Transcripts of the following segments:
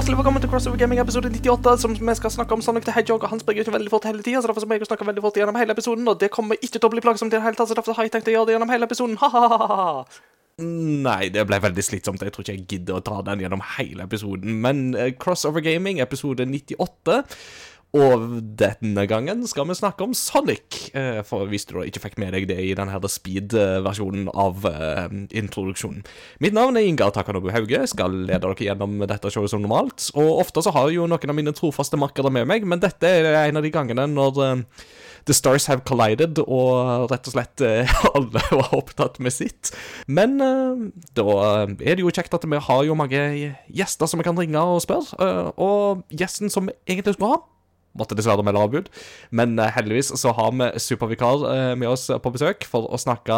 Hjertelig velkommen til Crossover Gaming episode 98, som vi skal snakke om Sonic the Hedgehog, og han springer ikke veldig fort hele tida, så derfor må jeg snakke veldig fort gjennom hele episoden, og det kommer ikke til å bli plagsomt i det hele tatt, så derfor har jeg tenkt å gjøre det gjennom hele episoden. Ha-ha-ha. Nei, det ble veldig slitsomt. Jeg tror ikke jeg gidder å ta den gjennom hele episoden. Men uh, Crossover Gaming, episode 98. Og denne gangen skal vi snakke om Sonic. eh, For hvis du ikke fikk med deg det i denne speed-versjonen av eh, introduksjonen. Mitt navn er Ingar Takanobu Hauge. Skal lede dere gjennom dette showet som normalt. Og ofte så har jo noen av mine trofaste makkere med meg, men dette er en av de gangene når eh, The Stars Have Collided, og rett og slett alle var opptatt med sitt. Men da er det jo kjekt at vi har jo mange gjester som vi kan ringe og spørre. og gjesten som vi egentlig skulle ha, måtte dessverre melde avbud. Men eh, heldigvis så har vi supervikar eh, med oss på besøk for å snakke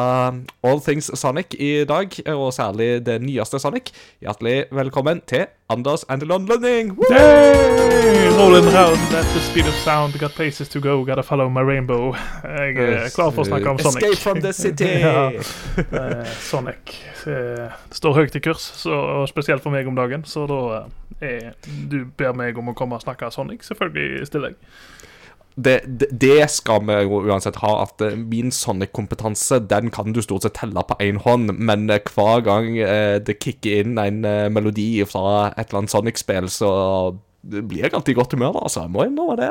all things Sonic i dag, og særlig det nyeste Sonic. Hjertelig velkommen til Anders Andelon Lønning! Woo! Hey, rolling round at the speed of sound, got places to go, gotta follow my rainbow. Jeg er klar for å snakke om Sonic. Escape from the city! ja, eh, Sonic det står høyt i kurs, så, spesielt for meg om dagen. Så da er, du ber meg om å komme og snakke Sonic, selvfølgelig stiller jeg. det, det, det skal vi jo uansett ha, at eh, min Sonic-kompetanse den kan du stort sett telle på én hånd, men eh, hver gang eh, det kicker inn en eh, melodi fra et eller annet Sonic-spill, så blir jeg alltid i godt humør, da, altså. Jeg må innrømme det.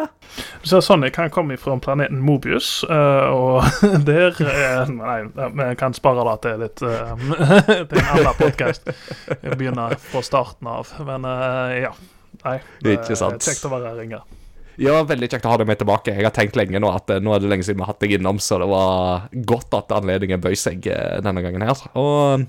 Du ser Sonic han kommer fra planeten Mobius, eh, og der Nei, vi kan spare det til litt til en annen podkast. Begynner på starten av. Men ja. Nei. det er Kjekt å være her, Inger. Ja, veldig kjekt å ha deg med tilbake. Jeg har tenkt lenge nå at eh, nå er det lenge siden vi har hatt deg innom, så det var godt at anledningen bøy seg eh, denne gangen her. Og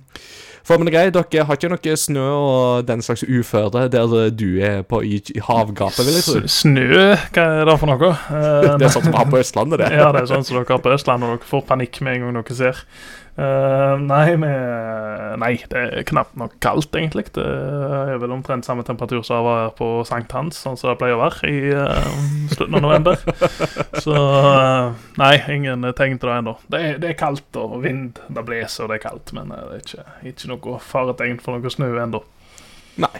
formen er grei. Dere har ikke noe snø og den slags uføre der du er på i havgapet, vil jeg tro. Snø, hva er det for noe? Eh, Det er sånn som vi har på Østlandet, det. Ja, det er sånn som dere har på Østlandet, og dere får panikk med en gang dere ser. Eh, nei, med, nei, det er knapt nok kaldt, egentlig. Det er vel omtrent samme temperatur som det var på sankthans, sånn som det pleier å være i uh, slutten av november. Så uh, nei, ingen tegn til det ennå. Det, det er kaldt og vind, det blåser og det er kaldt, men det er ikke, ikke noe faretegn for noe snø ennå. Nei.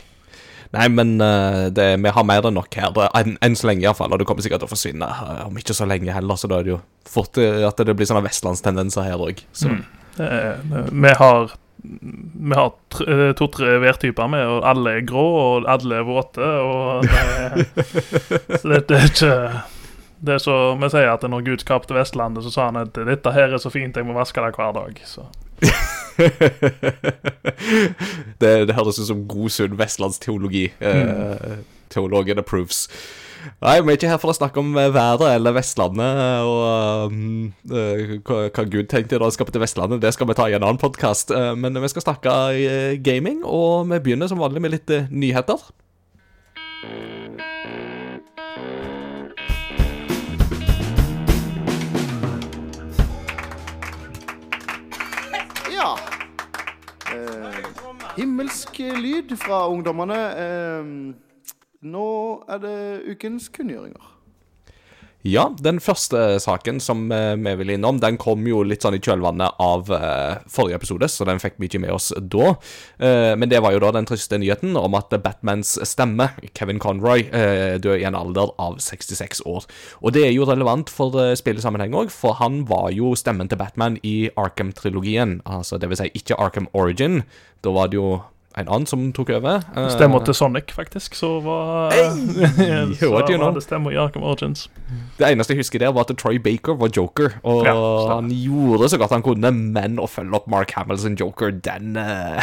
Nei, men det, vi har mer enn nok her, enn enn så lenge iallfall. Og det kommer sikkert til å forsvinne om ikke så lenge heller, så da er det jo fort at det blir sånne vestlandstendenser her òg. Så Mm. Er- Vi har vi har eh, to-tre værtyper med, og alle er grå, og alle er våte. Og det, så det, det er ikke Det er så vi sier at når Gud skapte Vestlandet, så sa han at dette her er så fint, jeg må vaske det hver dag. Så. det, det høres ut som god, sunn vestlandsteologi. Eh, teologen approves. Nei, vi er ikke her for å snakke om eh, været eller Vestlandet og eh, hva, Gud tenkte da han skapte Vestlandet. Det skal vi ta i en annen podkast. men vi skal snakke eh, gaming, og vi begynner som vanlig med litt nyheter. Ja. Himmelsk lyd fra ungdommene. Eh, nå er det ukens kunngjøringer. Ja, den første saken som eh, vi vil innom, den kom jo litt sånn i kjølvannet av eh, forrige episode, så den fikk vi ikke med oss da. Eh, men det var jo da den triste nyheten om at Batmans stemme, Kevin Conroy, døde i en alder av 66 år. Og det er jo relevant for uh, spillesammenheng òg, for han var jo stemmen til Batman i Arkham-trilogien. Altså det vil si ikke Arkham Origin. Da var det jo en annen som tok over. Eh, Stemmer til Sonic, faktisk, så var Så you know? var det stemmer i Arkham Origins. Det eneste jeg husker der, var at Troy Baker var joker. Og Ja, han gjorde så godt han kunne, men å følge opp Mark Hamill sin joker, den uh...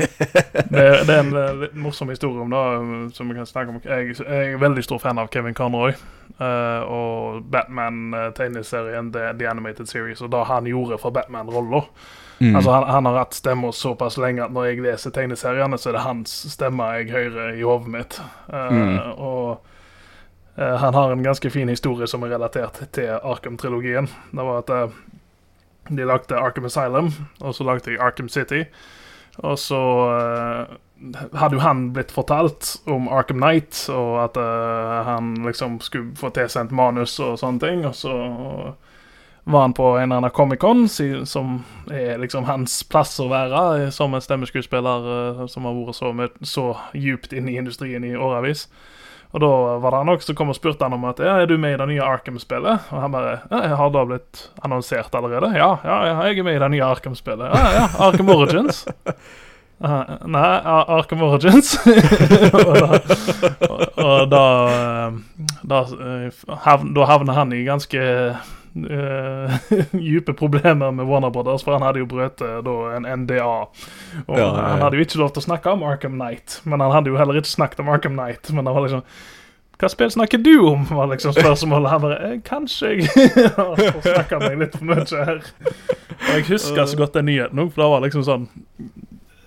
Det, det er en eh, litt morsom historie om det, eh, som vi kan snakke om. Jeg, jeg er veldig stor fan av Kevin Conroy Uh, og Batman-tegneserien The, The Animated Series, og det han gjorde for Batman-rolla. Mm. Altså, han, han har hatt stemmer såpass lenge at når jeg leser tegneseriene, så er det hans stemme jeg hører i hodet mitt. Uh, Mm. Og uh, han har en ganske fin historie som er relatert til Arkham-trilogien. Det var at uh, de lagde Arkham Asylum, og så lagde de Arkham City. Og så hadde jo han blitt fortalt om Arkham Knight, og at han liksom skulle få tilsendt manus og sånne ting. Og så var han på en eller annen Comic-Con, som er liksom hans plass å være eh, som en stemmeskuespiller eh, som har vært så, så djupt inne i industrien i årevis. Og da var det han også som kom og spurte han om at ja, er du med i det nye Arkham-spillet. Og han bare ja, jeg har da blitt annonsert allerede. Ja, ja, jeg er med i det nye Arkham-spillet. Ja, ja, Arkham Origins. Uh, nei, Ar- Arkham Origins. og da, og, og da, eh, da, da havner han i ganske eh, dype problemer med Warner Brothers, for han hadde jo brutt eh, en NDA. Og Ja, ja. Han hadde jo ikke lov til å snakke om Arkham Knight, men han hadde jo heller ikke snakket om Arkham Knight. Men det var liksom Hva spill snakker du om? var liksom spørsmålet. Han bare eh, Kanskje jeg snakka meg litt for mye her. Og jeg husker så godt den nyheten òg, for det var liksom sånn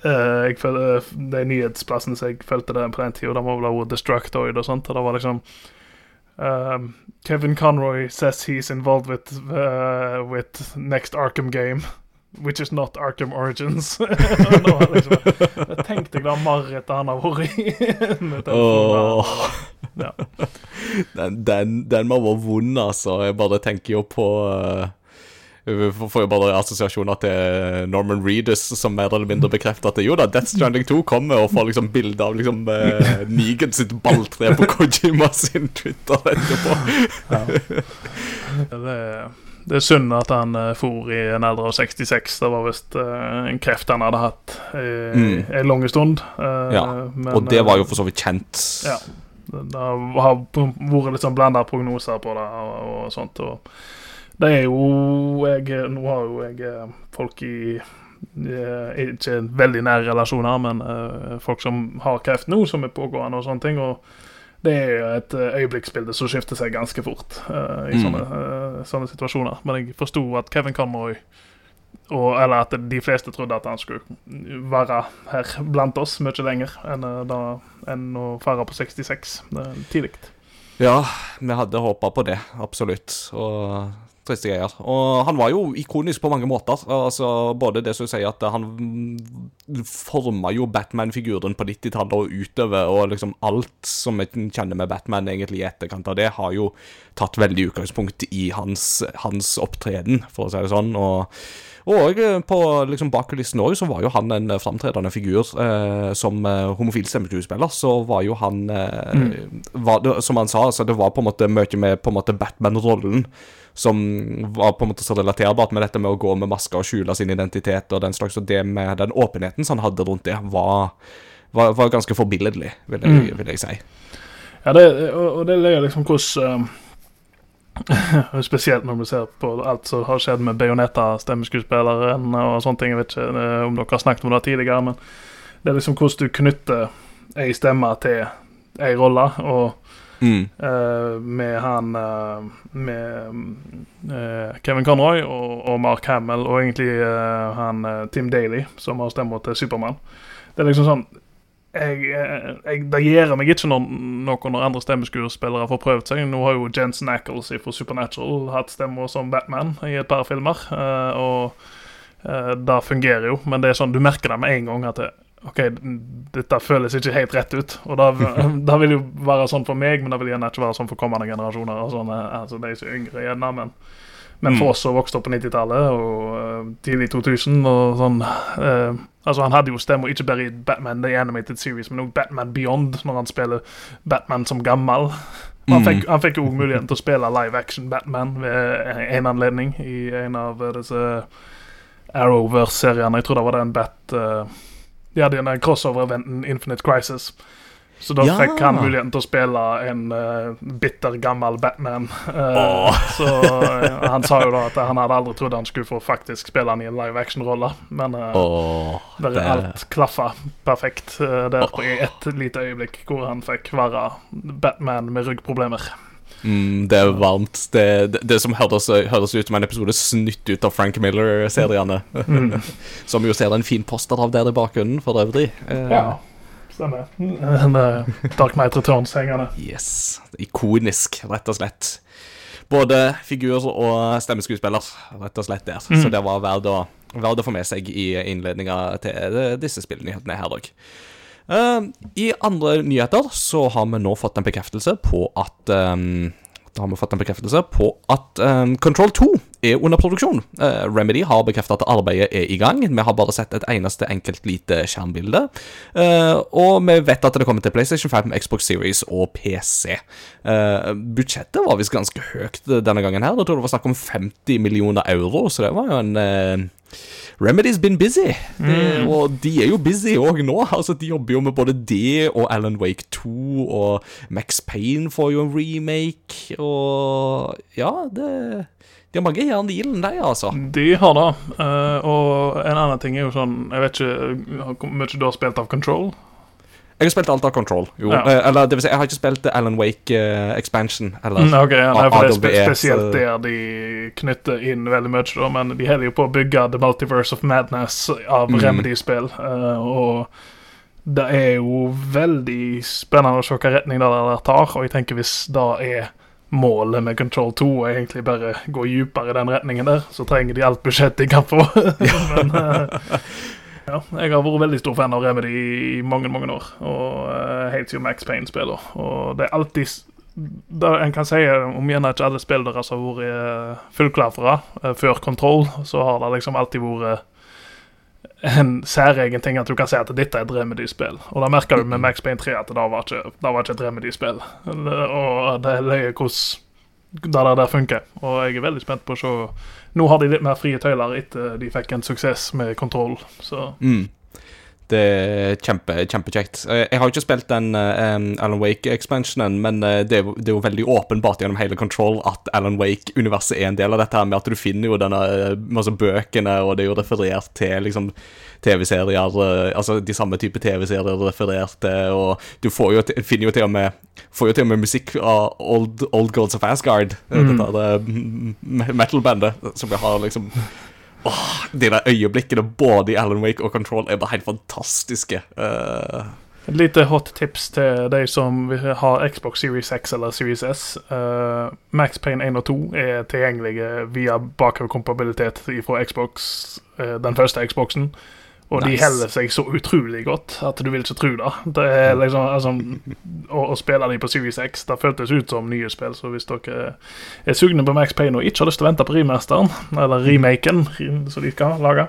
uh, jeg føl- De nyhetsplassene som jeg fulgte det på den tida, det var vel Destructoid og sånt. Og det var liksom um, Kevin Conroy says he's involved with uh, with next Arkham game. Which is not Arkham Origins. Nå liksom, jeg tenkte jeg da marerittet han har vært i. Ja. Den, den, den må være vond, altså. Jeg bare tenker jo på uh, Får jo bare assosiasjoner til Norman Reedus, som mer eller mindre bekrefter at jo da, Death Stranding 2 kommer, og får liksom bilde av liksom uh, Negan sitt balltre på Kojima sin Twitter etterpå. Det, det er synd at han uh, for i en alder av 66. Det var visst uh, en kreft han hadde hatt i Mm. en lang stund. Uh, Ja, men, Og det var jo eh, for så vidt kjent. Ja. Det det har vært litt sånn blanda prognoser på det og, og sånt. Og det er jo jeg, Nå har jo jeg eh, folk i eh, Ikke veldig nære relasjoner, men uh, folk som har kreft nå, som er pågående og sånne ting. Og det er jo et øyeblikksbilde som skifter seg ganske fort uh, i Mm. sånne, uh, sånne situasjoner. Men jeg forsto at Kevin Conroy og, eller at de fleste trodde at han skulle være her blant oss mye lenger enn, da, enn å fare på 66. Er tidlig. Ja, vi hadde håpa på det, absolutt. Og triste greier. Og han var jo ikonisk på mange måter. Altså, både det som sier at han forma jo Batman-figuren på 90-tallet og utover, og liksom alt som vi kjenner med Batman egentlig i etterkant av det, har jo tatt veldig utgangspunkt i hans, hans opptreden, for å si det sånn. og og eh, på liksom bak kulissene òg så var jo han en framtredende figur. Eh, som eh, homofil stemmeskuespiller så var jo han eh, var det, Som han sa, altså det var på en måte mye med på en måte Batman-rollen som var på en måte så relaterbart med dette med å gå med masker og skjule sin identitet og den slags. Og det med den åpenheten som han hadde rundt det, var, var, var ganske forbilledlig, vil jeg, vil jeg si. Ja, det, og, og det er liksom hvordan eh, Spesielt når vi ser på alt som har skjedd med Bajonetta, stemmeskuespilleren og sånne ting. Jeg vet ikke eh, om dere har snakket om det tidligere, men det er liksom hvordan du knytter ei stemme til ei rolle. Og Mm. Uh, med han uh, Med uh, Kevin Conroy og, og Mark Hamill, og egentlig han Tim Daly, som har stemmer til Supermann. Det er liksom sånn jeg, jeg, Det gjør meg ikke når noen andre stemmeskuespillere får prøvd seg. Nå har jo Jensen Ackles fra Supernatural hatt stemmer som Batman i et par filmer. og det fungerer jo, men det er sånn, du merker det med en gang at det, OK, dette føles ikke helt rett ut. Og det, vil jo være sånn for meg, men det vil gjerne ikke være sånn for kommende generasjoner. Og sånne, altså De som er yngre gjerne, men, men for oss som vokste opp på 90-tallet og uh, tidlig 2000 og sånn uh, Altså Han hadde jo stemmer ikke bare i Batman The Animated Series, men også Batman Beyond, når han spiller Batman som gammel. Og Han Mm. fikk, han fikk jo muligheten til å spille live action Batman ved en anledning i en av eh, disse Arrowverse-seriene. Jeg tror det var den Bat eh, De hadde en crossover-eventen Infinite Crisis. Så da Ja. fikk han muligheten til å spille en uh, bitter, gammel Batman. Uh, oh. Så uh, han sa jo da at han hadde aldri trodd han skulle få faktisk spille han i en live action-rolle. Men Åh, der det- alt klaffa perfekt der på et lite øyeblikk hvor han fikk være Batman med ryggproblemer. Mm, det er varmt. Det, det, det som høres, høres ut som en episode snytt ut av Frank Miller-seriene. Mm. som jo ser en fin poster av der i bakgrunnen, for øvrig. Eh, Ja, stemmer. En, eh, Dark Knight Returns hengende. Yes. Ikonisk, rett og slett. Både figur og stemmeskuespiller, rett og slett der. Så det var verdt å, verdt å få med seg i innledninga til eh, disse spillnyhetene her òg. I andre nyheter så har vi nå fått en bekreftelse på at um, da har vi fått en bekreftelse på at um, Control 2 er under produksjon. Uh, Remedy har bekreftet at arbeidet er i gang. Vi har bare sett et eneste enkelt lite skjermbilde. Uh, og vi vet at det kommer til PlayStation 5, Xbox Series og PC. Uh, budsjettet var visst ganske høyt denne gangen her. Jeg tror det var snakk om 50 millioner euro, så det var jo en Remedy's been busy. mm. og de er jo busy òg nå. Altså, De jobber jo med både det og Alan Wake 2, og Max Payne får jo en remake, og Ja, det De har mange jern i ilden, de, altså. De har det. eh, og en annen ting er jo sånn Jeg vet ikke hvor mye du har spilt av Control. Jeg har spilt alt av Control. Jo. Ja. Eh, Eller det vil si, jeg har ikke spilt Alan Wake eh, Expansion. Eller Mm, okay, ja, nei, for det er spesielt så- der de knytter inn veldig mye, da, men de holder jo på å bygge The Multiverse of Madness av Mm. Remedy-spill, Uh, og det er jo veldig spennende å se hvilken retning det der tar, og jeg tenker hvis det er målet med Control 2 og egentlig bare gå dypere i den retningen der, så trenger de alt budsjett de kan få. men eh, ja, jeg har vært veldig stor fan av Remedy i mange, mange år, og uh, helt siden Max Payne spiller. Og det er alltid det En kan si om gjerne ikke alle spill deres har vært uh, fullklafra uh, før Control, så har det liksom alltid vært en særegen ting at du kan si at dette er et Remedy-spill. Og da merker du med Max Payne 3 at det var ikke, det var ikke et Remedy-spill. Og det er løye hvordan det der, der funker. Og jeg er veldig spent på å se Nå har de litt mer frie tøyler etter de fikk en suksess med kontroll, så Mm. Det er kjempe, kjempekjekt. Eh, Jeg har jo ikke spilt den eh, um, Alan Wake-expansionen, men eh, det er, det er jo veldig åpenbart gjennom hele Control at Alan Wake-universet er en del av dette her med at du finner jo denne eh, masse bøkene, og det er jo referert til liksom TV-serier, eh, altså de samme type TV-serier referert til, og du får jo, finner jo til og med Får jo til og med musikk av Old, Old Gods of Asgard, eh, Mm. dette eh, metal-bandet, som vi har liksom Åh, de der øyeblikkene både i Alan Wake og Control er bare helt fantastiske. Uh... Et lite hot tips til de som har Xbox Series X eller Series S. Uh, Max Payne 1 og 2 er tilgjengelige via bakoverkompabilitet fra Xbox, uh, den første Xboxen. Og de Nice. heller seg så utrolig godt at du vil ikke tro det. Det er liksom, altså, å, å spille de på Series X det føltes ut som nye spill, så hvis dere er sugne på Max Payne og ikke har lyst til å vente på remasteren, eller remaken, som de skal lage,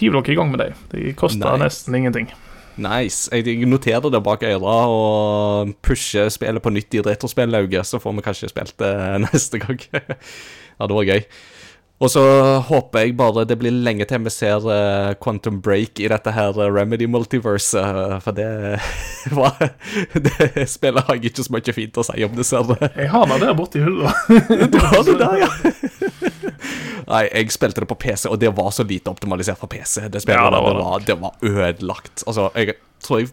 hiv dere i gang med dem. De koster Nice. nesten ingenting. nice. Jeg noterer det bak øra og pusher spillet på nytt i retrospillauget, så får vi kanskje spilt det neste gang. ja, det var gøy. Og så håper jeg bare det blir lenge til vi ser uh, Quantum Break i dette her eh, Remedy Multiverse, uh, for det var Det spillet har jeg ikke så mye fint å si om, dessverre. Jeg har det der borte i hylla. Du har det der, ja. Nei, jeg spilte det på PC, og det var så lite optimalisert for PC. Det spillet Ja, det var det, var, det var ødelagt. Altså, jeg tror jeg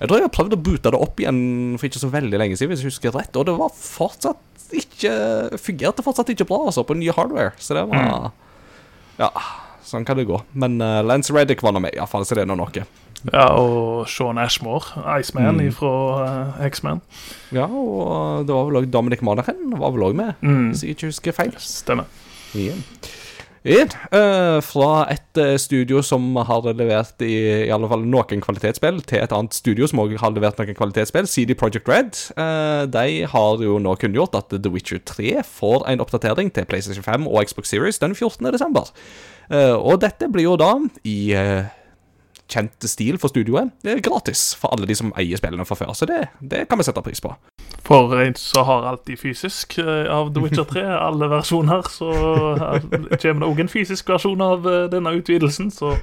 Jeg tror jeg har prøvd å boote det opp igjen for ikke så veldig lenge siden, hvis jeg husker rett, og det var fortsatt ikke Fungerte fortsatt ikke bra, altså, på nye hardware. Så det var Ja, sånn kan det gå. Men uh, Lance Reddick var nå med, iallfall, så det er nå noe. Ja, og Sean Ashmore, Iceman Mm. fra uh, X-Man. Ja, og det var vel òg Dominic Monaghan var vel òg med, Mm. hvis jeg ikke husker feil. Stemmer. Igjen. Igjen, uh, fra et uh, studio som har levert i, i alle fall noen kvalitetsspill, til et annet studio som også har levert noen kvalitetsspill, CD Projekt Red. Uh, de har jo nå kunngjort at The Witcher 3 får en oppdatering til PlayStation 5 og Xbox Series den 14. desember. Eh, og dette blir jo da i kjent stil for studioet. Det gratis for alle de som eier spillene fra før, så det, det kan vi sette pris på. For en som har alltid fysisk eh, av The Witcher 3, alle versjoner, så kommer det òg en fysisk versjon av eh, denne utvidelsen, så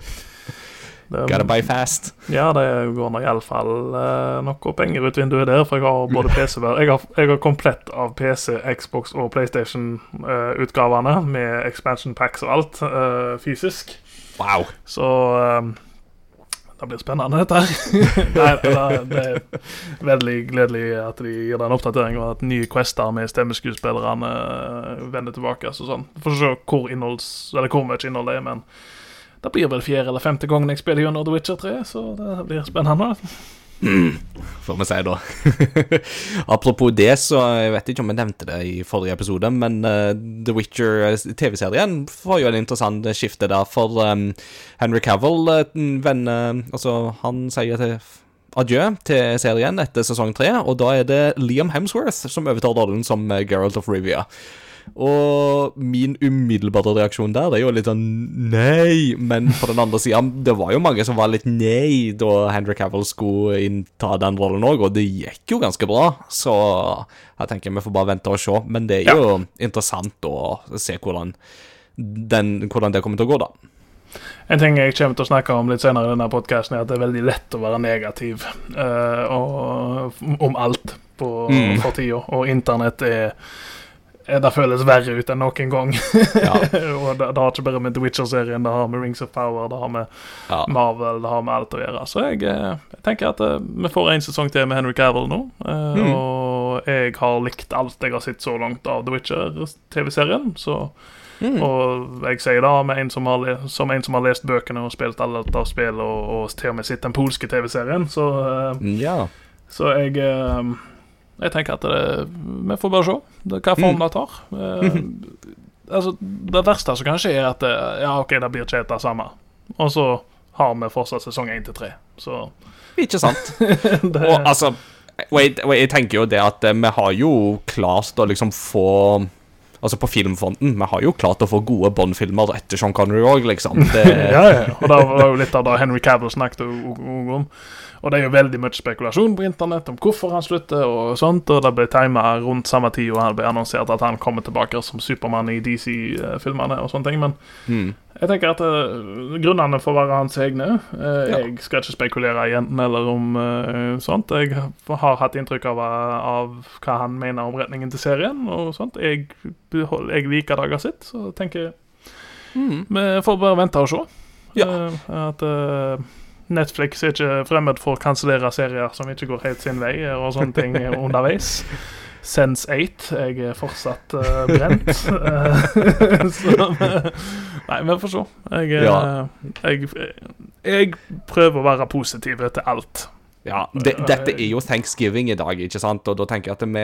det, Gotta buy fast. Ja, det går nå iallfall uh, noe penger ut vinduet der, for jeg har både PC Jeg har, jeg har komplett av PC, Xbox og PlayStation-utgavene, med expansion packs og alt, eh, fysisk. Wow. Så um, det blir spennende, dette her. Nei, det, er veldig gledelig at de gir den oppdateringen, og at nye quester med stemmeskuespillerne uh, vender tilbake. Så sånn. Får se hvor, innholds, eller hvor mye innhold det er, men det blir vel fjerde eller femte gangen jeg spiller gjennom The Witcher 3, så det blir spennende. Får vi si, da. Apropos det, så jeg vet ikke om jeg nevnte det i forrige episode, men uh, The Witcher eh, får jo en interessant skifte der, for um, Henry Cavill, uh, venn, eh, altså, han sier til adjø til serien etter sesong tre, og da er det Liam Hemsworth som overtar rollen som Geralt of Rivia. Og min umiddelbare reaksjon der det er jo litt sånn nei, men på den andre sida Det var jo mange som var litt nei da Henry Cavill skulle innta den rollen òg, og det gikk jo ganske bra. Så jeg tenker vi får bare vente og se. Men det er jo interessant å se hvordan, den, hvordan det kommer til å gå, da. En ting jeg kommer til å snakke om litt senere i denne podkasten, er at det er veldig lett å være negativ uh, og, om alt på, Mm. for tida. Og internett er, er Det føles verre ut enn noen gang. Ja. og det, det har ikke bare med The Witcher-serien, det har med Rings of Power, det har med Ja. Marvel, det har med alt å gjøre. Så jeg, eh, jeg tenker at uh, vi får en sesong til med Henry Cavill nå. Uh, Mm. Og jeg har likt alt jeg har sett så langt av The Witcher-TV-serien. Så Mm. og jeg sier da med en som har, som en som har lest bøkene og spilt alle av spill, og, og til og med sett den polske TV-serien, så, uh, ja. så jeg eh, Jeg tenker at det, vi får bare se det, hva form Mm. det tar. Eh, altså, det verste som kan skje, er at det, ja, OK, det blir ikke helt det samme. Og så har vi fortsatt sesong én til tre. Så Ikke sant? det, Og altså og jeg, og jeg tenker jo det at eh, vi har jo klart å liksom få Altså på filmfronten, vi har jo klart å få gode Bond-filmer etter Sean Connery òg, liksom. Det, ja, ja. Og det var jo litt av det Henry Cavill snakket om. Og det er jo veldig mye spekulasjon på internett om hvorfor han slutter og sånt, og det ble tima rundt samme tid, og han ble annonsert at han kommer tilbake som Supermann i DC-filmene og sånne ting, men mm, jeg tenker at uh, grunnene får være hans egne. Uh, Ja. Jeg skal ikke spekulere igjen eller om uh, sånt. Jeg har hatt inntrykk av, av hva han mener om retningen til serien og sånt. Jeg, jeg liker dager sitt, så tenker jeg mm, vi får bare vente og se. Ja. At Netflix er ikke fremmed for å kansellere serier som ikke går helt sin vei, og sånne ting underveis. Sense 8. Jeg er fortsatt uh, brent. Eh, så Nei, vi får se. Jeg, eh, Ja. jeg, jeg prøver å være positiv til alt. Ja, de, dette er jo thanksgiving i dag, ikke sant? Og da tenker jeg at vi,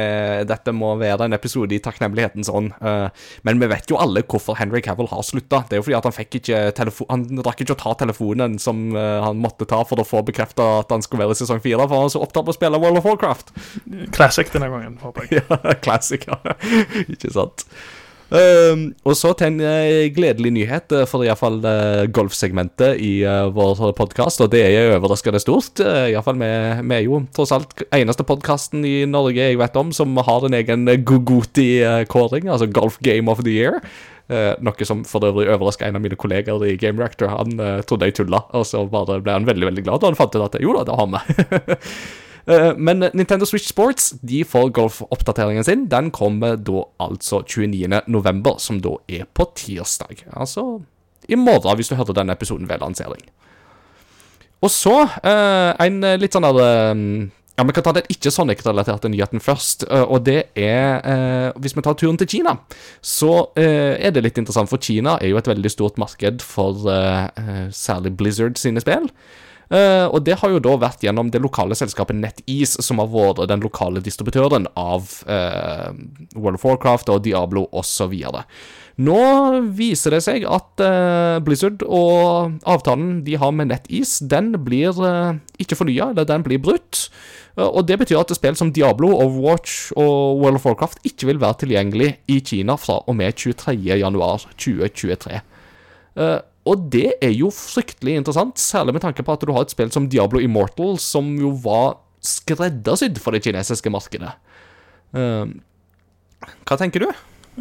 dette må være en episode i takknemlighetens ånd. Eh, men vi vet jo alle hvorfor Henry Cavill har slutta. Det er jo fordi at han fikk ikke telefon... Han rakk ikke å ta telefonen som eh, han måtte ta for å få bekrefta at han skulle være i sesong fire, for han var så opptatt med å spille World of Warcraft. Classic denne gangen, håper jeg. Ja, classic, ja. Ikke sant? Ehm, og så til en eh, gledelig nyhet uh, for iallfall uh, golfsegmentet i vår podkast, og det er overraskende stort. Uh, i alle fall, vi, vi er jo tross alt eneste podkasten i Norge jeg vet om som har en egen Gogoti-kåring, altså Golf Game of the Year. Eh, noe som for øvrig overraska en av mine kolleger i Game Reactor. Han eh, trodde jeg tulla, og så bare ble han veldig veldig glad da han fant ut at jo da, det har vi. Eh, Men Nintendo Switch Sports de får golfoppdateringen sin. Den kommer da altså 29. november, som da er på tirsdag. Altså i morgen, hvis du hørte denne episoden ved lansering. Og så eh, en litt sånn der eh, Ja, Vi kan ta den ikke Sonic-relaterte nyheten først. og det er Hvis vi tar turen til Kina, så er det litt interessant, for Kina er jo et veldig stort marked for særlig Blizzard sine spill. Eh, og det har jo da vært gjennom det lokale selskapet NetEase, som har vært den lokale distributøren av eh, World of Warcraft og Diablo osv. Nå viser det seg at eh, Blizzard og avtalen de har med NetEase, den blir ikke fornya, eller den blir brutt. Og det betyr at spill som Diablo, Overwatch og World of Warcraft ikke vil være tilgjengelig i Kina fra og med 23.1.2023. Og det er jo fryktelig interessant, særlig med tanke på at du har et spill som Diablo Immortal, som jo var skreddersydd for det kinesiske markedet. Uh, hva tenker du?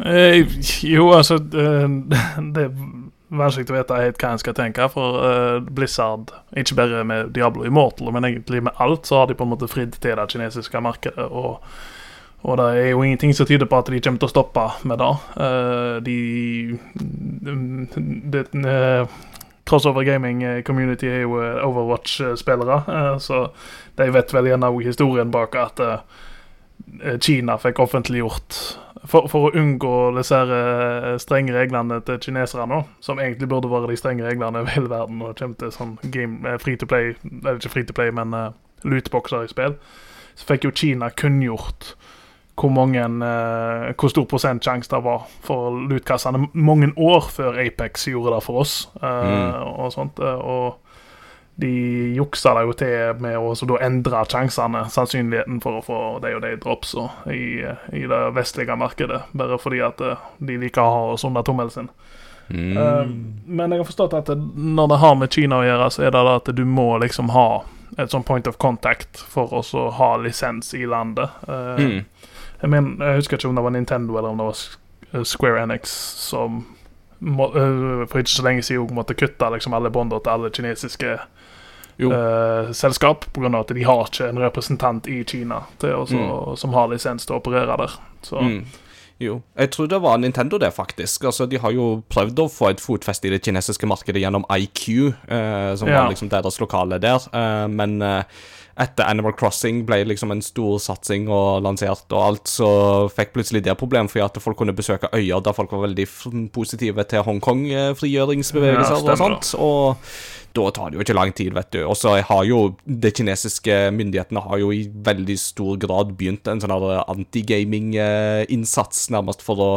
Eh, jo, altså Det er vanskelig å vite helt hva en skal tenke, for uh, Blizzard, ikke bare med Diablo Immortal, men egentlig med alt, så har de på en måte fridd til det kinesiske markedet. og og det er jo ingenting som tyder på at de kommer til å stoppe med det. Uh, de de, de uh, Crossover gaming community er jo eh, Overwatch-spillere, uh, så de vet vel gjerne også historien bak at eh, Kina fikk offentliggjort for, for å unngå disse eh, strenge reglene til kinesere nå, som egentlig burde være de strenge reglene over hele verden når det kommer til sånn game, eh, free to play, eller ikke free to play, men uh, lootboxer i spill, så fikk jo Kina kunngjort hvor, mange, uh, hvor stor prosentsjanse det var for lootkassene mange år før Apex gjorde det for oss. eh, og sånt, eh, og de juksa det jo til med å så da endre sjansene, sannsynligheten for å få de og de dropsa i, i det vestlige markedet, bare fordi at de liker å ha oss under tommelen sin. Mm. Uh, men jeg har forstått at når det har med Kina å gjøre, så er det at du må liksom ha et sånn point of contact for å ha lisens i landet. Uh, Mm. Jeg, men, jeg husker ikke om det var Nintendo eller om det var eh, Square Enix som må, eh, for ikke så lenge siden også måtte kutte liksom alle båndene til alle kinesiske eh, selskap, pga. at de har ikke en representant i Kina til å så- som har lisens til å operere der. Så Mm. Jo. Jeg tror det var Nintendo, det, faktisk. Altså, De har jo prøvd å få et fotfeste i det kinesiske markedet gjennom IQ, uh, som Ja. var liksom deres lokale der. uh, men eh, etter Animal Crossing ble liksom en stor satsing og lansert og alt, så fikk plutselig det problem fordi at folk kunne besøke øyer der folk var veldig positive til Hongkong-frigjøringsbevegelser Ja, og sånt. Og da tar det jo ikke lang tid, vet du. Og så har jo de kinesiske myndighetene har jo i veldig stor grad begynt en sånn her anti-gaming-innsats, nærmest for å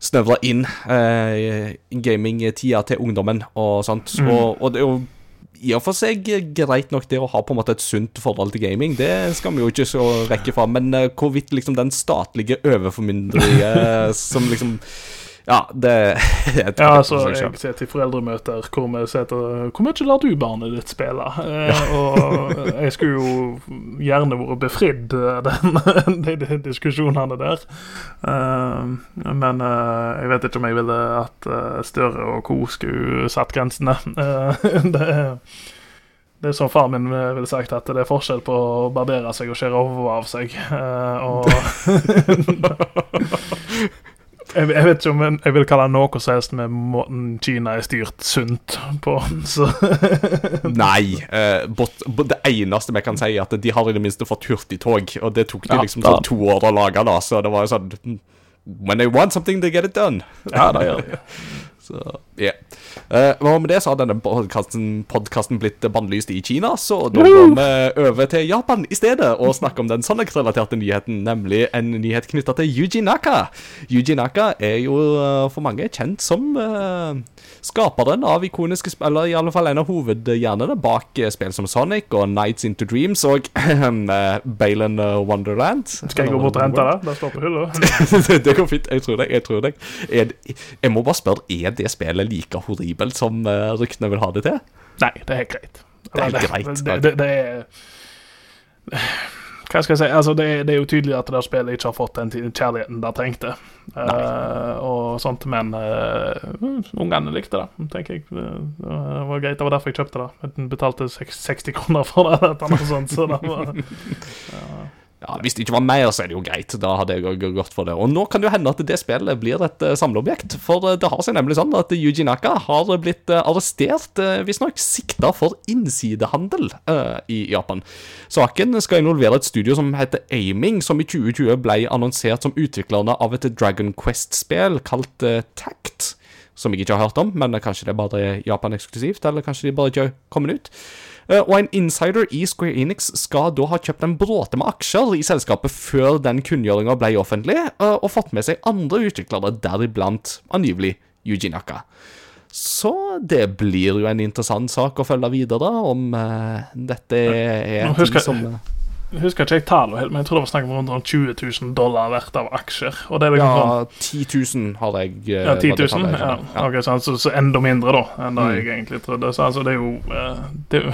snøvle inn eh, gaming-tida til ungdommen og sånt. Mm. Og, og det er jo i og for seg greit nok det å ha på en måte et sunt forhold til gaming, det skal vi jo ikke så rekke fra, men eh, hvorvidt liksom den statlige overformynderiet som liksom Ja, det er Ja, altså, jeg sitter i foreldremøter hvor vi sitter Hvor mye lar du barnet ditt spille? Eh, og jeg skulle jo gjerne vært befridd eh, den, de, de diskusjonene der. Eh, men eh, jeg vet ikke om jeg ville at eh, Støre og co. skulle satt grensene. Eh, det, er- det er som far min ville sagt, at det er forskjell på å barbere seg og skjære hodet av seg. Eh, og jeg, jeg vet ikke om jeg, jeg vil kalle noe som helst med måten Kina er styrt sunt på. Så Nei. eh, but, but det eneste vi kan si, er at de har i det minste fått hurtigtog, og det tok de Ja, liksom sånn to år å lage, da, så det var jo sånn When they want something, they get it done. ja, da, gjør de. Så, yeah. Uh, med det så har denne podcasten blitt bannlyst i Kina, så da går vi over til Japan i stedet og snakker om den Sonic-relaterte nyheten, nemlig en nyhet knytta til Yuji Naka. Yuji Naka er jo eh, for mange kjent som uh, skaperen av ikoniske spill, eller i alle fall en av hovedhjernene bak eh, spill som Sonic og Nights Into Dreams og uh, Balen Wonderland. Skal jeg gå bort og hente det? Det står på hylla. det, det går fint. Jeg tror deg. Jeg, tror deg. Jeg, det- jeg må bare spørre, er det spillet like horribelt som uh, ryktene vil ha det til? Nei, det er helt greit. Det er helt greit, Det, det, det er Hva skal jeg si? Altså, det, er, det er jo tydelig at det der spillet ikke har fått den kjærligheten det trengte. Uh, og sånt, men uh, ungene likte det, tenker jeg. Det var greit. Det var derfor jeg kjøpte det. Jeg betalte 60 kroner for det. eller noe sånt, så det var Ja, Hvis det ikke var mer, så er det jo greit. Da hadde jeg gått for det. Og nå kan det jo hende at det spillet blir et uh, samleobjekt. For eh, det har seg nemlig sånn at Yuji Naka har blitt uh, arrestert, visstnok sikta for innsidehandel uh, i Japan. Saken skal involvere et studio som heter Aiming, som i 2020 ble annonsert som utviklerne av et Dragon Quest-spill kalt uh, Tact. Som jeg ikke har hørt om, men kanskje det er bare Japan eksklusivt, eller kanskje de bare ikke har kommet ut. Eh, Og en insider i Square Enix skal da ha kjøpt en bråte med aksjer i selskapet før den kunngjøringa ble offentlig, eh, og fått med seg andre utviklere, deriblant angivelig Yuji Naka. Så det blir jo en interessant sak å følge videre, om eh, dette er Nå en ting som Jeg husker ikke jeg tallet helt, men jeg tror det var snakk om rundt 20 000 dollar verdt av aksjer. Er liksom sånn Ja, 10 000 har jeg eh, Ja, 10 det 000? tallet jeg Ja, ja. ok, så, altså, så enda mindre da enn det Mm. jeg egentlig trodde. Så altså, det er jo eh, Det er jo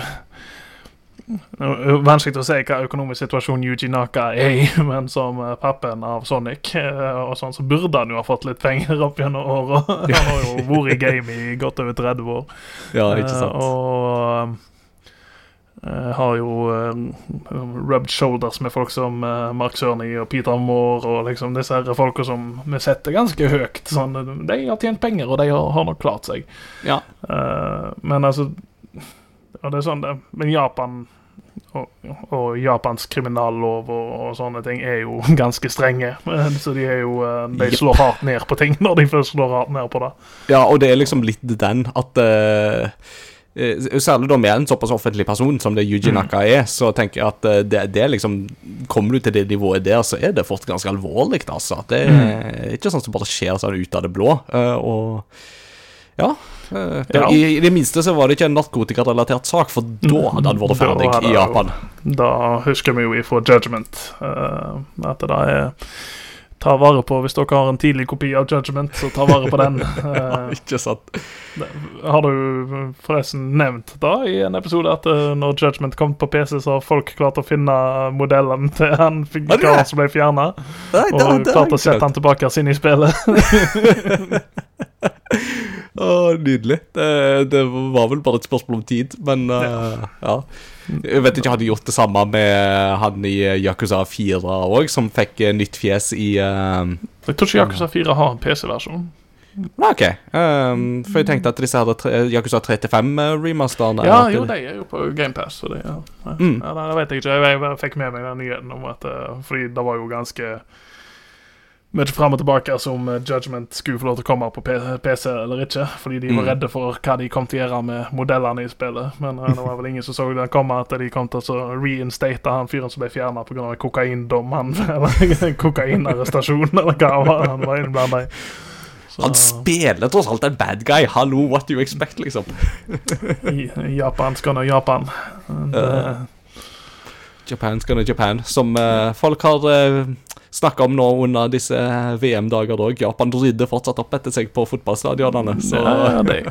det er jo vanskelig å si hva økonomisk situasjon Yuji Naka er i, men som eh, pappen av Sonic og sånn, så burde han jo ha fått litt penger opp gjennom åra. Han har jo vært i game i godt over 30 år. Ja, ikke sant. og har jo eh, rubbed shoulders med folk som eh, Mark Sørny og Peter Moore og liksom disse her folka som vi setter ganske høyt. Sånn, de har tjent penger, og de har, har nok klart seg. Ja. Uh, men altså Og det er sånn det Men Japan og, og Japans kriminallov og, og sånne ting er jo ganske strenge. Eh, Så de er jo eh, De slår hardt ned på ting når de først slår hardt ned på det. Ja, og det er liksom litt den at eh, eh, Særlig da med en såpass offentlig person som det Yuji Mm. Naka er, så tenker jeg at eh, det, det liksom Kommer du til det nivået der, så er det fort ganske alvorlig, altså. Det Mm. er ikke sånn som bare skjer sånn ut av det blå. eh, og Ja. eh, det, Ja. I, I det minste så var det ikke en narkotikarelatert sak, for da hadde han vært ferdig i Japan. Japan. Da husker vi jo ifra Judgment eh, at det da er Ta vare på hvis dere har en tidlig kopi av Judgment, så ta vare på den. ja, Ikke sant? har du forresten nevnt da i en episode at eh, når Judgment kom på PC, så har folk klart å finne modellen til han figuren som ble fjerna, og klart å sette han tilbake sin i spillet? Å, nydelig. Det, det var vel bare et spørsmål om tid, men uh, ja. Jeg vet ikke, Hadde gjort det samme med han i Yakuza 4 òg, som fikk eh, nytt fjes i uh, Jeg tror ikke Yakuza 4 har en PC-versjon. Nei, OK. Um, for jeg tenkte at disse hadde tre, Yakuza 3-5-remasterne Ja, jo, de er jo på GamePass. Det, ja. Mm. Ja, det vet jeg ikke. Jeg, jeg fikk med meg den nyheten om at Fordi det var jo ganske mye fram og tilbake som eh, Judgment skulle få lov til å komme på PC eller ikke. Fordi de var Mm. redde for hva de kom til å gjøre med modellene i spillet. Men eh, det var vel ingen som så den komme, at de kom til å reinstate han fyren som ble fjerna pga. kokaindom. Han, eller kokainarrestasjon, eller hva var han var innblanda i. Så, Han spiller tross alt en bad guy. Hallo, what do you expect, liksom? Japan skal nå Japan. Men, Ja. eh, Japan's gonna Japan, som uh, folk har uh, snakka om nå under disse VM-dager òg. Japan rydder fortsatt opp etter seg på fotballstadionene, så ja, det,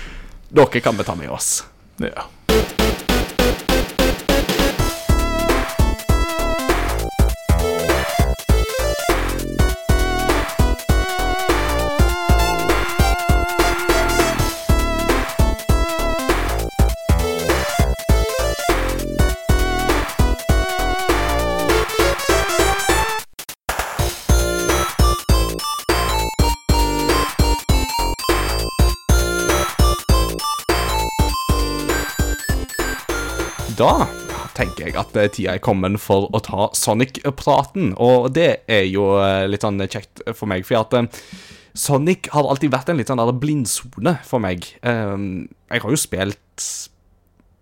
dere kan vi ta med oss. ja. Da tenker jeg at eh, tida er kommet for å ta Sonic-praten, og det er jo eh, litt sånn kjekt for meg, for at eh, Sonic har alltid vært en litt sånn blindsone for meg. Um, jeg har jo spilt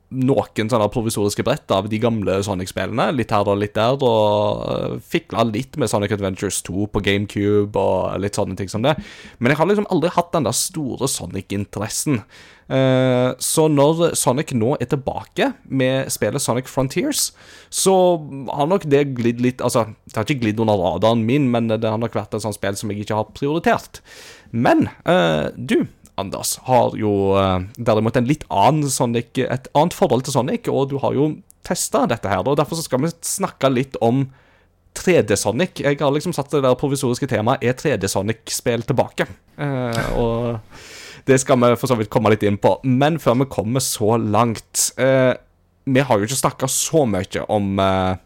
noen sånne provisoriske brett av de gamle Sonic-spillene, litt her og litt der, og uh, fikla litt med Sonic Adventures 2 på GameCube og litt sånne ting som det. Men jeg har liksom aldri hatt den der store Sonic-interessen. Eh, så når Sonic nå er tilbake med spillet Sonic Frontiers, så har nok det glidd litt Altså, det har ikke glidd under radaren min, men det har nok vært et sånt spill som jeg ikke har prioritert. Men eh, du, Anders, har jo eh, derimot en litt annen Sonic, et annet forhold til Sonic, og du har jo testa dette her, og derfor skal vi snakke litt om 3D-Sonic. Jeg har liksom satt det der provisoriske temaet Er 3D-Sonic-spill tilbake? Og det skal vi for så vidt komme litt inn på. Men før vi kommer så langt eh, Vi har jo ikke snakka så mye om eh,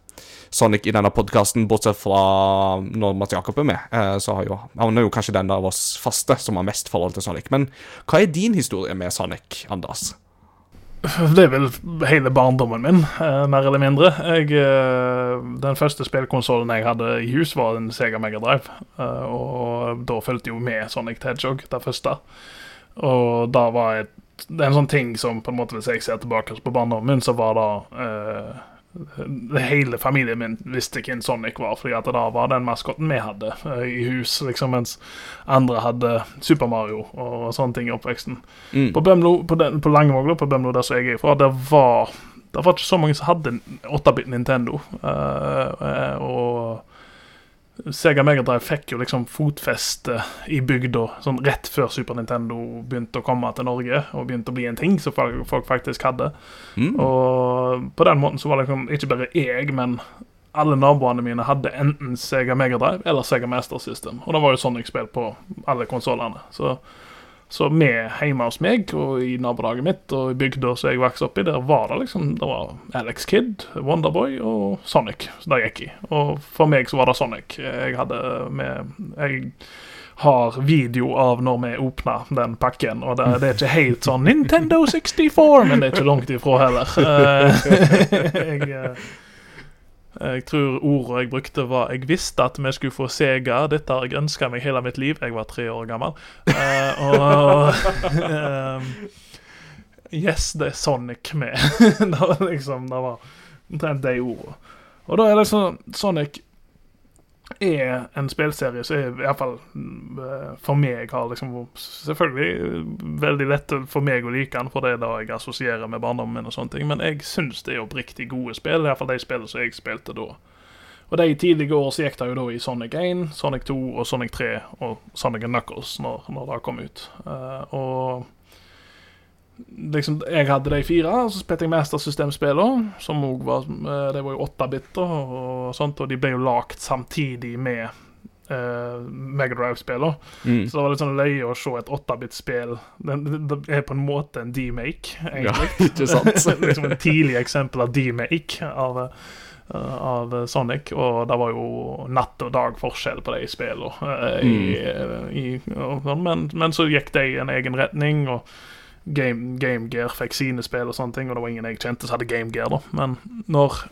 Sonic i denne podkasten, bortsett fra når Mats Jakob er med. Eh, så har jo, han er jo kanskje den av oss faste som har mest forhold til Sonic. Men hva er din historie med Sonic, Anders? Det er vel hele barndommen min, eh, mer eller mindre. Jeg, eh, den første spillkonsollen jeg hadde i hus, var en Sega Mega Drive. Eh, og da fulgte jo med Sonic Hedgehog, det første. Og da var et, det er en sånn ting som på en måte hvis jeg ser tilbake på barndommen min, så var da eh, Hele familien min visste hvem Sonic var, fordi at det da var den maskotten vi hadde eh, i hus, liksom, mens andre hadde Super Mario og sånne ting i oppveksten. Mm. På Bømlo, på, den, på Langvåglo, på Bømlo der som jeg er fra, det var det var ikke så mange som hadde 8-bit Nintendo. eh, eh, og Sega Megadrive fikk jo liksom fotfeste i bygda sånn rett før Super Nintendo begynte å komme til Norge og begynte å bli en ting som folk, faktisk hadde. Mm. Og på den måten så var det liksom ikke bare jeg, men alle naboene mine hadde enten Sega Megadrive eller Sega Master System. Og det var jo Sonic-spill på alle konsollene. Så, så med hjemme hos meg og i nabolaget mitt og i bygda som jeg vokste opp i, der var det liksom Det var Alex Kidd, Wonderboy og Sonic som det gikk i. Og for meg så var det Sonic. Jeg hadde med Jeg har video av når vi åpna den pakken, og det, det er ikke helt sånn Nintendo 64, men det er ikke langt ifra heller. Eh, jeg, eh, jeg tror ordet jeg brukte var 'jeg visste at vi skulle få Sega'. Dette har jeg ønska meg hele mitt liv. Jeg var tre år gammel. Uh, og ehm, Yes, det er Sonic med. det var liksom Det var omtrent de ordene. Og da er det sånn Sonic er en spillserie som er i hvert fall for meg har liksom Selvfølgelig veldig lett for meg å like den, for det er det jeg assosierer med barndommen min, og sånne ting, men jeg syns det er oppriktig gode spill. Iallfall de spillene som jeg spilte da. Og de tidlige år så gikk det jo da i Sonic 1, Sonic 2 og Sonic 3 og Sonic Knuckles når, når det kom ut. Uh, og liksom, jeg hadde de fire, og så spilte jeg Master System-spiller, som òg var De Det var jo åttebiter og sånt, og de ble jo lagd samtidig med uh, Megadrive-spiller. Mm. Så det var litt sånn løye å se et åttebit-spill. Det, det er på en måte en demake, Ja, egentlig. ikke sant? liksom en tidlig eksempel av demake av, uh, av Sonic, og det var jo natt og dag forskjell på de spillene. uh, i, uh, i, og sånn, men, men så gikk de i en egen retning, og Game, Game Gear fikk sine spill og sånne ting, og det var ingen jeg kjente som hadde Game Gear, da. Men når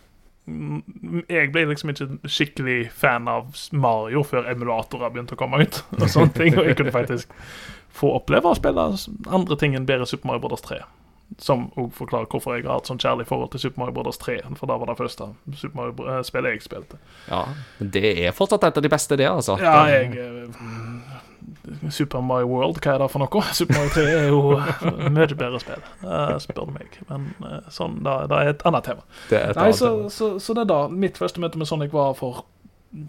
Jeg ble liksom ikke skikkelig fan av Mario før emulatorer begynte å komme ut, og sånne ting, og jeg kunne faktisk få oppleve å spille andre ting enn bedre Super Mario Bros. 3. Som òg forklarer hvorfor jeg har hatt sånn kjærlig forhold til Super Mario Bros. 3. For da var det første Super Mario-spillet jeg spilte. Ja, men det er fortsatt et av de beste, det, altså. Ja, jeg eh, Super Mario World, hva er det for noe? Super Mario 3 er jo mye bedre spill, eh, spør du meg. Men eh, sånn, da, da er et annet tema. Det er et Nei, annet så, tema. så, så det er da. Mitt første møte med Sonic var for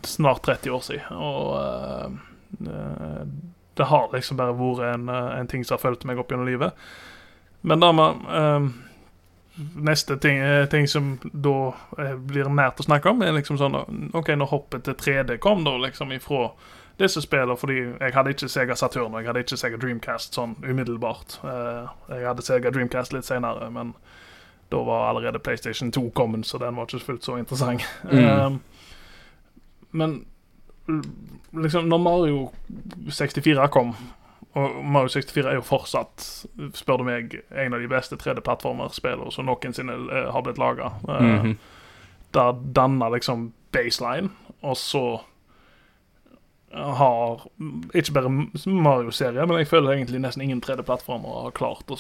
snart 30 år siden. Og eh, det har liksom bare vært en, en ting som har fulgt meg opp gjennom livet. Men da med uh, Neste ting, ting som da blir nært å snakke om, er liksom sånn OK, når hoppet til 3D kom, da liksom ifra disse spillene, fordi jeg hadde ikke Sega Saturn og jeg hadde ikke Sega Dreamcast sånn umiddelbart. Eh, jeg hadde Sega Dreamcast litt senere, men da var allerede PlayStation 2 kommet, så den var ikke fullt så interessant. Mm. Eh, men liksom, når Mario 64 kom og Mario 64 er jo fortsatt, spør du meg, en av de beste 3D-plattformerspillene som noensinne eh, har blitt laga. Mhm. Der danner liksom baseline, og så har ikke bare Mario-serien, men jeg føler egentlig nesten ingen 3D-plattformer har klart å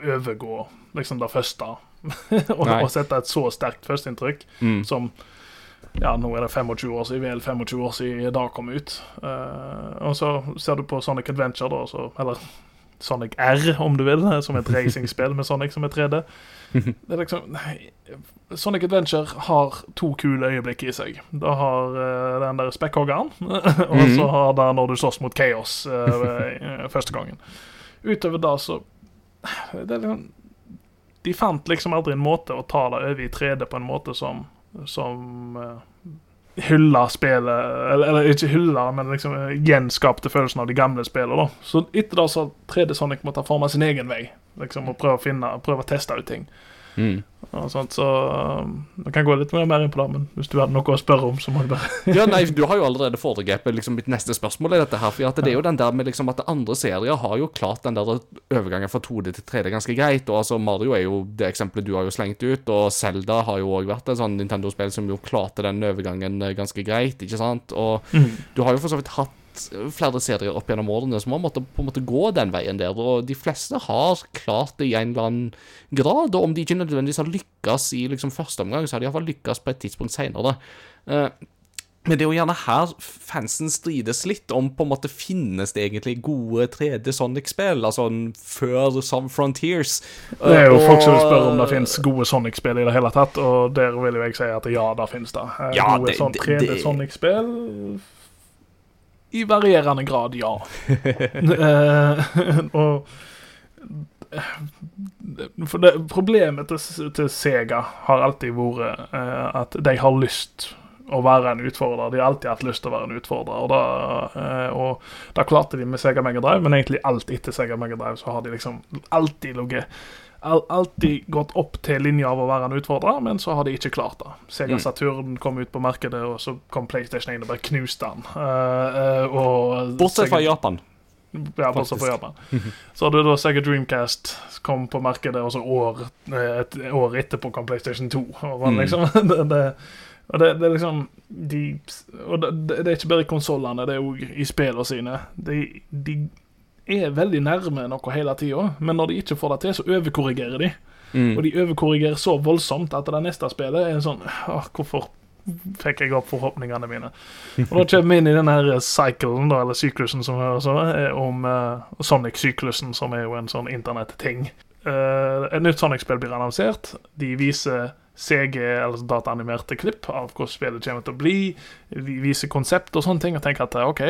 overgå liksom det første. og, og sette et så sterkt førsteinntrykk Mm. som Ja, nå er det 25 år siden, vel 25 år siden da kom ut. Uh, og så ser du på Sonic Adventure, da, så, eller Sonic R, om du vil, som et racingspill med Sonic som er 3D. Det er liksom nei, Sonic Adventure har to kule øyeblikk i seg. Det har uh, den der spekkhoggeren, og så Mhm. har det når du slåss mot Chaos eh, første gangen. Utover det så det er liksom, De fant liksom aldri en måte å ta det over i 3D på en måte som, som eh, hylla spillet eller, eller ikke hylla, men liksom eh, gjenskapte følelsen av de gamle spillene. Så etter det så har 3D Sonic måtte forme sin egen vei. Liksom, og prøve å finne, prøve å teste ut ting. Mm. Sånt, så um, Jeg kan gå litt mer, inn på det, men hvis du hadde noe å spørre om, så må du bare Ja, nei, Du har jo allerede foregrepet liksom, mitt neste spørsmål i dette. her, for Det er jo den der med liksom at andre serier har jo klart den der overgangen fra 2D til 3D ganske greit. og altså Mario er jo det eksempelet du har jo slengt ut, og Zelda har jo òg vært et sånn Nintendo-spill som jo klarte den overgangen eh, ganske greit. ikke sant? Og du har jo for så vidt hatt flere serier opp gjennom årene som har måttet på en måte gå den veien der, og de fleste har klart det i en eller annen grad, og om de ikke nødvendigvis har lykkes i liksom første omgang, så har de iallfall lykkes på et tidspunkt seinere. Uh, men det er jo gjerne her fansen strides litt om på en måte finnes det egentlig gode 3D Sonic-spill, altså før Some Frontiers. Det er jo og, folk som vil spør om det finnes gode Sonic-spill i det hele tatt, og der vil jo jeg si at ja, det finnes det. Eh, Ja, gode det- sånn det- 3D det- Sonic-spill I varierende grad, ja. Eh, og For det, problemet til, til Sega har alltid vært eh, at de har lyst å være en utfordrer. De har alltid hatt lyst til å være en utfordrer. Og da, eh, og da klarte de med Sega Mega Drive, men egentlig alt etter Sega Mega Drive så har de liksom alltid ligget alltid gått opp til linja av å være en utfordrer, men så har de ikke klart det. Sega Mm. Saturn kom ut på markedet, og så kom PlayStation 1 og bare knuste den. Uh, uh, Bortsett fra Japan. ja, bortsett fra Japan. Så hadde da Sega Dreamcast kom på markedet, og så år, eh, et år etterpå kom PlayStation 2. Og, Mm. liksom, det, det, og det, det er liksom de, Og det, det er ikke bare i konsollene, det er òg i spillene sine. De, de er veldig nærme noe hele tida, men når de ikke får det til, så overkorrigerer de. Mm. Og de overkorrigerer så voldsomt at det neste spillet er sånn åh, Hvorfor fikk jeg opp forhåpningene mine. Og da kommer vi inn i den her cyclen, da, eller syklusen, som høres også, er om uh, Sonic-syklusen, som er jo en sånn internett-ting. Uh, et nytt Sonic-spill blir annonsert. De viser CG, eller dataanimerte klipp av hvordan spillet kommer til å bli. De viser konsept og sånne ting, og tenker at OK.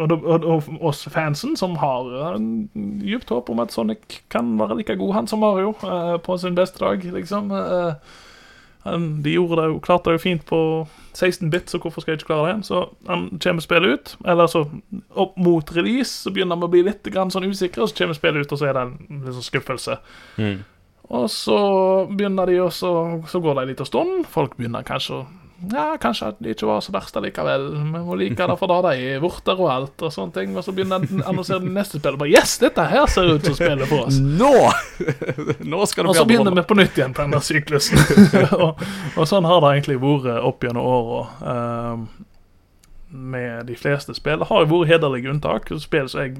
Og, og, og oss fansen, som har en dypt håp om at Sonic kan være like god han som Mario uh, på sin beste dag, liksom. Uh, han, de gjorde det jo, klarte det jo fint på 16-bit, så hvorfor skal jeg ikke klare det? Så han kommer spillet ut, eller så opp mot release så begynner vi å bli litt grann sånn usikre, og så kommer spillet ut, og så er det en liksom, skuffelse. skuffelse. Og så begynner de også, så går det en liten stund. Folk begynner kanskje å Ja, kanskje at det ikke var så verst allikevel. Vi må like det for det de er vorter og alt, og sånne ting. Og så begynner de å annonsere det neste spillet. Bare Yes, dette her ser ut som spillet for oss. Nå! Nå skal det Og så begynner vi på nytt igjen på denne syklusen. og, og sånn har det egentlig vært opp gjennom åra. ehm, med de fleste spill. Det har jo vært hederlige unntak. Spill som jeg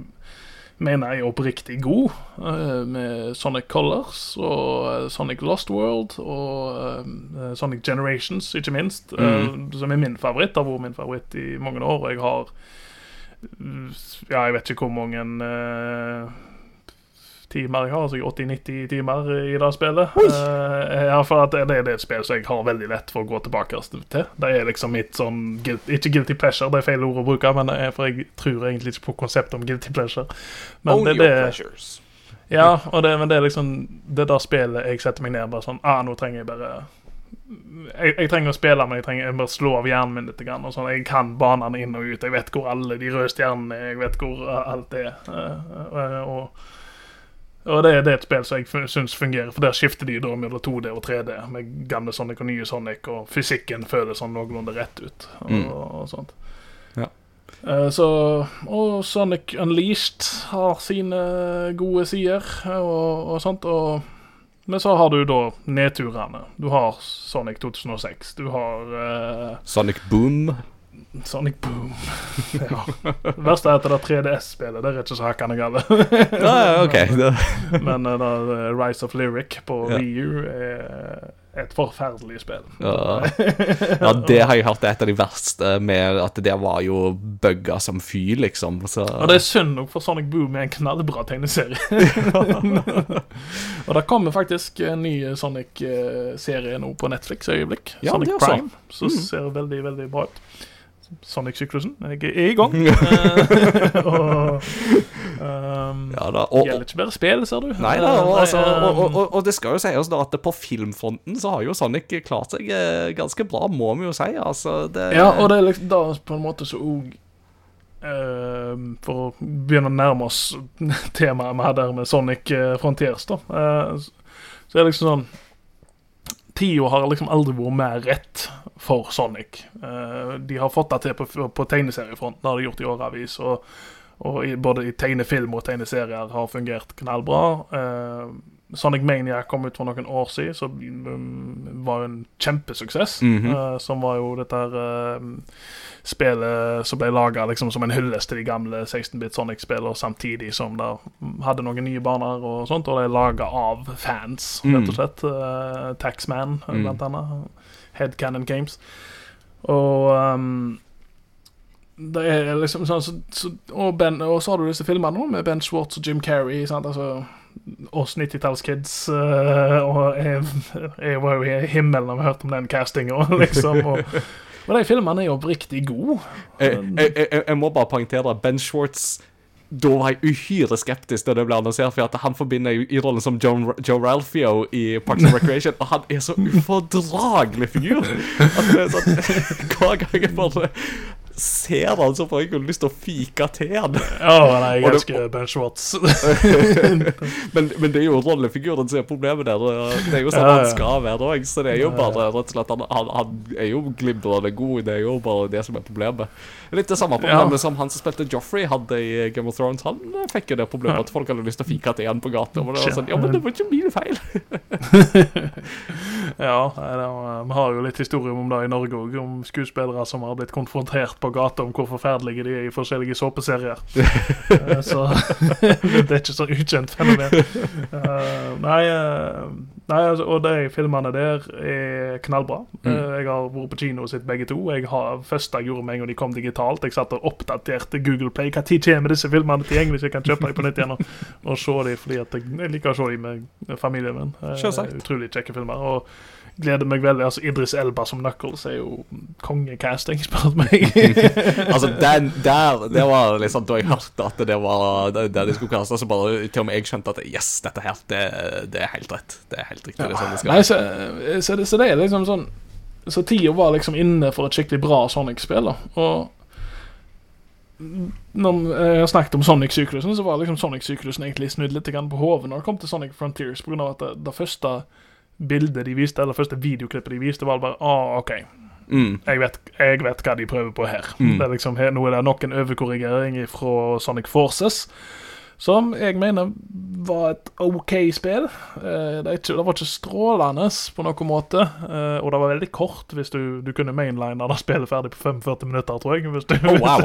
mener er oppriktig god, eh, med Sonic Colors og eh, Sonic Lost World og eh, Sonic Generations, ikke minst. mm. som er min favoritt. Har vært min favoritt i mange år. Og jeg har Ja, jeg vet ikke hvor mange timer jeg har, altså 80-90 timer i det spillet. Uh, ja, for at det, det er et spill som jeg har veldig lett for å gå tilbake til. Det er liksom mitt sånn Ikke guilty pleasure, det er feil ord å bruke, men det for jeg tror egentlig ikke på konseptet om guilty pleasure. Men Own det, your pleasures. ja, og det, men det er liksom det der spillet jeg setter meg ned bare sånn Ah, nå trenger jeg bare jeg, jeg trenger å spille, men jeg trenger jeg bare slå av hjernen min litt. Grann, og sånn. Jeg kan banene inn og ut. Jeg vet hvor alle de røde stjernene er. Jeg vet hvor uh, alt er. Uh, uh, og og det, det er et spill som jeg syns fungerer, for der skifter de da mellom 2D og 3D. Med gamle Sonic og nye Sonic, og fysikken føles sånn noenlunde rett ut. Og, Mm. og sånt. Ja. Uh, så, og Sonic Unleashed har sine gode sider og, og sånt. Og, men så har du da nedturene. Du har Sonic 2006. Du har uh, Sonic Boom. Sonic Boom. ja. Det verste er at det er 3DS-spillet det er ikke så hakkende galt. Men uh, Rise of Lyric på Ja. Wii U er et forferdelig spill. ja. ja, det har jeg hørt er et av de verste, med at det var jo bugga som fy, liksom. Så Og det er synd nok, for Sonic Boom er en knallbra tegneserie. og det kommer faktisk en ny Sonic-serie nå på Netflix i øyeblikk. Ja, Sonic. Prime. Som Mm. ser veldig, veldig bra ut. Sonic-syklusen. Jeg er i gang. Eh, og um, ja da. Og, gjelder ikke bare spill, ser du. Nei da, og, Eh, altså, og, og, og, det skal jo sies da at på filmfronten så har jo Sonic klart seg eh, ganske bra, må vi jo si. Altså, det Ja, og det er liksom da på en måte så òg For å begynne å nærme oss temaet vi hadde her med Sonic eh, Frontiers, da. Uh, så er det liksom sånn Tida har liksom aldri vært mer rett for Sonic. Eh, de har fått det til på, på tegneseriefronten, har de gjort i årevis. Og, og i, både i tegnefilm og tegneserier har fungert knallbra. Eh, Sonic Mania kom ut for noen år siden, så um, var en kjempesuksess. Mm -hmm. uh, som var jo dette her uh, spillet som ble laga liksom, som en hyllest til de gamle 16-bit Sonic-spillene, samtidig som det hadde noen nye baner og sånt, og det er laga av fans, rett og slett. Uh, Taxman, Mm. blant annet. Headcanon Games. Og um, det er liksom sånn så, så, og, ben, og så har du disse filmene nå med Ben Schwartz og Jim Carrey. Sant? Altså, oss 90-tallskids uh, og jeg, jeg var jo i himmelen da vi hørte om den castinga, liksom. Og, og de filmene er jo oppriktig gode. jeg, jeg, jeg, jeg må bare poengtere Ben Schwartz da var jeg uhyre skeptisk da det ble annonsert, for at han forbinder jo i rollen som John, Joe Ralphio i Parks and Recreation, og han er så ufordragelig figur. At det er sånn, Hver gang jeg bare ser han, så får jeg jo lyst til å fike til han. Ja, nei, jeg elsker Ben Schwartz. Men, men det er jo rollefiguren som er problemet der. Det er jo sånn Ja, ja. han skal være òg, så det er jo bare rett og slett Han, han, han er jo glimrende god, det er jo bare det som er problemet. Litt det samme problemet som han som spilte Joffrey hadde i Game of Thrones. Han fikk jo det problemet at folk hadde lyst til å fike til han på gata. Og det var sånn, ja, men det var ikke min feil. Ja, vi har jo litt historie om det i Norge òg, om skuespillere som har blitt konfrontert på gata om hvor forferdelige de er i forskjellige såpeserier. Eh, så det er ikke så ukjent fenomen. Eh, nei, eh, Nei, altså, og de filmene der er knallbra. Mm. Eh, Jeg har vært på kino og sett begge to. Jeg har, første jeg gjorde med en gang de kom digitalt, jeg satt og oppdaterte Google Play. Tid kommer disse filmene tilgjengelig, så jeg kan kjøpe dem på nytt igjen og, og se dem, fordi jeg, jeg liker å se dem med familien min. Eh, Selvsagt. Utrolig kjekke filmer. Og gleder meg veldig. altså Idris Elba som Knuckles er jo kongecasting, spør du meg. Altså, den der Det var liksom da jeg hørte at det var det, det de skulle kaste, så bare til og med jeg skjønte at yes, dette her, det, det er helt rett. Det er helt riktig. Det er sånn det skal Nei, så, så, det, så det er liksom sånn Så tida var liksom inne for et skikkelig bra Sonic-spill. da. Og når jeg har snakket om Sonic-syklusen, så var liksom Sonic-syklusen egentlig snudd litt på hodet når det kom til Sonic Frontiers, av at det, det første bildet de viste, eller første videoklippet de viste, var bare ah, OK, mm. jeg vet, jeg vet hva de prøver på her. Mm. Det er liksom, her, Nå er det nok en overkorrigering fra Sonic Forces, som jeg mener var et OK spill. Eh, det, ikke, det var ikke strålende på noen måte, eh, og det var veldig kort hvis du, du kunne mainline det spillet ferdig på 45 minutter, tror jeg. Du, Oh, wow.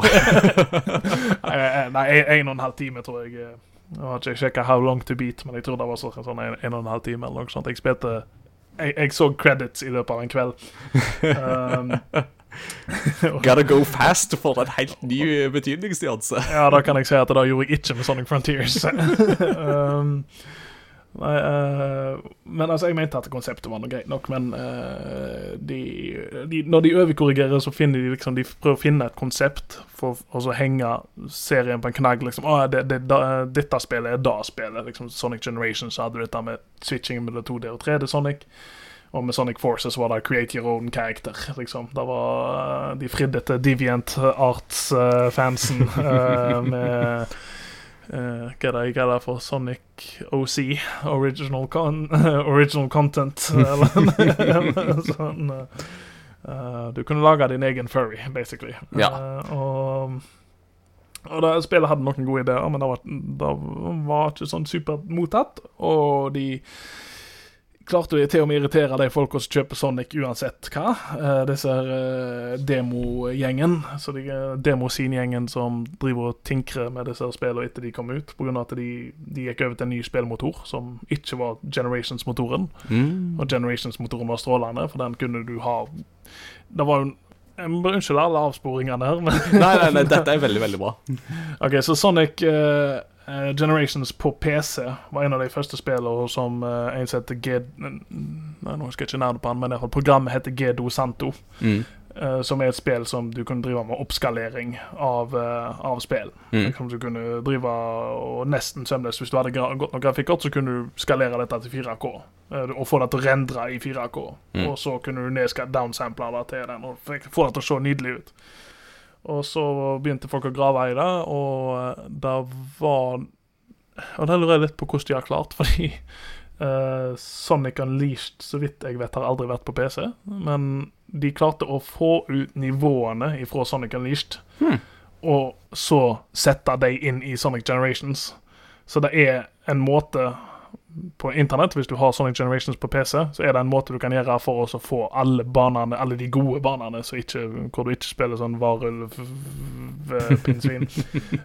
eh, nei, en og en halv time, tror jeg. Jeg har ikke sjekka how long to beat, men jeg tror det var sånn sånn en, en og en halv time. eller noe sånt. Jeg spilte jeg, jeg så credits i løpet av en kveld. Um, Gotta go fast for en helt ny betydningsnyanse. Ja, da kan jeg si at det gjorde jeg ikke med Sonic Frontiers. um, men altså, jeg mente at konseptet var noe greit nok, men eh, de, de, når de overkorrigerer, så finner de liksom De prøver å finne et konsept for å henge serien på en knagg. liksom, ah, det, det, da, Dette spillet er da spillet. liksom Sonic Generations hadde dette med switching mellom 2D og 3D Sonic. Og med Sonic Forces var det create your own character. liksom. Det var De fridde til Deviant Arts-fansen med eh, hva det kaller for Sonic OC, Original, con original Content, eller, eller sånn. eh, du kunne lage din egen furry, basically. Ja. Uh, og og det, Spillet hadde noen gode ideer, men det var, det var ikke sånn supermottatt. Og de klarte jo til og med irritere de folka som kjøper Sonic uansett hva. Uh, disse uh, demogjengen, så de, eh, demoscene-gjengen som driver og tinkrer med disse spillene etter de kom ut, pga. at de, de gikk over til en ny spillmotor som ikke var Generations-motoren. Mm. Og Generations-motoren var strålende, for den kunne du ha Det var jo Unnskyld alle avsporingene her, men Nei, nei, nei, dette er veldig, veldig bra. Ok, så Sonic eh, Generations på PC var en av de første spillene som uh, en som heter G... Nei, nå husker jeg ikke navnet på han, men fall programmet heter Gedo Santo. Mm. Uh, som er et spill som du kunne drive med oppskalering av, uh, av spill. Mm. Som du kunne drive og nesten sømløst Hvis du hadde gra godt nok grafikkort, så kunne du skalere dette til 4K. eh, og få det til å rendre i 4K. Mm. Og så kunne du downsample det til den og få det til å se nydelig ut. Og så begynte folk å grave i det, og eh, det var Og der lurer jeg litt på hvordan de har klart, fordi uh, Sonic Unleashed, så vidt jeg vet, har aldri vært på PC. Men de klarte å få ut nivåene fra Sonic Unleashed, Hmm. og så sette de inn i Sonic Generations. Så det er en måte på internett, hvis du har Sonic Generations på PC, så er det en måte du kan gjøre for å få alle banene, alle de gode banene, så ikke, hvor du ikke spiller sånn varulv, pinnsvin,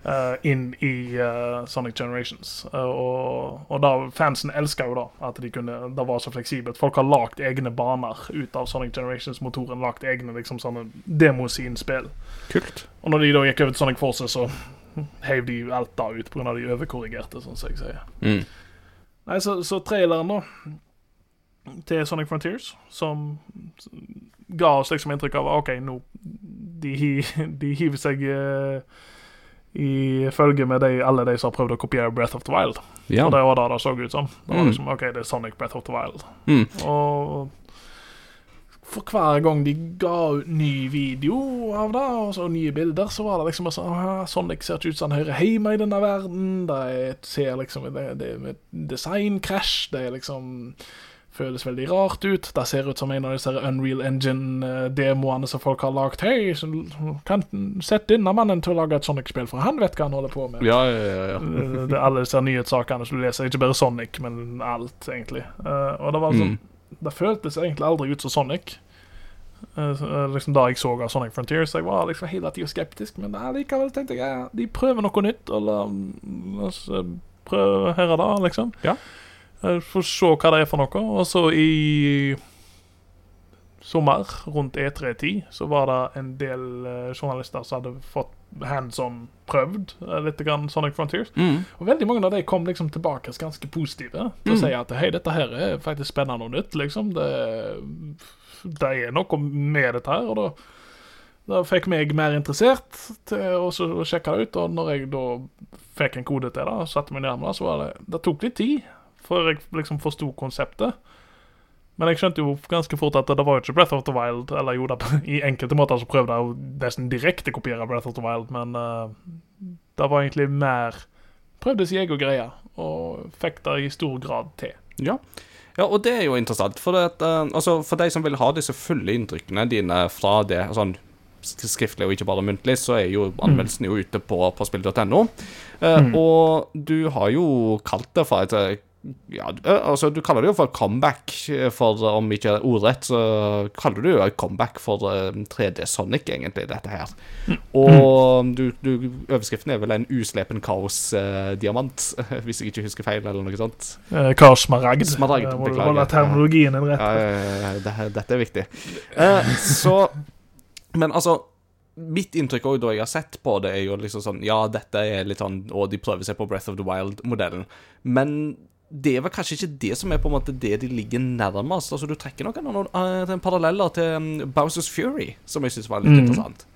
uh, inn i uh, Sonic Generations. Uh, og, og da, fansen elsker jo da at de kunne, det var så fleksibelt. Folk har lagt egne baner ut av Sonic Generations-motoren, lagt egne liksom sånne demoscene-spill. Kult. Og når de da gikk over til Sonic Forces, så heiv de alt da ut pga. de overkorrigerte, sånn som jeg sier. Mm. Nei, så, så traileren da til Sonic Frontiers, som ga oss liksom inntrykk av OK, nå De, de hiver seg uh, i følge med de, alle de som har prøvd å kopiere Breath of the Wild. Ja. Og det var det det så ut som. Det var Mm. liksom, OK, det er Sonic Breath of the Wild. Mm. Og for hver gang de ga ut ny video av det, og så nye bilder, så var det liksom sånn «Ah, Sonic ser ikke ut som han hører hjemme i denne verden. Det er, ser liksom Det, det er et designkrasj. Det er liksom Føles veldig rart ut. Det ser ut som en av disse Unreal Engine-demoene som folk har lagd. Hei, så kan sett denne mannen til å lage et Sonic-spill, for han vet hva han holder på med. Ja, ja, ja, ja. Det alle disse nyhetssakene som du leser. Ikke bare Sonic, men alt, egentlig. Eh, og det var sånn Mm. Det føltes egentlig aldri ut som Sonic. Uh, liksom Da jeg så av Sonic Så jeg var liksom hele tida skeptisk, men likevel tenkte jeg ja, de prøver noe nytt. Og la, la oss eh, prøve her og da, liksom. Ja. Uh, Få se hva det er for noe. Og så i sommer, rundt E3-tid, så var det en del journalister som hadde fått hands on prøvd eh, litt grann Sonic Frontiers. Mm. Og veldig mange av de kom liksom tilbake ganske positive til å Mm. si at hei, dette her er faktisk spennende og nytt. liksom. Det, det er noe med dette her. og da da fikk meg mer interessert til å sjekke det ut. Og når jeg da fikk en kode til det og satte meg ned med det, så var det Det tok litt tid før jeg liksom forsto konseptet. Men jeg skjønte jo ganske fort at det var jo ikke Breath of the Wild. Eller jo, da, i enkelte måter så prøvde jeg jo nesten direkte kopiere Breath of the Wild, men uh, det var egentlig mer Prøvde sin egen greie, og fikk det i stor grad til. Ja. ja, og det er jo interessant. For, det, eh, altså, for de som vil ha disse fulle inntrykkene dine fra det sånn skriftlig og ikke bare muntlig, så er jo anmeldelsen jo ute på, på spill.no. Eh, Mm. Og du har jo kalt det for et eh, ja, eh, altså Du kaller det jo for comeback, eh, for eh, om ikke ordrett, så kaller du jo comeback for eh, 3D Sonic, egentlig, dette her. Og du, du, overskriften er vel en uslepen kaos-diamant, hvis jeg ikke husker feil, eller noe sånt. Eh, Kars Smaragd. Eh, beklager. holde terminologien din rett. Ja, det, dette er viktig. Eh, så Men altså Mitt inntrykk også da jeg har sett på det, er jo liksom sånn Ja, dette er litt sånn Og de prøver seg på Breath of the Wild-modellen. Men det er vel kanskje ikke det som er på en måte det de ligger nærmest. Altså Du trekker noen, noen noen paralleller til um, Bowsers Fury, som jeg syns var litt Mm. interessant.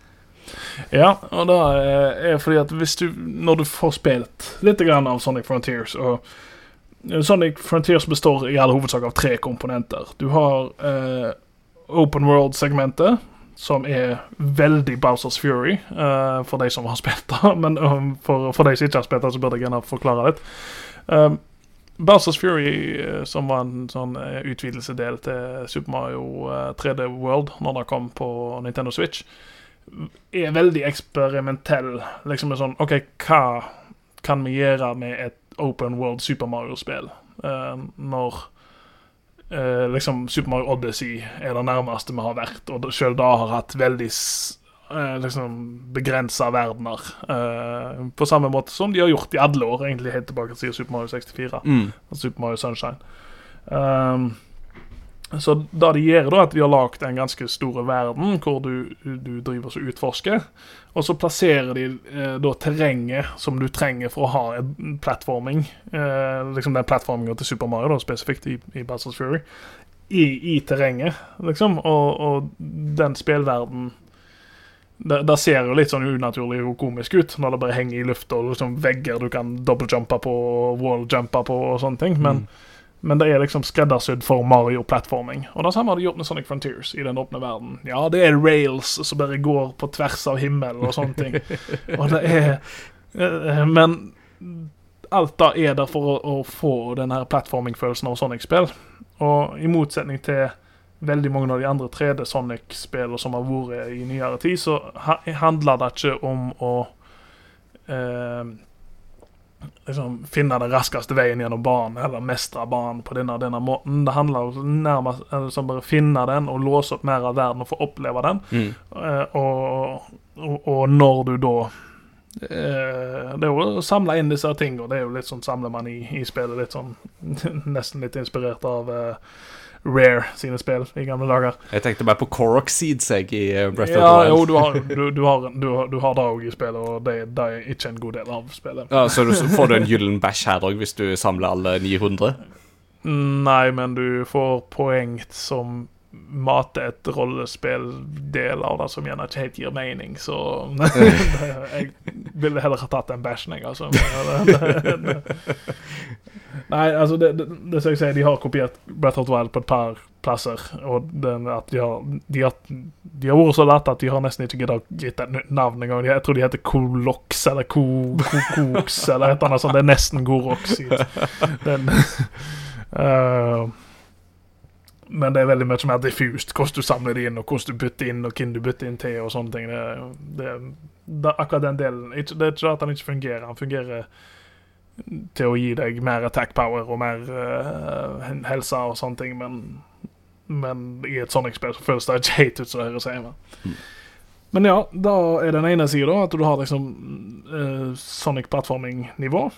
Ja, og det er fordi at hvis du Når du får spilt litt grann av Sonic Frontiers og Sonic Frontiers består i all hovedsak av tre komponenter. Du har eh, Open World-segmentet, som er veldig Bowsers Fury, eh, for de som har spilt det. Men um, for, for de som ikke har spilt det, så burde jeg gjerne forklare litt. Um, Bowsers Fury, eh, som var en sånn eh, utvidelsedel til Super Mario eh, 3D World når det kom på Nintendo Switch, er veldig eksperimentell. Liksom er sånn OK, hva kan vi gjøre med et open world Super Mario-spill? Uh, når uh, liksom Super Mario Odyssey er det nærmeste vi har vært, og sjøl da har hatt veldig eh, liksom begrensa verdener. eh, på samme måte som de har gjort i alle år, egentlig helt tilbake til Super Mario 64 Mm. og Super Mario Sunshine. Um, så det de gjør, da, at de har lagd en ganske stor verden hvor du, du driver og utforsker. Og så plasserer de eh, da terrenget som du trenger for å ha en plattforming. Eh, liksom den plattforminga til Super Mario, da, spesifikt i, i Battles Fury. I, i terrenget, liksom. Og, og den spillverden det, det ser jo litt sånn unaturlig og komisk ut når det bare henger i lufta og liksom vegger du kan dobbeltjumpe på wall-jumpe på og sånne ting. Men, men det er liksom skreddersydd for Mario-plattforming. Og det samme har de gjort med Sonic Frontiers i den åpne verden. Ja, det er rails som bare går på tvers av himmelen og sånne ting. Og det er eh, Men alt da er der for å, å få den her plattforming-følelsen av Sonic-spill. Og i motsetning til veldig mange av de andre 3D Sonic-spillene som har vært i nyere tid, så ha, handler det ikke om å eh, liksom finne den raskeste veien gjennom banen, eller mestre banen på denne denne måten. Det handler om nærmest liksom bare finne den og låse opp mer av verden og få oppleve den. Mm. Eh, og, og, og når du da eh, Det er jo å samle inn disse tingene. Det er jo litt sånn samler man i, i spillet. Litt sånn Nesten litt inspirert av eh, Rare sine spill i gamle dager. Jeg tenkte bare på Korok Seeds jeg, i eh, Breath Ja, of the jo, Wild. du har, du, du har, du har, du har det òg i spillet, og det, det er ikke en god del av spillet. Ja, så du, får du en gyllen bæsj her òg, hvis du samler alle 900? Nei, men du får poeng som mater et rollespill-del av det som gjerne ikke helt gir mening, så Jeg ville heller ha tatt den bæsjen, jeg, altså. Nei, altså, det, det, det som jeg sier, de har kopiert Breath of the Wild på et par plasser, og den, at de har, de har de har vært så late at de har nesten ikke giddet å gitt et navn engang. Jeg tror de heter Kolox eller Ko, eller et eller annet sånt. Det er nesten Gorox. Den, Eh, men det er veldig mye mer diffust hvordan du samler det inn, og hvordan du bytter inn, og hvem du bytter inn til, og sånne ting. Det, det, det, akkurat den delen Det er ikke at han ikke fungerer. Han fungerer til å gi deg mer attack power og mer uh, helse og sånne ting, men, men i et Sonic-spill så føles det ikke helt ut som det høres hjemme. Men ja, da er den ene sida at du har liksom uh, Sonic-plattforming-nivå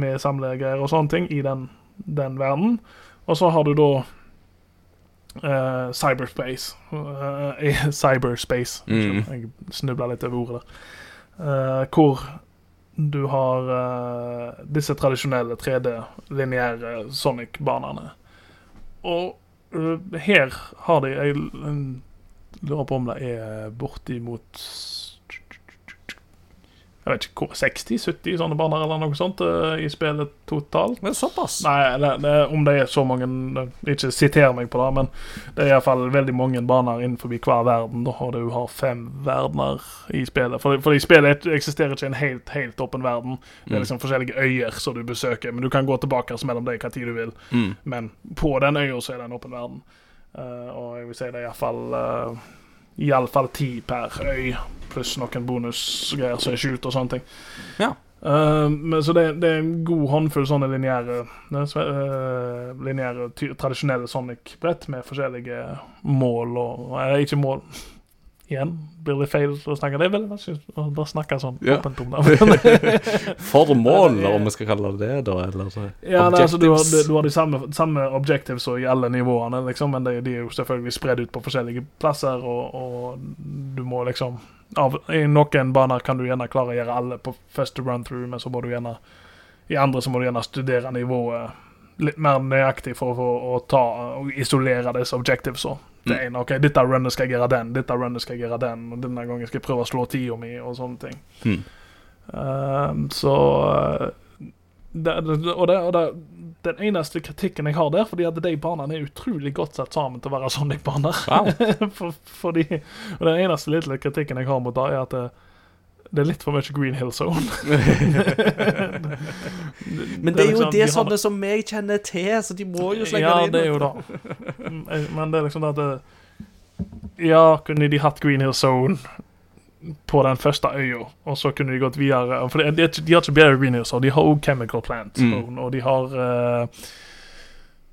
med samlegreier og sånne ting i den den verden. Og så har du da eh, cyberspace. Uh, cyberspace. Mm. Jeg snubla litt over ordet der. Uh, hvor du har disse tradisjonelle 3D-lineære Sonic-banene. Og her har de Jeg lurer på om det er bortimot Jeg vet ikke hvor 60-70 sånne baner eller noe sånt eh, i spillet totalt. Men såpass? Nei, det, det, om det er så mange Ikke siter meg på det, men det er iallfall veldig mange baner innenfor hver verden. Og du har fem verdener i spillet. For, for i spillet eksisterer ikke en helt, helt åpen verden. Det er liksom forskjellige øyer som du besøker, men du kan gå tilbake mellom dem hva tid du vil. Mm. Men på den øya så er det en åpen verden. Uh, og jeg vil si det er iallfall uh, Iallfall ti per øy, pluss noen bonusgreier som er skjult og sånne ting. Ja. Uh, men så det, det er en god håndfull sånne lineære, uh, lineære tradisjonelle Sonic-brett med forskjellige mål og Eller ikke mål. Igjen, blir det feil å snakke det? Vel, å bare snakke sånn Ja. åpent om det. Formål, om vi skal kalle det det, da? Eller så. Ja, nei, altså, du, har, du har de samme, samme objectives i alle nivåene, liksom, men de, de er jo selvfølgelig spredd ut på forskjellige plasser, og, og du må liksom av, I noen baner kan du gjerne klare å gjøre alle på første run through, men så må du gjerne I andre så må du gjerne studere nivået litt mer nøyaktig for få- å ta og isolere disse objectives. Og. Det Mm. ene, ok, Dette runnet skal jeg gjøre den, dette runnet skal jeg gjøre den, og denne gangen skal jeg prøve å slå tida mi, og sånne ting. Mm. Uh, så eh, det, det, og, det, og det, den eneste kritikken jeg har der, fordi at de banene er utrolig godt satt sammen til å være Sonic-baner. Wow. For, fordi, og den eneste lille kritikken jeg har mot det, er at det, er litt for mye Green Hill Zone. Men det er jo liksom- det sånne som jeg kjenner til, så de må jo slenge Ja, det inn. det er jo det. Mm, Men det er liksom det at Ja, kunne de hatt Green Hill Zone på den første øya, og så kunne de gått videre For de, har ikke bare Green Hill Zone, de har også Chemical Plant Mm. Zone, og de har uh,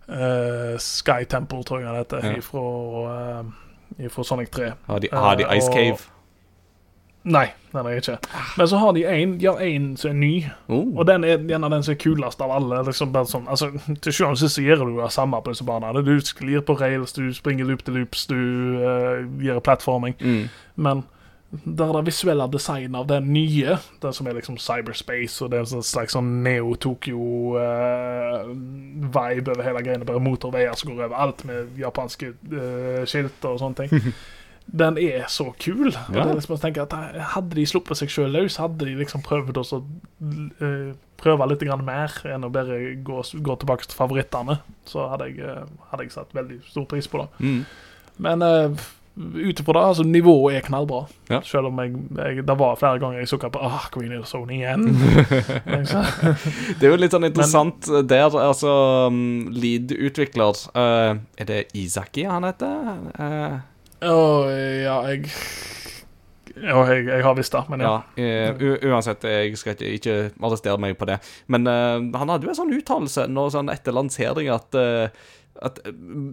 uh, Sky Temple, tror jeg det heter, Ja. ifra, uh, ifra Sonic 3. Har de, har de Ice Ice og- Cave? Nei, den er ikke. Men så har de en, de har en som er ny, Oh. og den er gjerne den som er kulest av alle. Liksom bare sånn, altså, til sjuende og sist gjør du det samme på disse banene. Du sklir på rails, du springer loop til loops, du uh, gjør plattforming. Mm. Men der er det visuelle designet av den nye, den som er liksom cyberspace, og det er en sånn slags sånn Neo-Tokyo-vibe over hele greiene. Bare motorveier som går over alt med japanske uh, skilter og sånne ting. Den er så kul. Og Ja. det er liksom å tenke at eh, Hadde de sluppet seg sjøl løs, hadde de liksom prøvd å eh, prøve litt mer enn å bare gå, gå tilbake til favorittene, så hadde jeg, eh, hadde jeg satt veldig stor pris på det. Mm. Men uh, ut ifra det, altså nivået er knallbra. Ja. Selv om jeg, jeg Det var flere ganger jeg sukka på ah, Green Hill Zone igjen. Liksom. Det er jo litt sånn interessant der, altså um, Lead-utvikler uh, Er det Isaki han heter? Eh, Å, ja, jeg Ja, jeg, jeg har visst det, men ja. ja. eh, uansett, jeg skal ikke, ikke arrestere meg på det. Men uh, han hadde jo en sånn uttalelse sånn etter lansering at uh, at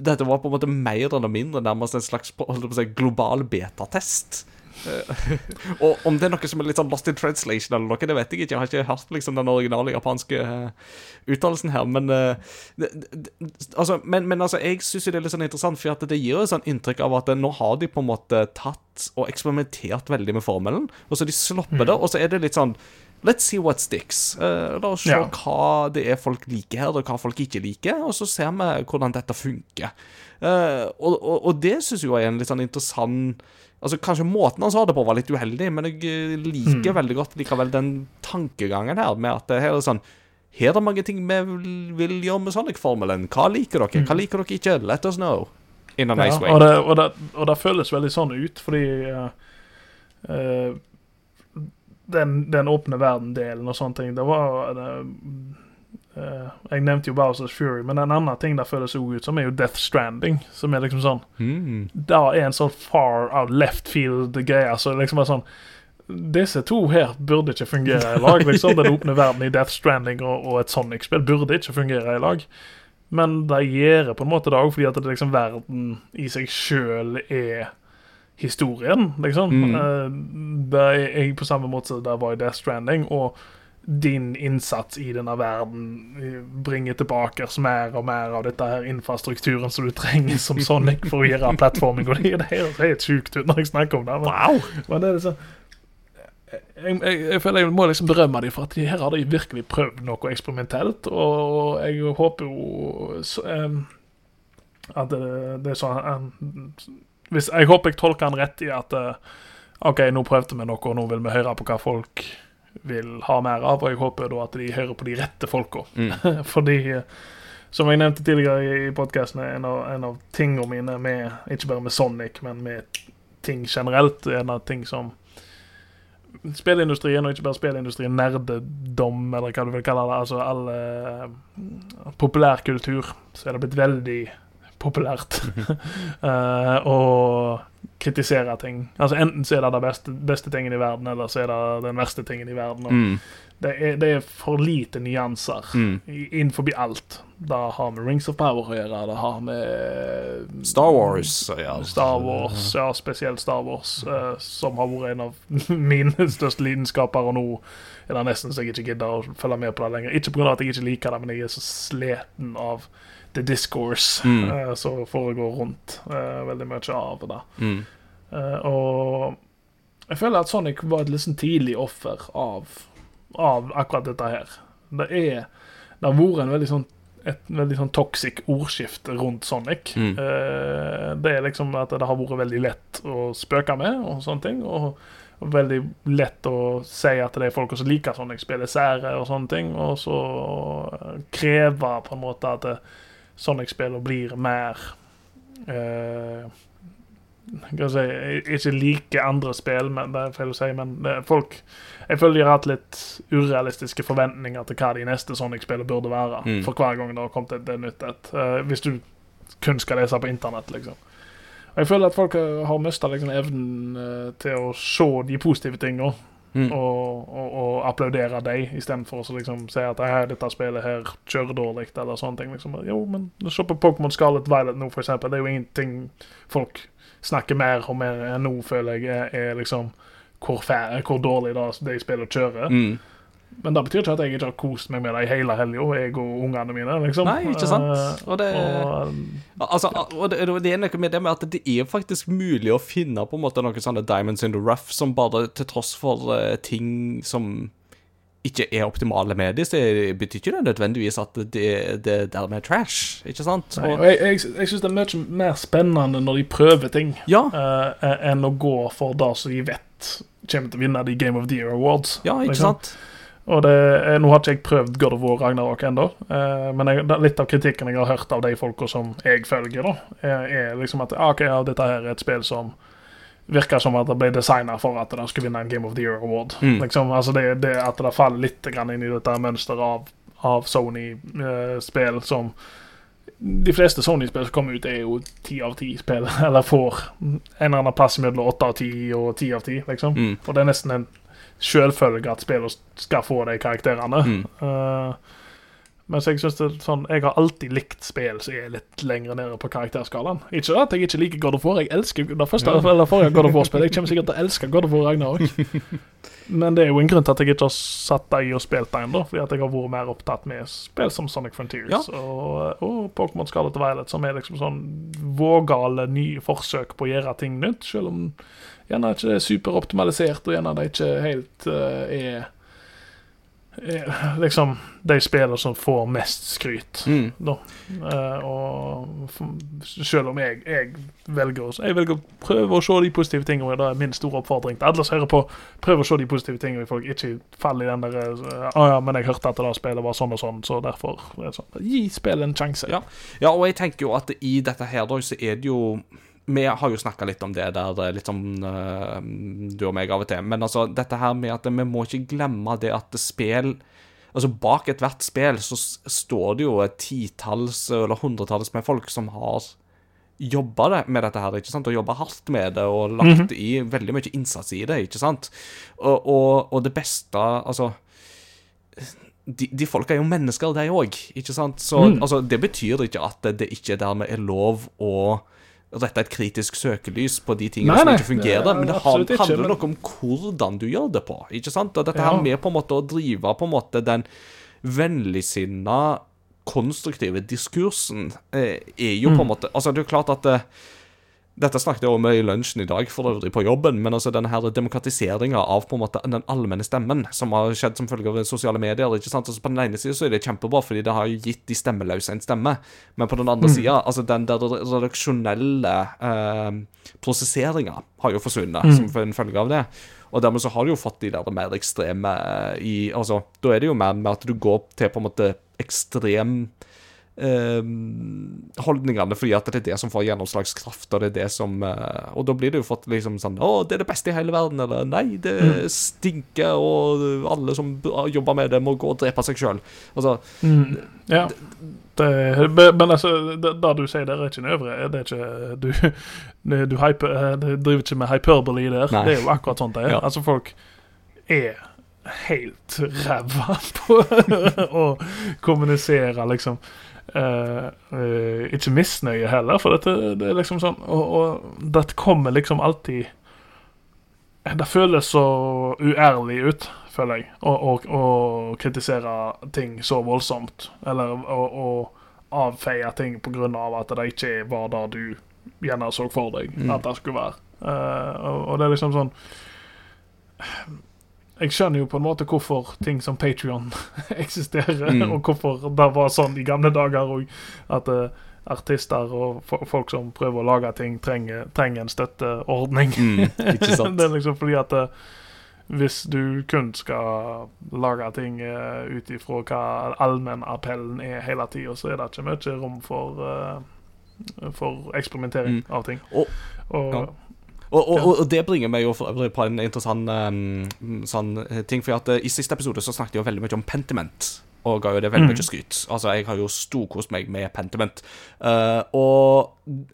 dette var på en måte mer eller mindre nærmest en slags holdt på å si, global betatest. Eh, og om det er noe som er litt sånn lost in translation eller noe, det vet jeg ikke. Jeg har ikke hørt liksom den originale japanske uh, uttalelsen her. Men, uh, det, det, altså, men, men altså, jeg syns det er litt sånn interessant, for det gir et sånn inntrykk av at nå har de på en måte tatt og eksperimentert veldig med formelen, og så de slipper det, og så er det litt sånn Let's see what sticks. Uh, la oss se Ja. hva det er folk liker her, og hva folk ikke liker, og så ser vi hvordan dette funker. Uh, og, og, og det syns jeg jo er en litt sånn interessant Altså Kanskje måten han sa det på, var litt uheldig, men jeg eh, liker Mm. veldig godt likevel den tankegangen her, med at det her er sånn Her er det mange ting vi vil, gjøre med Sonic-formelen. Hva liker dere? Hva liker dere ikke? Let us know. In a nice Mm. ja, way. og, det, og, det, og det føles veldig sånn ut, fordi uh, uh, den, den åpne verden-delen og sånne ting, det var det, eh, Jeg nevnte jo Bowsers Fury, men en annen ting det føles også ut som, er jo Death Stranding. Som er liksom sånn Mm. Det er en sånn far out left field-greie. Så liksom er sånn Disse to her burde ikke fungere i lag. liksom Den åpne verden i Death Stranding og, og et Sonic-spill burde ikke fungere i lag. Men de gjør det på en måte det òg, fordi at det liksom verden i seg sjøl er historien, liksom. Mm. Uh, det er på samme måte som det var i Death Stranding. Og din innsats i denne verden eh, bringer tilbake mer og mer av dette her infrastrukturen som du trenger som Sonic for å gjøre plattforming. Og det, er høres helt sjukt ut når jeg snakker om det. Men, Wow! men det er liksom jeg, jeg, jeg føler jeg må liksom berømme dem for at de her har de virkelig prøvd noe eksperimentelt. Og jeg håper jo så, um, at det, det er sånn um, hvis, Jeg håper jeg tolker han rett i at uh, OK, nå prøvde vi noe, og nå vil vi høre på hva folk vil ha mer av. Og jeg håper da at de hører på de rette folka. Mm. Fordi som jeg nevnte tidligere i, podkasten, en, av- en av tingene mine med Ikke bare med Sonic, men med ting generelt, er en av ting som Spillindustrien, og ikke bare spillindustrien, nerdedom, eller hva du vil kalle det, altså all eh, populærkultur, så er det blitt veldig populært uh, å kritisere ting. Altså Enten så er det den beste, beste tingen i verden, eller så er det den verste tingen i verden. Og Mm. det, er, det er for lite nyanser Mm. innenfor alt. Det har med Rings of Power å gjøre, det har med Star Wars. Ja. Star Wars, ja, spesielt Star Wars, uh, som har vært en av mine største lidenskaper, og nå er det nesten så jeg ikke gidder å følge med på det lenger. Ikke pga. at jeg ikke liker det, men jeg er så sliten av the discourse Mm. uh, som foregår rundt uh, veldig mye av det. Mm. Uh, og jeg føler at Sonic var et liksom tidlig offer av, av akkurat dette her. Det er Det har vært en veldig sånn et veldig sånn toxic ordskifte rundt Sonic. Mm. Eh, det er liksom at det har vært veldig lett å spøke med og sånne ting. Og, og veldig lett å si at det er folk som liker Sonic, spiller sære og sånne ting. Og så kreve på en måte at det- Sonic-spillene blir mer uh, si, Ikke like andre spill, men det er feil å si, men det, er folk Jeg føler de har hatt litt urealistiske forventninger til hva de neste Sonic-spillene burde være. Mm. For hver gang det har kommet et, nytt et. Uh, hvis du kun skal lese på internett, liksom. Og jeg føler at folk eh, har mista liksom, evnen uh, til å se de positive tingene Mm. og, og, og applaudere dem, istedenfor å liksom si at dette spillet her kjører dårlig, eller sånne ting. Liksom. Jo, men se på Pokémon Scarlet Violet nå, for eksempel. Det er jo ingenting folk snakker mer om enn nå, føler jeg, er, er liksom hvor, fære, hvor dårlig det, de spiller kjører. Mm. Men det betyr ikke at jeg ikke har kost meg med det i hele helga, jeg og ungene mine, liksom. Nei, ikke sant? Eh, Og det og, Altså, og det, det er noe med det med at det er faktisk mulig å finne på en måte noen sånne diamonds in the rough som bare, til tross for eh, ting som ikke er optimale med dem, så betyr ikke det nødvendigvis at det, det dermed er trash, ikke sant? Nei, og jeg, jeg, jeg syns det er mye mer spennende når de prøver ting, ja, uh, enn å gå for det som de vet kommer til å vinne de Game of the Year Awards. ja, ikke liksom. sant? Og det, eh, Nå har ikke jeg prøvd God of War Ragnarok ennå, eh, men jeg, litt av kritikken jeg har hørt av de folka som jeg følger, da, er, er liksom at ah, ok, ja, dette her er et spill som virker som at det ble designa for at det skulle vinne en Game of the Year Award. Mm. Liksom, altså det, det At det faller litt grann inn i dette mønsteret av, av Sony-spill som De fleste Sony-spill som kommer ut, er jo ti av ti spill, eller får en eller annen plass mellom åtte av ti og ti av ti, liksom. Mm. Og det er nesten en selvfølge at spillet skal få de karakterene. Mm. Uh, mens jeg synes det er sånn Jeg har alltid likt spill som er litt lenger nede på karakterskalaen. Ikke at jeg ikke liker God of War. Jeg elsker det første eller forrige God of War-spillet. Jeg kommer sikkert til å elske God of War Ragnarok. Men det er jo en grunn til at jeg ikke har satt deg og spilt deg ennå. Fordi at jeg har vært mer opptatt med spill som Sonic Frontiers Ja. og, og Pokémon Scarlet Violet, som er liksom sånn vågale nye forsøk på å gjøre ting nytt. Selv om gjerne ikke er superoptimalisert, og gjerne det ikke helt uh, er, er Liksom de spillene som får mest skryt. Mm. Da. Uh, og for, selv om jeg, jeg velger Jeg velger å prøve å se de positive tingene, og det er min store oppfordring til alle som hører på. Prøv å se de positive tingene, folk ikke faller i den der eh, Å ja, men jeg hørte at det der spillet var sånn og sånn, så derfor er sånn. Gi spillet en sjanse. Ja. Ja, og jeg tenker jo at i dette her, da, så er det jo Vi har jo snakka litt om det der, er litt som uh, du og meg av og til. Men altså, dette her med at vi må ikke glemme det at spill Altså, bak ethvert spill så står det jo et titalls eller hundretalls med folk som har jobba det- med dette her, ikke sant, og jobba hardt med det og lagt i veldig mye innsats i det, ikke sant. Og, og, og det beste Altså de, de folka er jo mennesker, de òg, ikke sant? Så Mm. altså, det betyr ikke at det, det ikke dermed er lov å rette et kritisk søkelys på de tingene Nei, som ikke fungerer, Nei, men det absolutt handler ikke, men- nok om hvordan du gjør det på. Ikke sant? Og dette Ja. her med på en måte å drive på en måte den vennligsinna, konstruktive diskursen eh, er jo på en måte Altså, det er jo klart at eh, dette snakket jeg om i lunsjen i dag, for øvrig på jobben, men altså denne her demokratiseringa av på en måte den allmenne stemmen, som har skjedd som følge av sosiale medier. ikke sant? Altså På den ene sida så er det kjempebra, fordi det har jo gitt de stemmeløse en stemme, men på den andre Mm. sida, altså den der redaksjonelle eh, prosesseringa har jo forsvunnet Mm. som en følge av det. Og dermed så har du jo fått de der mer ekstreme eh, i Altså, da er det jo mer med at du går til på en måte ekstrem holdningene, fordi at det er det som får gjennomslagskraft, og det er det som eh, Og da blir det jo fått liksom sånn Å, det er det beste i hele verden, eller Nei, det Mm. stinker, og alle som jobber med det, må gå og drepe seg sjøl. Altså, Mm, ja. Det, men altså, det, det du sier der, er ikke en øvre. Det er ikke Du, du hyper, driver ikke med hyperbole der. Nei. Det er jo akkurat sånt det er. Ja. Altså, folk er helt ræva på å kommunisere, liksom. Eh, ikke misnøye heller, for dette, det er liksom sånn Og, og det kommer liksom alltid Det føles så uærlig ut, føler jeg, å, kritisere ting så voldsomt. Eller å avfeie ting på grunn av at det ikke var det du gjerne så for deg Mm. at det skulle være. Uh, og, og det er liksom sånn Jeg skjønner jo på en måte hvorfor ting som Patrion eksisterer, Mm. og hvorfor det var sånn i gamle dager òg. At uh, artister og folk som prøver å lage ting, trenger, trenger en støtteordning. mm, ikke sant? det er liksom fordi at uh, hvis du kun skal lage ting uh, ut ifra hva allmennappellen er hele tida, så er det ikke mye rom for uh, for eksperimentering Mm. av ting. Og- Og, ja. Og, og, og, det bringer meg jo for øvrig på en interessant um, sånn eh, ting. For at uh, i siste episode så snakket jeg jo veldig mye om Pentiment. Og ga jo det veldig Mm. mye skryt. Altså, jeg har jo storkost meg med Pentiment. Uh, og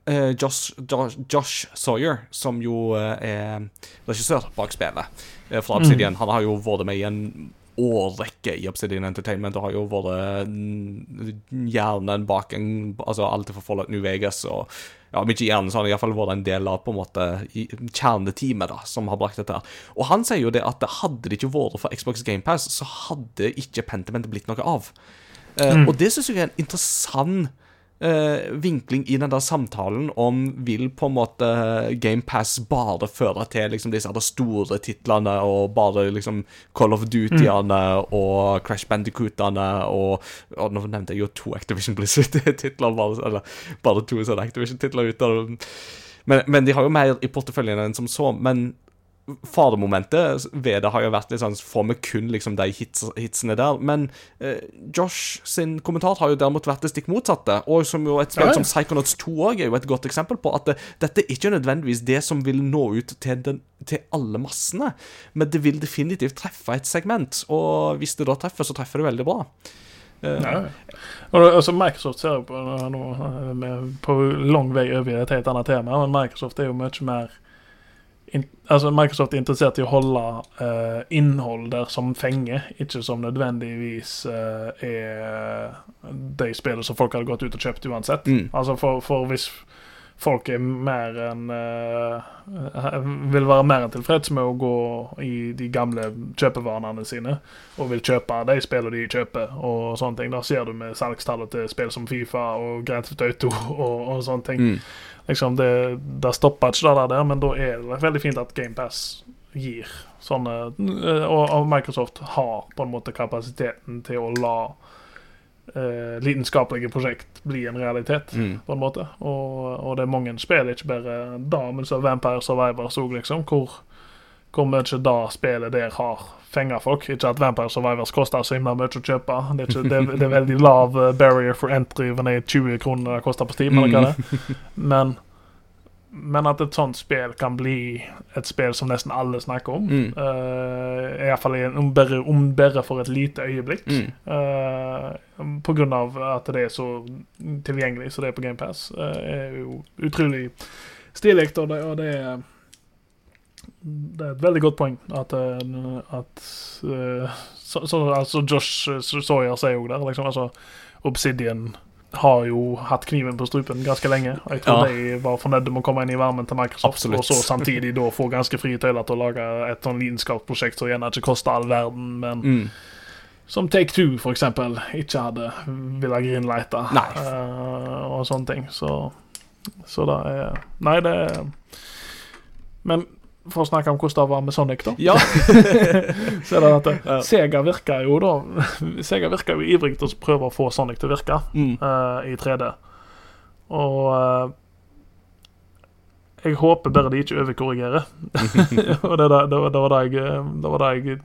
uh, Josh, Josh, Josh Sawyer, som jo er regissør bak spillet fra Obsidian, han har jo vært med i en årrekke i Obsidian Entertainment og har jo vært mm, hjernen bak en, altså alt fra Fallout New Vegas og ja, om ikke hjernen, så har han iallfall vært en del av på en måte kjerneteamet da, som har brakt dette her. Og han sier jo det at hadde det ikke vært for Xbox GamePass, så hadde ikke Pentiment blitt noe av. Eh, Og det syns jeg er en interessant eh, vinkling i den der samtalen om vil på en måte GamePass bare føre til liksom disse store titlene og bare liksom Call of Duty-ene og Crash Bandicootene og, og Nå nevnte jeg jo to Activision Blizzard-titler, bare, eller bare to sånne Activision-titler ut. Men, men de har jo mer i porteføljen enn som så. Men faremomentet ved det har jo vært litt sånn Får vi kun liksom de hits, hitsene der? Men eh, Josh sin kommentar har jo derimot vært det stikk motsatte. Og som jo et spill som Psychonauts 2 òg er jo et godt eksempel på. At det, dette er ikke nødvendigvis det som vil nå ut til, den, til alle massene, men det vil definitivt treffe et segment. Og hvis det da treffer, så treffer det veldig bra. Eh, ja. Altså Microsoft ser jo på nå, eh, på lang vei over i et helt annet tema, men Microsoft er jo mye mer in, altså Microsoft er interessert i å holde uh, innhold der som fenger, ikke som nødvendigvis uh, er de spillene som folk hadde gått ut og kjøpt uansett. Mm. Altså for, for hvis folk er mer enn uh, Vil være mer enn tilfreds med å gå i de gamle kjøpevanene sine og vil kjøpe de spillene de kjøper og sånne ting. Da ser du med salgstallet til spill som Fifa og Grand Theft Auto og, og sånne ting. Mm. Liksom det, det stopper ikke det der, men da er det veldig fint at GamePass gir sånne eh, og, og Microsoft har på en måte kapasiteten til å la eh, lidenskapelige prosjekt bli en realitet Mm. på en måte. Og, og det er mange spill, ikke bare da, men så Vampire Survivors òg, liksom, hvor, hvor mye da spillet der har fenga folk. Ikke at Vampire Survivors koster så himla mye å kjøpe. Det er, ikke, det, det er veldig lav eh, barrier for entry når det er 20 kroner det koster på Steam. Eller hva det er. Men, men at et sånt spill kan bli et spill som nesten alle snakker om, Mm. uh, iallfall om, bare- om bare for et lite øyeblikk. Mm. uh, på grunn av at det er så tilgjengelig som det er på GamePass, uh, er jo utrolig stilig. Og, det, og det, er, det er et veldig godt poeng at, eh, at eh, så, så, altså Josh Sawyer sier jo der, liksom, altså Obsidian har jo hatt kniven på strupen ganske lenge. Og jeg tror Ja. de var fornøyde med å komme inn i varmen til Microsoft, Absolutt. og så samtidig da få ganske frie tøyler til å lage et sånn lidenskapsprosjekt som gjerne ikke koster all verden, men Mm. som Take Two, for eksempel, ikke hadde ville greenlighta. Nei. eh, og sånne ting. Så, så det er Nei, det er Men for å snakke om hvordan det var med Sonic, da. Ja. så er det at eh, Ja. Sega virker jo da Sega virker jo ivrig til å prøve å få Sonic til å virke Mm. uh, i 3D. Og uh, jeg håper bare de ikke overkorrigerer. og det, det, det, var- det var det jeg, det var det jeg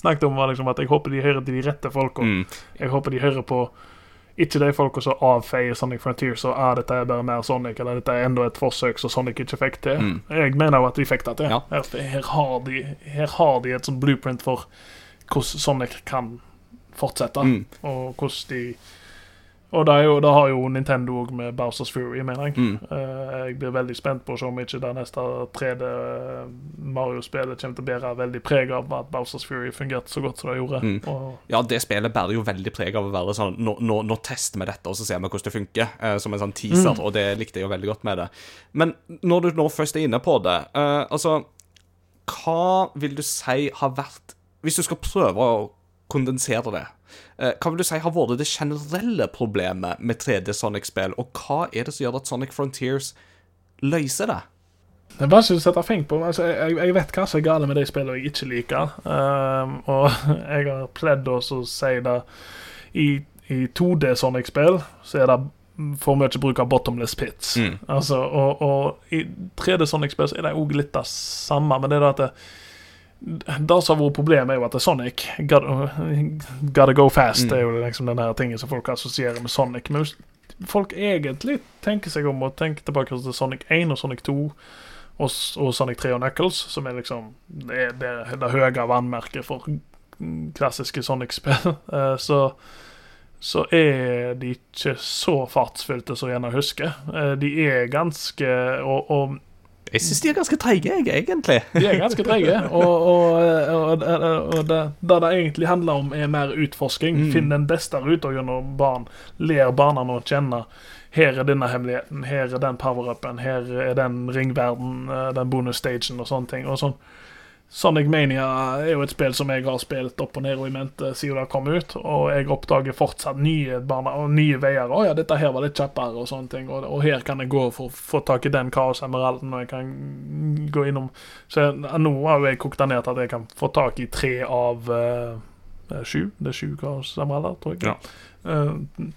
snakket om, var liksom at jeg håper de hører til de rette folka. Mm. Jeg håper de hører på ikke de folka som avfeier Sonic Frontier så er dette bare mer Sonic, eller dette er enda et forsøk som Sonic ikke fikk til. Mm. Jeg mener jo at de fikk det til. Ja. Her, her, har de, her har de et sånt blueprint for hvordan Sonic kan fortsette, Mm. og hvordan de Og det, jo, det har jo Nintendo òg med Bowsers Fury, mener jeg. Mm. Eh, jeg blir veldig spent på å se om ikke det neste 3D Mario-spillet kommer til å bære veldig preg av at Bowsers Fury fungerte så godt som det gjorde. Mm. Og Ja, det spillet bærer jo veldig preg av å være sånn Nå, nå, nå tester vi dette, og så ser vi hvordan det funker. eh, som en sånn teaser, Mm. og det likte jeg jo veldig godt med det. Men når du nå først er inne på det, uh, altså Hva vil du si har vært Hvis du skal prøve å kondensere det, eh, hva vil du si har vært det generelle problemet med 3D Sonic-spill, og hva er det som gjør at Sonic Frontiers løser det? Det er vanskelig å sette fing på. Altså, jeg, jeg vet hva som er galt med de spillene jeg ikke liker. Um, og jeg har pledd å si det I, i 2D Sonic-spill så er det for mye bruk av bottomless pits. Mm. Altså, og, og i 3D Sonic-spill så er det òg litt det samme, men det er det at det, det som har vært problemet, er jo at det er Sonic gotta, gotta go fast. Mm. Er jo liksom den her tingen som folk assosierer med Sonic. Men hvis folk egentlig tenker seg om og tenker tilbake til Sonic 1 og Sonic 2 og, og Sonic 3 og Knuckles, som er liksom det, det, det høye vannmerket for klassiske Sonic-spill, eh, så så er de ikke så fartsfylte som jeg gjerne husker. Eh, De er ganske og, og Jeg syns de er ganske treige, egentlig. de er ganske treige. Og, og, og, og det, det det egentlig handler om, er mer utforsking. Mm. Finn den beste ruta gjennom barn. Ler barna å kjenne. Her er denne hemmeligheten, her er den power-upen, her er den ringverden, den bonus-stagen og sånne ting. Og sånn. Sonic Mania er jo et spill som jeg har spilt opp og ned og i mente siden det kom ut, og jeg oppdager fortsatt nye barna og nye veier. 'Å ja, dette her var litt kjappere', og sånne ting. Og, og her kan jeg gå for å få tak i den Kaos-emeralden, og jeg kan gå innom Så nå har jo jeg kokt det ned til at jeg kan få tak i tre av uh, sju. Det er sju Kaos-emeralder, tror jeg. Ja. Eh,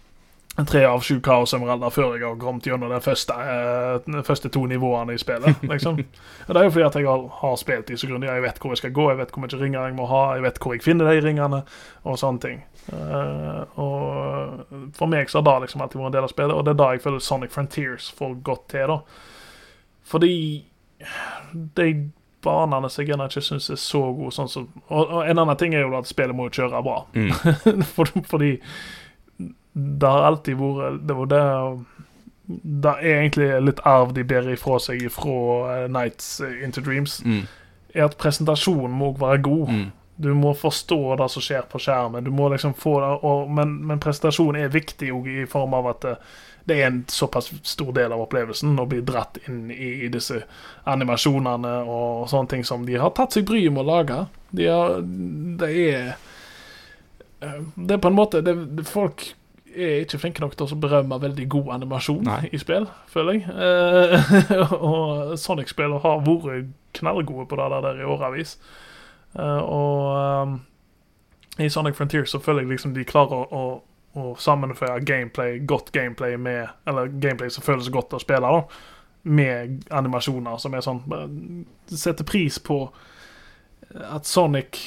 tre av sju Kaos-emeralder før jeg har kommet gjennom de første, eh, første to nivåene i spillet. liksom. Det er jo fordi at jeg har, har spilt i så grundig. Jeg vet hvor jeg skal gå, jeg vet hvor mye ringer jeg må ha, jeg vet hvor jeg finner de ringene, og sånne ting. Eh, og For meg så har det liksom alltid vært en del av spillet, og det er da jeg føler Sonic Frontiers får godt til. da. Fordi de banene som jeg ikke syns er så gode, sånn som og, og en annen ting er jo at spillet må jo kjøre bra. Mm. For, fordi det har alltid vært Det var det Det er egentlig litt arv de bærer ifra seg fra uh, Nights Into Dreams, Mm. er at presentasjonen må være god. Mm. Du må forstå det som skjer på skjermen. Du må liksom få det, og, men, men presentasjonen er viktig òg i form av at det, det er en såpass stor del av opplevelsen å bli dratt inn i, i disse animasjonene og sånne ting som de har tatt seg bryet med å lage. De har, det er eh, Det er på en måte det, Folk er ikke flinke nok til å berømme veldig god animasjon Nei. i spill, føler jeg. Eh, og Sonic-spill har vært knallgode på det der i årevis. Eh, og um, i Sonic Frontier så føler jeg liksom de klarer å, å, å sammenføre gameplay, godt gameplay med Eller gameplay som føles godt å spille, da. Med animasjoner som er sånn Setter pris på at Sonic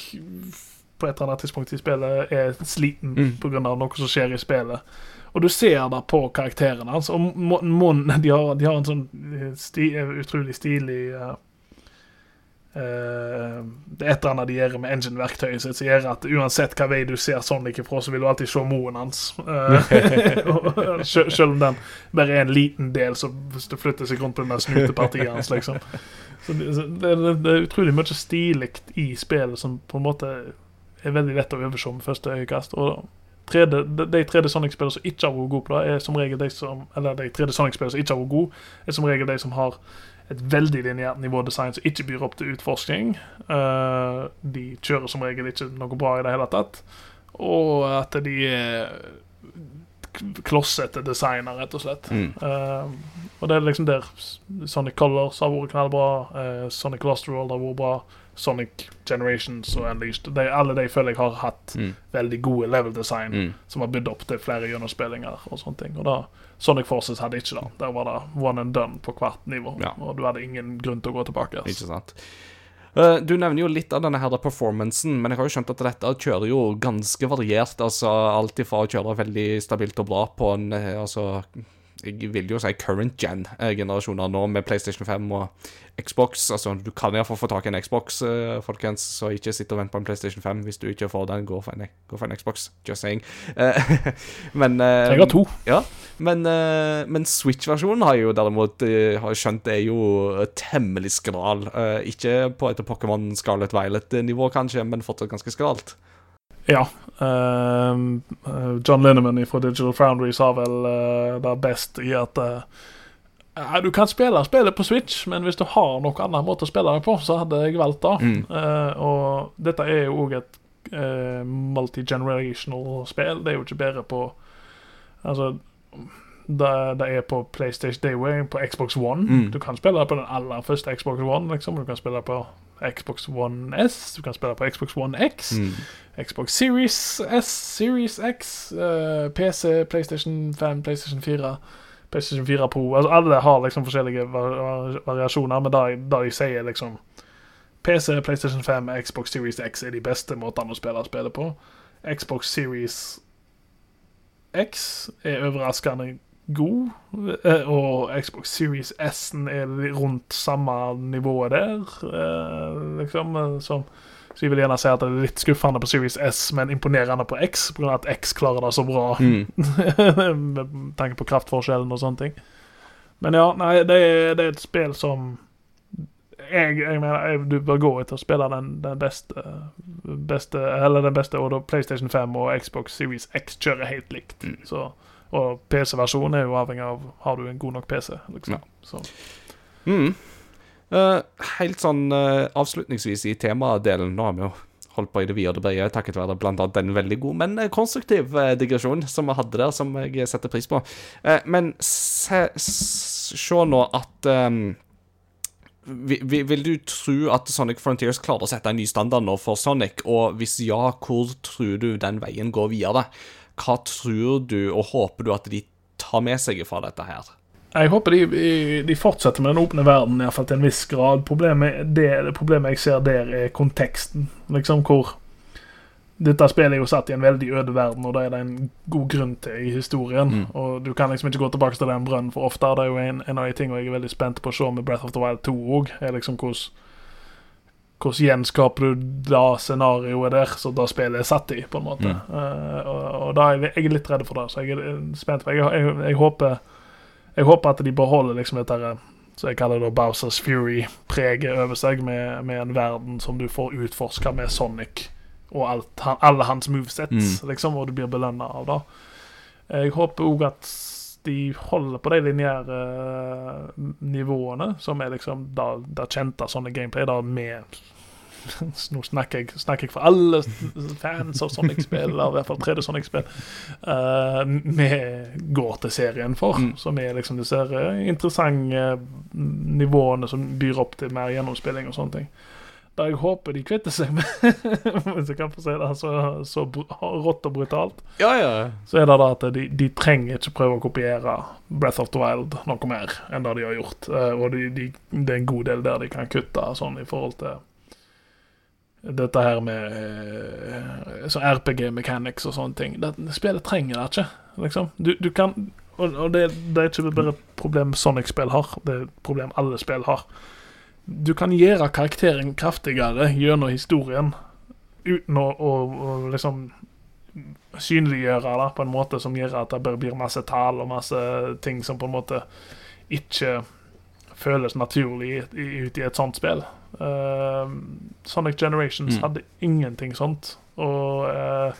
på et eller annet tidspunkt i spillet er sliten Mm. av noe som skjer i spillet. Og du ser det på karakterene hans. Og må- må- de, har, de har en sånn eh, sti, utrolig stilig uh, uh, Det er et eller annet de gjør med engine-verktøyet sitt som gjør at uansett hva vei du ser Sonic ifra, så vil du alltid se moen hans. Uh, Selv om den bare er en liten del, som flytter seg rundt på der snutepartiet hans, liksom. Så det, det, det er utrolig mye stilig i spillet som på en måte er veldig lett å øve med første øyekast. Og 3D, de, tredje 3D Sonic-spillene som ikke har vært gode på det, er som regel de som Eller de 3D Sonic-spillene som ikke har vært gode, er som regel de som har et veldig lineært nivådesign som ikke byr opp til utforskning. Eh, de kjører som regel ikke noe bra i det hele tatt. Og at de er klossete designer, rett og slett. Mm. Uh, og det er liksom der Sonic Colors har vært knallbra. uh, Sonic Lost World har vært bra. Sonic Generations og Unleashed. De, alle de føler jeg har hatt Mm. veldig gode level design Mm. som har bydd opp til flere gjennomspillinger og sånne ting. Og da Sonic Forces hadde ikke det. Der var det one and done på hvert nivå. Ja. Og du hadde ingen grunn til å gå tilbake. Ikke sant. Uh, du nevner jo litt av denne her performancen, men jeg har jo skjønt at dette kjører jo ganske variert. Altså alt ifra å kjøre veldig stabilt og bra på en eh, altså jeg vil jo si current gen-generasjoner nå, med PlayStation 5 og Xbox. Altså, du kan iallfall få tak i en Xbox, eh, folkens, så ikke sitt og vent på en PlayStation 5 hvis du ikke får den. Gå for en, gå for en Xbox, just saying. Eh, men eh, Jeg har to. Ja, men, eh, men Switch-versjonen har jo derimot eh, har skjønt er jo temmelig skral. Eh, ikke på et Pokémon Scarlet Violet-nivå, kanskje, men fortsatt ganske skralt. Ja. eh, John Linneman fra Digital Foundry sa vel uh, det best i at uh, Du kan spille spillet på Switch, men hvis du har noen annen måte å spille det på, så hadde jeg valgt det. Mm. Og dette er jo òg et uh, multi-generational spill. Det er jo ikke bedre på Altså det, det er på PlayStation Dayway, på Xbox One. Mm. Du kan spille på den aller første Xbox One. liksom Du kan spille på Xbox One S, du kan spille på Xbox One X. Mm. Xbox Series S, Series X, uh, PC, PlayStation 5, PlayStation 4, PlayStation 4 Pro. Altså Alle har liksom forskjellige var var variasjoner, men det de sier liksom PC, PlayStation 5, Xbox Series X er de beste måtene å spille spillet på. Xbox Series X er overraskende god, eh, og Xbox Series S-en er rundt samme nivået der, eh, liksom. eh, Som så jeg vil gjerne si at det er litt skuffende på Series S, men imponerende på X, pga. at X klarer det så bra. Mm. med tanke på kraftforskjellen og sånne ting. Men ja, nei, det er, det er et spill som jeg, jeg mener jeg, du bør gå etter å spille den, den beste, beste Eller den beste, og da PlayStation 5 og Xbox Series X kjører helt likt. Mm. Så, og PC-versjonen er jo avhengig av Har du en god nok PC. liksom. Ja. Så. Mm. Uh, helt sånn uh, avslutningsvis i temadelen Nå har vi jo holdt på i det vide og brede takket være bl.a. den veldig god, men eh, konstruktiv uh, digresjon som vi hadde der, som jeg setter pris på. Men se, se nå at um, vi, vi, Vil du tro at Sonic Frontiers klarer å sette en ny standard nå for Sonic? Og hvis ja, hvor tror du den veien går videre? Hva tror du og håper du at de tar med seg fra dette her? Jeg håper de, de fortsetter med den åpne verden, i hvert fall til en viss grad. Problemet, det, det problemet jeg ser der, er konteksten. Liksom hvor Dette spillet er jo satt i en veldig øde verden, og det er det en god grunn til i historien. Mm. Og du kan liksom ikke gå tilbake til den brønnen for ofte. Det er jo en, en av de tingene jeg er veldig spent på å se med Breath of the Wild 2 òg. Er liksom hvordan hvordan gjenskaper du det scenarioet der som det spillet er satt i, på en måte. Mm. Uh, og, og da er jeg, jeg er litt redd for det, så jeg er spent. for Jeg, jeg, jeg håper håper at de beholder liksom dette så jeg kaller det Bowsers Fury-preget over seg, med, med en verden som du får utforska med Sonic og alt, han, alle hans movesets, Mm. liksom, og du blir belønna av det. Jeg håper òg at de holder på de lineære eh, nivåene, som er liksom det kjente sånne gameplay, da med Nå snakker jeg, snakker jeg for alle fans av Sonic-spill, eller i hvert fall 3D Sonic-spill, eh, vi går til serien for. Mm. Som er liksom disse her interessante nivåene som byr opp til mer gjennomspilling og sånne ting. Da jeg håper de kvitter seg med, hvis jeg kan få si det så, så rått og brutalt, Ja, ja. så er det da at de, de trenger ikke prøve å kopiere Breath of the Wild noe mer enn det de har gjort. Eh, og de, de, det er en god del der de kan kutte sånn i forhold til dette her med eh, så RPG mechanics og sånne ting. Det, spillet trenger det ikke, liksom. Du, du kan Og, og det, det er ikke bare et problem Sonic-spill har, det er et problem alle spill har. Du kan gjøre karakteren kraftigere gjennom historien uten å, å, å liksom synliggjøre det på en måte som gjør at det bare blir masse tall og masse ting som på en måte ikke føles naturlig ut i et sånt spill. Uh, Sonic Generations Mm. hadde ingenting sånt. Og uh,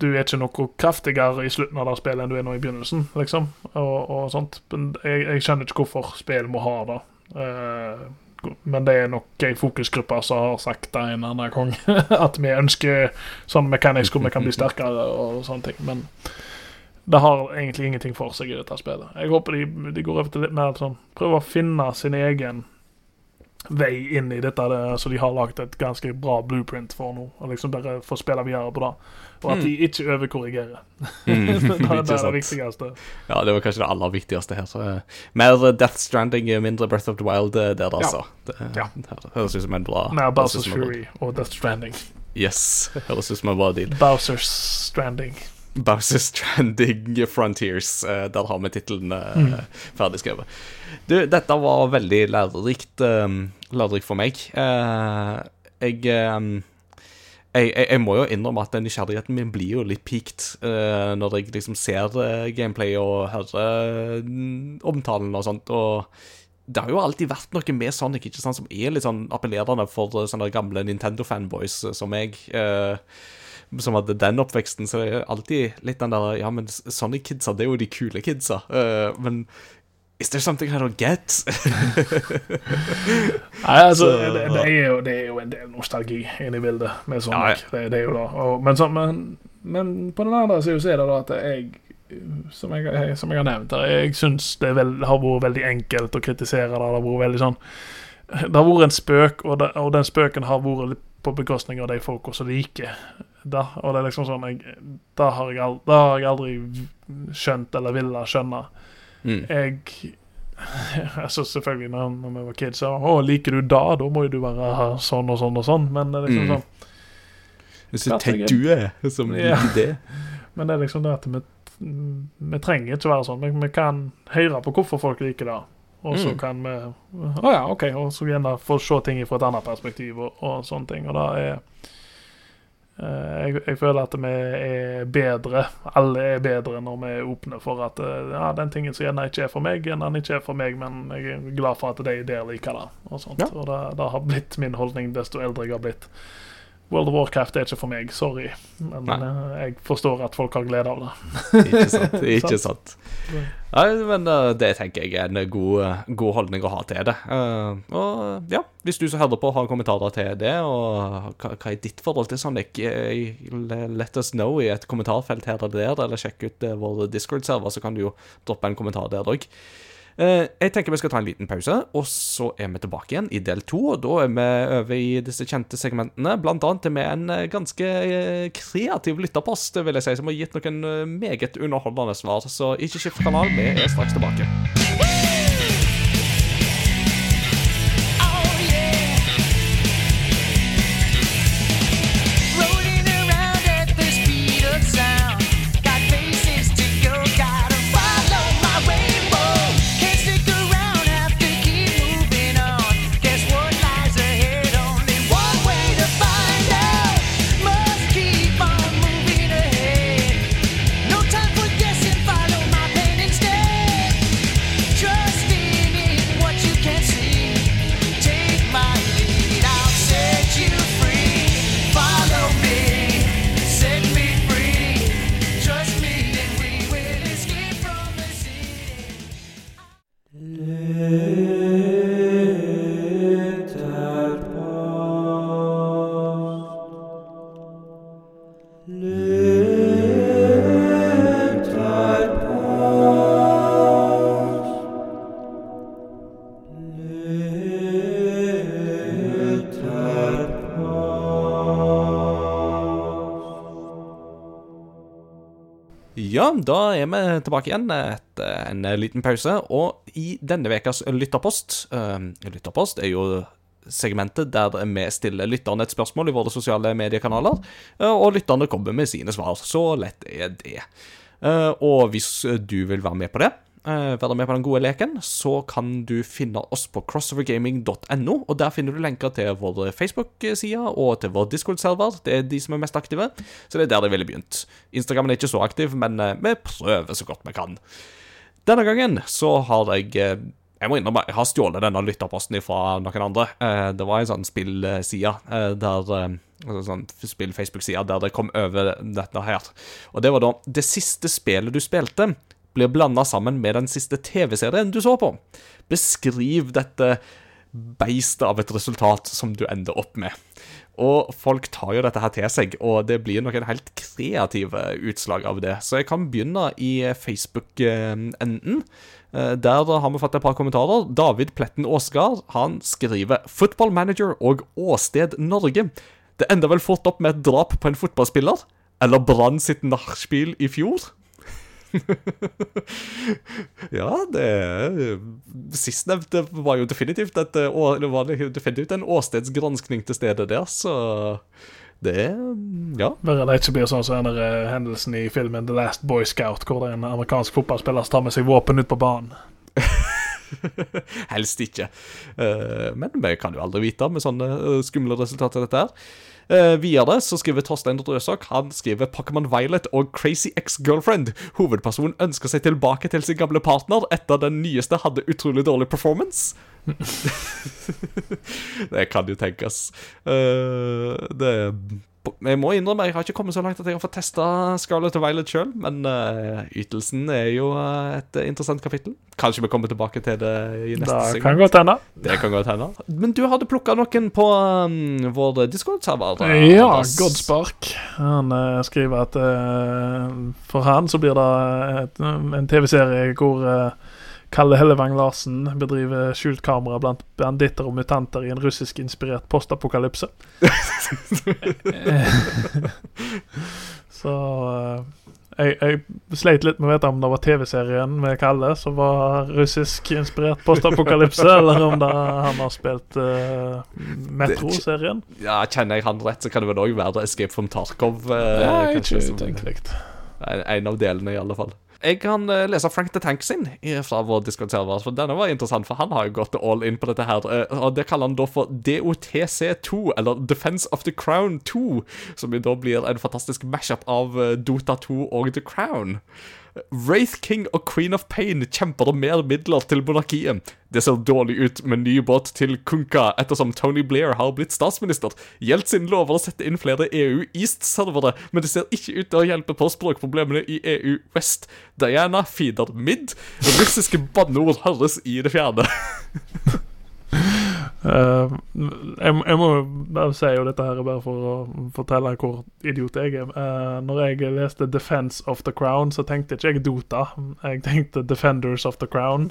du er ikke noe kraftigere i slutten av det spillet enn du er nå i begynnelsen, liksom. Og, og sånt. Men jeg, jeg skjønner ikke hvorfor spill må ha det. Uh, men det er nok ei fokusgruppe som har sagt det en annen gang. At vi ønsker sånn mekanisk hvor vi kan bli sterkere og sånne ting. Men det har egentlig ingenting for seg i dette spillet. Jeg håper de, de går over til litt mer sånn Prøver å finne sin egen vei inn i dette, det, så de har lagd et ganske bra blueprint for nå. Og liksom bare få spille videre på det. Og at de ikke overkorrigerer. Mm, det, er det det viktigste. Ja, det var kanskje det aller viktigste her. Så, uh, mer Death Stranding, eh, mindre Breath of the Wild eh, der, altså. Det, Ja. det høres ut som en bra Mer Bowsers Fury og Death Stranding. Yes, høres ut som en bra deal. Bowsers Stranding. Bowser Stranding Frontiers. eh, der har vi tittelen uh, ferdig skrevet. Du, dette var veldig lærerikt, eh, lærerikt for meg. Eh, jeg, eh, jeg, jeg Jeg må jo innrømme at nysgjerrigheten min blir jo litt peaked uh, når jeg liksom ser uh, gameplay og hører uh, omtalen og sånt. og det har jo alltid vært noe med Sonic ikke sant, som er litt sånn appellerende for eh, sånne gamle Nintendo-fanboys eh, som meg. eh, som hadde den oppveksten, så er det alltid litt den der Ja, men Sonic-kidsa, det er jo de kule kidsa. Uh, men Is there something I don't get? Nei, altså, Så- det, det, er jo, det er jo en del nostalgi inne i bildet med Sonic. Ja, ja. Det, det er jo da. Og, men, så, men, men på den andre siden så er det da at jeg som jeg, jeg- som jeg har nevnt her, jeg syns det vel, har vært veldig enkelt å kritisere det. Det har vært veldig sånn Det har vært en spøk, og, det, og den spøken har vært litt på bekostning av de folka som liker det. Og det er liksom sånn jeg, Det har jeg, aldri, det har jeg aldri skjønt eller ville skjønne. Mm. Jeg altså Selvfølgelig, når, når vi var kids, så Å, liker du da? Da må jo du være sånn og sånn og sånn. Men det er liksom Mm. sånn Ja, Ted jeg- du er som Ja. liker det. Men det er liksom det at vi, vi trenger ikke være sånn. Vi, vi kan høre på hvorfor folk liker det. Og så Mm. kan vi Å ja, OK. Og så gjerne få se ting fra et annet perspektiv og, og sånne ting. Og det er jeg, jeg føler at vi er bedre, alle er bedre når vi er åpne for at eh, ja, den tingen som gjerne ikke er for meg, gjerne ikke er for meg, men jeg er glad for at de der liker det. Og sånt. Ja. Og det, det har blitt min holdning desto eldre jeg har blitt. World of Warcraft er ikke for meg, sorry. Men Nei. eh, jeg forstår at folk har glede av det. Ikke sant. Ikke sant. Nei, men eh, det tenker jeg er en god, eh, god holdning å ha til det. Og ja, hvis du som hører på har kommentarer til det, og hva, hva er ditt forhold til Sonic, eh, let us know i et kommentarfelt her eller der, eller sjekk ut vår Discord-server, så kan du jo droppe en kommentar der òg. Jeg tenker vi skal ta en liten pause, og så er vi tilbake igjen i del to. Og da er vi over i disse kjente segmentene, blant annet med en eh, ganske eh, kreativ lytterpost, vil jeg si, som har gitt noen eh, meget underholdende svar. Så ikke skift kanal, vi er straks tilbake. Ja, da er vi tilbake igjen etter en liten pause. Og i denne ukas lytterpost eh, Lytterpost er jo segmentet der vi stiller lytterne et spørsmål i våre sosiale mediekanaler, eh, og lytterne kommer med sine svar. Så lett er det. Eh, og hvis du vil være med på det, eh, være med på den gode leken, så kan du finne oss på crossovergaming.no, og der finner du lenker til vår Facebook-side og til vår Discord-server. Det er de som er mest aktive, så det er der jeg ville begynt. Instagrammen er ikke så aktiv, men eh, vi prøver så godt vi kan. Denne gangen så har jeg eh, Jeg må innrømme, jeg har stjålet denne lytterposten fra noen andre. Eh, Det var en sånn spillside eh, der eh, altså sånn spill-Facebook-side der det kom over dette her. Og det var da Det siste spillet du spilte, blir blanda sammen med den siste TV-serien du så på. Beskriv dette beistet av et resultat som du ender opp med. Og folk tar jo dette her til seg, og det blir noen helt kreative utslag av det. Så jeg kan begynne i Facebook-enden. Eh, Der har vi fått et par kommentarer. David Pletten Aasgard han skriver 'Football Manager og Åsted Norge'. Det ender vel fort opp med et drap på en fotballspiller? Eller Brann sitt nachspiel i fjor? ja, det Sistnevnte var jo definitivt et, eh, det var definitivt en åstedsgranskning til stedet der, så det Ja. Bare det ikke blir sånn som den eh, hendelsen i filmen The Last Boy Scout, hvor en amerikansk fotballspiller tar med seg våpen ut på banen. Helst ikke. Eh, men vi kan jo aldri vite med sånne skumle resultater, dette her. Eh, videre så skriver Torstein Drøsak Han skriver Pokémon Violet og Crazy Ex-Girlfriend. Hovedpersonen ønsker seg tilbake til sin gamle partner etter den nyeste hadde utrolig dårlig performance. det kan jo tenkes. Uh, det jeg må innrømme, jeg har ikke kommet så langt at jeg har fått testa Scarlett og Violet sjøl, men uh, ytelsen er jo eh, et interessant kapittel. Kanskje vi kommer tilbake til det i neste Det segment. kan godt hende. Det kan godt hende. Men du hadde plukka noen på um, vår Discord-server? Ja. Godspark. Han uh, skriver at uh, for han så blir det et, en TV-serie hvor eh, Kalle Hellevang Larsen bedriver skjult kamera blant banditter og mutanter i en russisk-inspirert postapokalypse. så eh, jeg, jeg sleit litt med å vite om det var TV-serien med Kalle som var russisk-inspirert postapokalypse, eller om det han har spilt uh, Metro-serien. Ja, Kjenner jeg han rett, så kan det vel òg være Escape from Tarkov. Uh, Ja, kanskje, ikke som- en, en av delene, i alle fall. Jeg kan eh, lese Frank the Tank sin fra vår Discord-server. For Denne var interessant, for han har jo gått all in på dette her. eh, Og Det kaller han da for DOTC2, eller Defense of the Crown 2. Som jo da blir en fantastisk mashup av eh, Dota 2 og The Crown. Wraith King og Queen of Pain kjemper om mer midler til monarkiet. Det ser dårlig ut med ny båt til Kunka ettersom Tony Blair har blitt statsminister. Jeltsin lover å sette inn flere EU East-servere, men det ser ikke ut til å hjelpe på språkproblemene i EU West. Diana feeder mid. Russiske banneord høres i det fjerne. Eh, jeg, jeg må bare si jo dette her bare for å fortelle hvor idiot jeg er. Uh, når jeg leste 'Defense of the Crown', så tenkte ikke jeg Dota. Jeg tenkte 'Defenders of the Crown',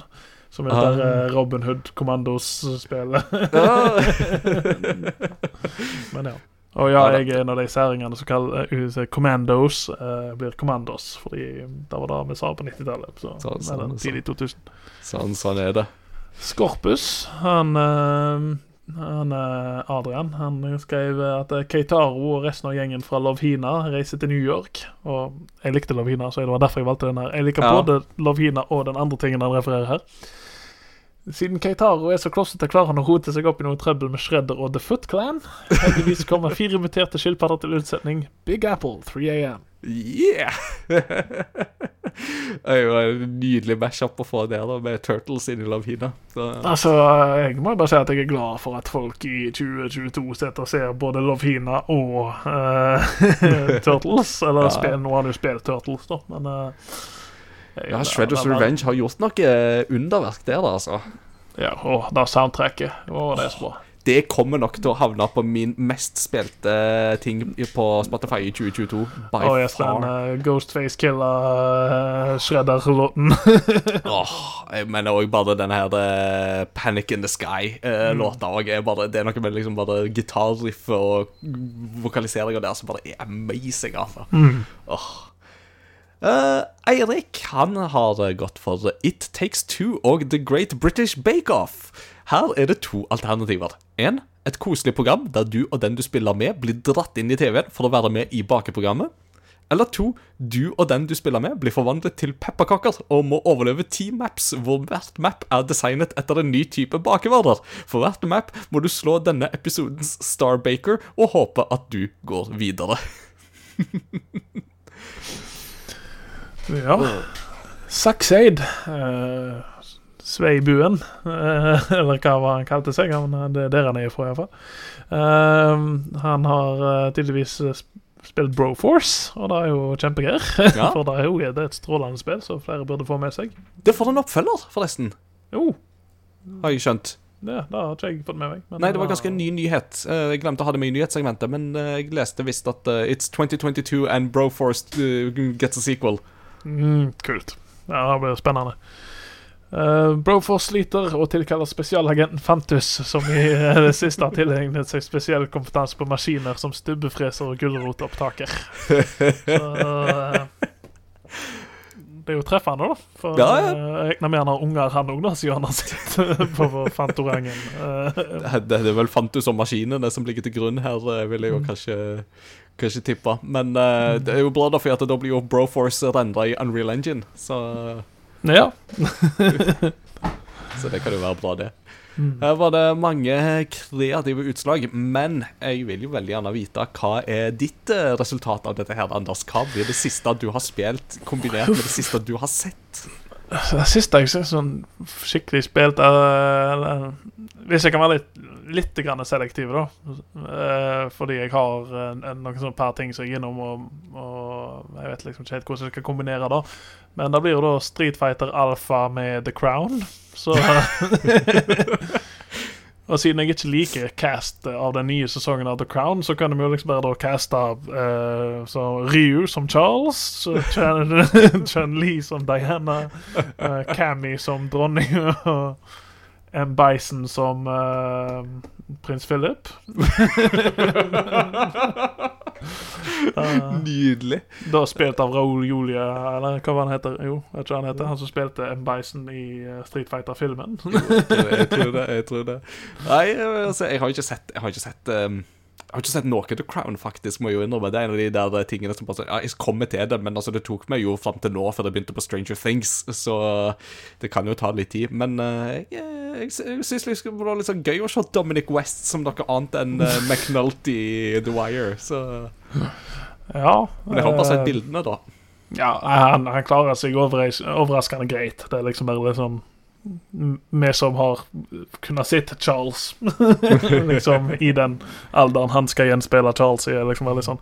som er det der eh, Robin Hood Commandos-spillet. Men ja. Og ja, jeg er en av de særingene som kaller uh, Commandos, Uh, blir Commandos. Fordi det var det vi sa på 90-tallet. Så, Sånn, sånn, tidlig 2000. Sånn, sånn er det. Skorpus, han, eh, han eh, Adrian, han skrev at eh, Keitaro og resten av gjengen fra Lovhina reiser til New York. Og jeg likte Lovhina, så det var derfor jeg valgte den her. Jeg liker Ja. både Lovhina og den andre tingen han refererer her. Siden Keitaro er så klossete, klarer han å rote seg opp i noe trøbbel med Shredder og The Foot Clan. Heldigvis kommer fire muterte skilpadder til unnsetning. Big Apple, 3 AM. Yeah! det er jo en nydelig mashup å få der, da, med Turtles inn i Lavina. Så, Altså, jeg må bare si at jeg er glad for at folk i 2022 sitter og ser både Lovhina og uh, Turtles. Eller Ja. spil, nå har du spilt Turtles, da, men uh, jeg- ja, Shredders men- Revenge har gjort noe eh, underverk der, da, altså. Ja, og da soundtracket. Å, det er så bra. Det kommer nok til å havne på min mest spilte ting på Spotify i 2022. By oh, yes, den uh, Ghostface Killer uh, Shredder-låten. Åh, jeg mener òg bare denne her uh, Panic in the Sky-låta er bare- Det er noe med liksom bare gitarriff og vokaliseringa der som bare er amazing, altså. Mm. Oh. Uh, Eirik han har eh, gått for It Takes Two og The Great British Bake Off. Her er det to alternativer. En, et koselig program der du og den du spiller med, blir dratt inn i TV-en for å være med i bakeprogrammet. Eller to, du og den du spiller med, blir forvandlet til pepperkaker og må overleve ti maps, hvor hvert map er designet etter en ny type bakevarer. For hvert map må du slå denne episodens Starbaker og håpe at du går videre. Ja. Succeed. Uh, Sveibuen, eh, eller hva han kalte seg. Han, eh, det er der han er fra, iallfall. Uh, han har eh, tydeligvis spilt Broforce, og det er jo kjempegreier. Ja. For det er jo det er et strålende spill, så flere burde få med seg. Det får en oppfølger, forresten. Jo, Har jeg skjønt. det, det har ikke jeg fått med meg. men Nei, det var ganske en ny nyhet. Jeg glemte å ha det med i nyhetssegmentet, men jeg leste visst at uh, It's 2022 and Broforce gets a sequel. Mm, kult. Ja, det blir spennende. Uh, Broforce sliter og tilkaller spesialagenten Fantus, som i uh, det siste har tilegnet seg spesiell kompetanse på maskiner som stubbefreser og gulrotopptaker. Eh, Det er jo treffende, da. For Ja, ja. eh, jeg regner med han har unger, han òg, siden han har sittet på på Fantorangen. Eh, Det, er vel Fantus og maskinene som ligger til grunn her, eh, vil jeg jo kanskje, kanskje tippe. Men eh, det er jo bra, da, for da blir jo Broforce rendra i Unreal Engine. Så, ja. så det kan jo være bra, det. Mm. Her var det mange kreative utslag, men jeg vil jo veldig gjerne vite hva er ditt eh, resultat av dette her, Anders? Hva blir det siste du har spilt, kombinert med det siste du har sett? Det siste jeg synes sånn skikkelig spilt er eller, Hvis jeg kan være litt, litt grann selektiv, da. Eh, fordi jeg har en, en, noen sånne par ting som jeg er innom, og, og jeg vet liksom ikke helt hvordan jeg skal kombinere det. Men det blir jo da Street Fighter Alpha med The Crown. Så Og siden jeg ikke liker cast av den nye sesongen av The Crown, så kan de jo liksom bare da caste uh, så Ryu som Charles, Chun- Chun-Li som Diana, uh, Cammy som dronning og M. Bison som uh, prins Philip. Uh, Nydelig. da spilt av Raoul Julia, eller hva var han heter? Jo, vet ikke hva han heter. Han som spilte M. Bison i eh, Street Fighter-filmen. jeg tror det. jeg tror det Nei, altså, jeg har ikke sett Jeg har ikke sett um, Jeg har ikke sett noe The Crown, faktisk, må jeg jo innrømme. Det er en av de der eh, tingene som bare Ja, jeg kommer til det, men altså, det tok meg jo fram til nå, før det begynte på Stranger Things, så det kan jo ta litt tid. Men uh, jeg, jeg, jeg syns det var litt sånn gøy å se Dominic West som noe annet enn uh, McNulty i The Wire, så Ja. Men jeg har bare sett bildene, da. Ja, han, han klarer seg overras overraskende greit. Det er liksom bare litt sånn Vi som har kunnet sett Charles liksom i den alderen han skal gjenspeile Charles i, er liksom sånn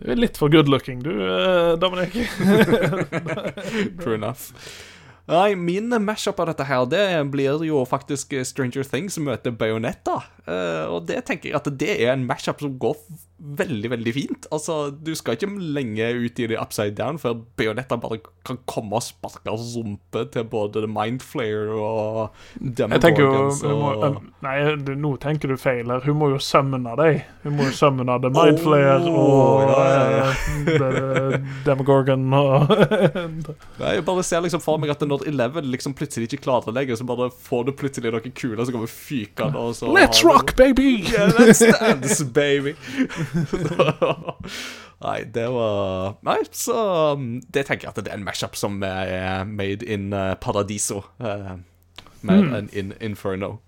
Du er litt for good looking, du, eh, Dominic. True enough. Nei, min mashup av dette her, det blir jo faktisk Stranger Things møter Bayonetta. Eh, og det tenker jeg at det er en mashup som går veldig, veldig fint. Altså, du skal ikke lenge ut i det upside down før Bionetta bare kan komme og sparke rumpe til både The Mindflayer og Demogorgons og Nei, nå tenker du feil her. Hun må jo summone deg. Hun må jo summone The Mindflayer Oh, og ja, ja, ja. eh, Demogorgon og Nei, Jeg bare ser liksom for meg at når Eleven liksom plutselig ikke klarer det lenger, så bare får du plutselig noen kuler som kommer fykende, Let's rock, baby! Yeah, let's dance, baby. Nei, det var Nei, så um, Det tenker jeg at det er en mashup som er made in uh, Paradiso. Uh, mer Mm. enn in Inferno.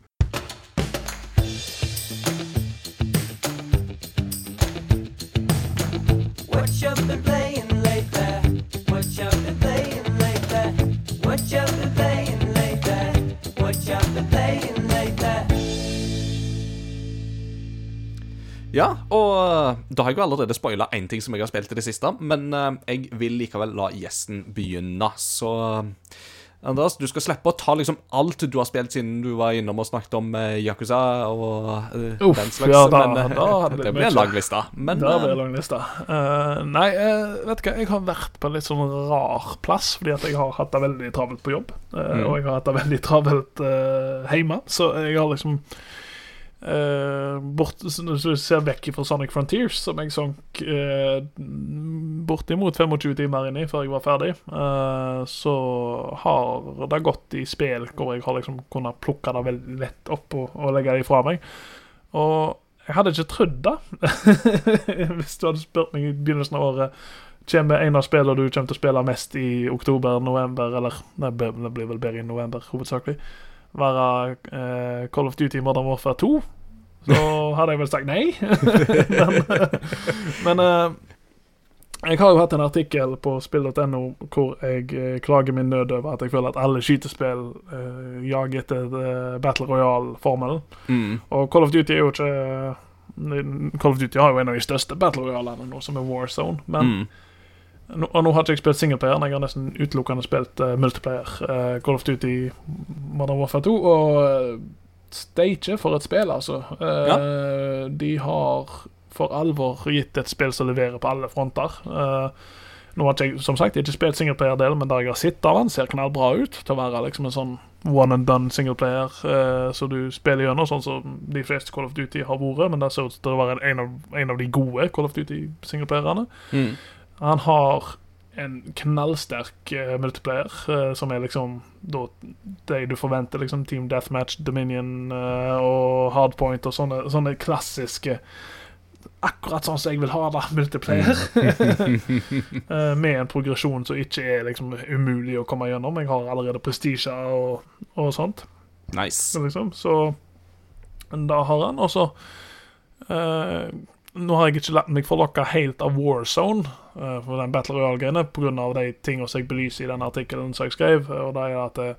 What you been playing og uh, da har jeg jo allerede spoila én ting som jeg har spilt i det siste, men uh, jeg vil likevel la gjesten begynne, så Anders, Andreas, du skal slippe å ta liksom alt du har spilt siden du var innom og snakket om Yakuza og uh, Uff, den slags. ja, da- men, da, da det blir en lang liste. Men uh, blir det lang liste. Uh, nei, uh, vet du hva, jeg har vært på en litt sånn rar plass, fordi at jeg har hatt det veldig travelt på jobb. eh, Mm. Og jeg har hatt det veldig travelt hjemme, så jeg har liksom eh, bort, så ser vekk fra Sonic Frontiers, som jeg sank uh, bortimot 25 timer inn i før jeg var ferdig, eh, så har det gått i spill hvor jeg har liksom kunnet plukke det veldig lett opp og, og legge det ifra meg. Og jeg hadde ikke trodd det. Hvis du hadde spurt meg i begynnelsen av året Kommer en av spillene du kommer til å spille mest i oktober, november Eller nei, det blir- vel bedre i november, hovedsakelig. Være uh, Call of Duty Modern Warfare 2, så hadde jeg vel sagt nei. men men uh, Jeg har jo hatt en artikkel på spill.no hvor jeg eh, klager min nød over at jeg føler at alle skytespill uh, jager etter eh, Battle Royale-formelen. Mm. Og Call of Duty er jo ikke Call of Duty har jo en av de største Battle Royalene nå, som er Warzone. Men Mm. Nå, og nå har ikke jeg spilt singleplayer, men jeg har nesten utelukkende spilt uh, multiplayer. Uh, Call of Duty Modern Warfare 2. Og eh, ikke for et spill, altså. Ja. De har for alvor gitt et spill som leverer på alle fronter. Uh, nå har jeg som sagt ikke spilt singleplayer-delen, men der jeg har sett av den, ser knallbra ut til å være liksom en sånn one and done singleplayer uh, så du spiller gjennom, sånn som de fleste Call of Duty har vært. Men det ser ut til å være en av, en av de gode Call of Duty-singleplayerne. Mm. Han har en knallsterk uh, multiplayer, uh, som er liksom da det du forventer. liksom Team Deathmatch, Dominion uh, og Hardpoint og sånne, sånne klassiske Akkurat sånn som jeg vil ha det, multiplayer. Eh, med en progresjon som ikke er liksom umulig å komme gjennom. Jeg har allerede prestisje og, og sånt. Nice. Liksom. Så da har han. Og så eh, Nå har jeg ikke latt meg forlokke helt av Warzone eh, for den Battle Royale-greiene pga. de tingene som jeg belyser i den artikkelen som jeg skrev. Og det er at eh,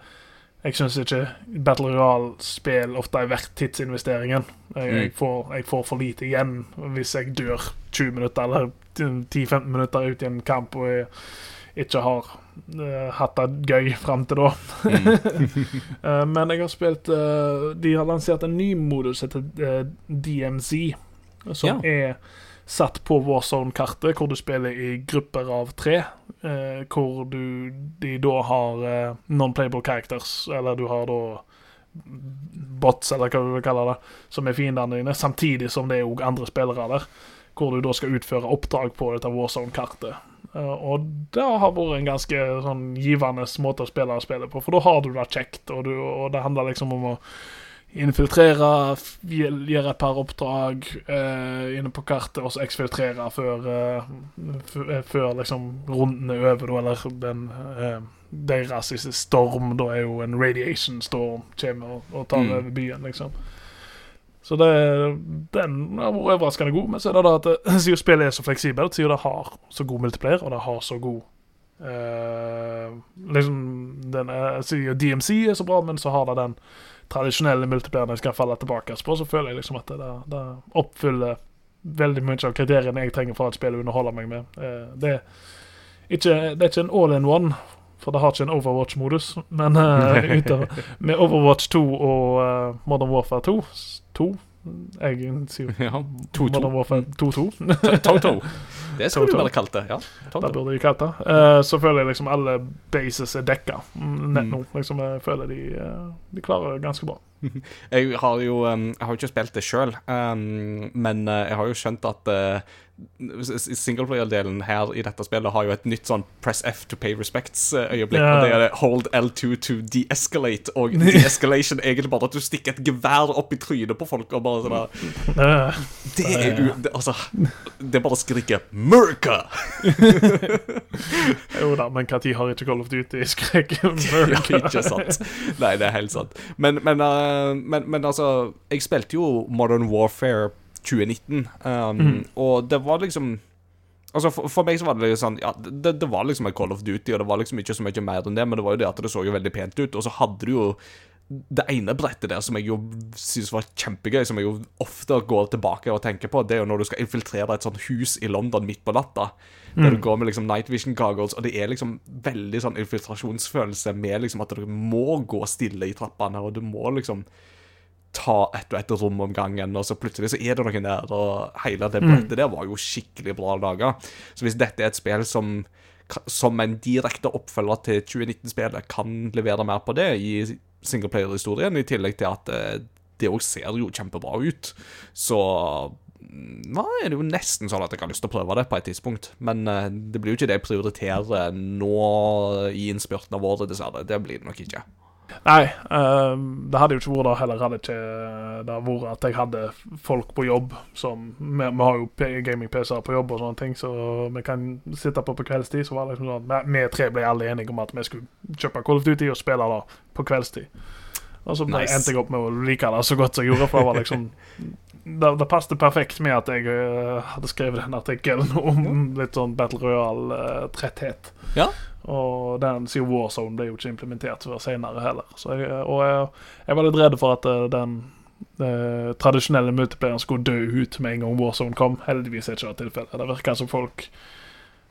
jeg syns ikke Battle Royale-spill ofte er verdt tidsinvesteringen. Jeg, jeg, Mm. får, jeg får for lite igjen hvis jeg dør 20 minutter eller 10-15 minutter ut i en kamp og jeg ikke har uh, hatt det gøy fram til da. Eh, men jeg har spilt uh, De har lansert en ny modus som heter eh, DMZ, som er satt på Warzone-kartet, hvor du spiller i grupper av tre. eh, hvor du de da har eh, non-playable characters, eller du har da bots, eller hva du vil kalle det, som er fiendene dine, samtidig som det er òg andre spillere der. Hvor du da skal utføre oppdrag på dette Warzone-kartet. Eh, og det har vært en ganske sånn givende måte å spille spillet på, for da har du det kjekt, og, du, og det handler liksom om å infiltrere, gjøre et par oppdrag eh, inne på kartet, og så eksfiltrere før, eh, eh, før liksom runden er over, eller den eh, deres storm, da er jo en radiation storm, kommer og, og tar Mm. over byen, liksom. Så det, den har vært overraskende god, men så er det da at siden spillet er så fleksibelt, siden det har så god multiplayer, og det har så god eh, liksom den siden DMC er så bra, men så har det den tradisjonelle multiplierne skal falle tilbake på, så føler jeg liksom at det, det oppfyller veldig mye av kriteriene jeg trenger for at spillet underholder meg med. Eh, det, er ikke, det er ikke en all in one, for det har ikke en Overwatch-modus, men eh, utover, med Overwatch 2 og eh, Modern Warfare 2 2 Jeg sier Ja. 2-2. Modern Warfare 2-2. Det skulle du bare kalt det. Ja. Det burde de kalt det. Uh, så føler jeg liksom alle bases er dekka mm, nett Mm. nå. Liksom, jeg føler de, eh, de klarer det ganske bra. Jeg har jo um, Jeg har ikke spilt det sjøl, um, men uh, jeg har jo skjønt at uh, singleplayer-delen her i dette spillet har jo et nytt sånn press F to pay respects-øyeblikk. Ja. Og det er det hold L2 to de-escalate. Og de-escalation er egentlig bare at du stikker et gevær opp i trynet på folk og bare sånn der, Eh, Det er jo Det, altså Det er bare å skrike 'Murka!' jo da, men når har ikke Call of Duty skreket 'Murka'? ikke sant. Nei, det er helt sant. Men, men, uh, men, men altså Jeg spilte jo Modern Warfare 2019, um, og det var liksom Altså for, for meg så var det litt sånn Ja, det, det var liksom et Call of Duty, og det var liksom ikke så mye mer enn det, men det var jo det at det så jo veldig pent ut, og så hadde du jo det ene brettet der som jeg jo synes var kjempegøy, som jeg jo ofte går tilbake og tenker på, det er jo når du skal infiltrere et sånt hus i London midt på natta. Der du går med liksom night vision goggles, og det er liksom veldig sånn infiltrasjonsfølelse med liksom at du må gå stille i trappene, og du må liksom ta ett og ett rom om gangen, og så plutselig så er det noen der, og hele det brettet der var jo skikkelig bra laga. Så hvis dette er et spill som som en direkte oppfølger til 2019-spillet kan levere mer på det i singleplayer-historien, i tillegg til at eh, det òg ser jo kjempebra ut, så mm, nå er det jo nesten sånn at jeg har lyst til å prøve det på et tidspunkt. Men eh, det blir jo ikke det jeg prioriterer nå i innspurten av året, dessverre. Det blir det nok ikke. Nei, eh, det hadde jo ikke vært det heller. Hadde ikke det vært at jeg hadde folk på jobb som Vi, vi har jo gaming-PC-er på jobb og sånne ting, så vi kan sitte på på kveldstid. Så var det liksom sånn at vi tre ble alle enige om at vi skulle kjøpe Call of Duty og spille det på kveldstid. Og så Nice. endte jeg opp med å like det så godt som jeg gjorde, for det var liksom det, det passet perfekt med at jeg uh, hadde skrevet en artikkel om litt sånn Battle Royale-tretthet. Ja. Og den sier Warzone ble jo ikke implementert før senere heller. Så jeg, og jeg, jeg var litt redd for at eh, den eh, tradisjonelle multiplayeren skulle dø ut med en gang Warzone kom. Heldigvis er ikke det tilfellet. Det virker som folk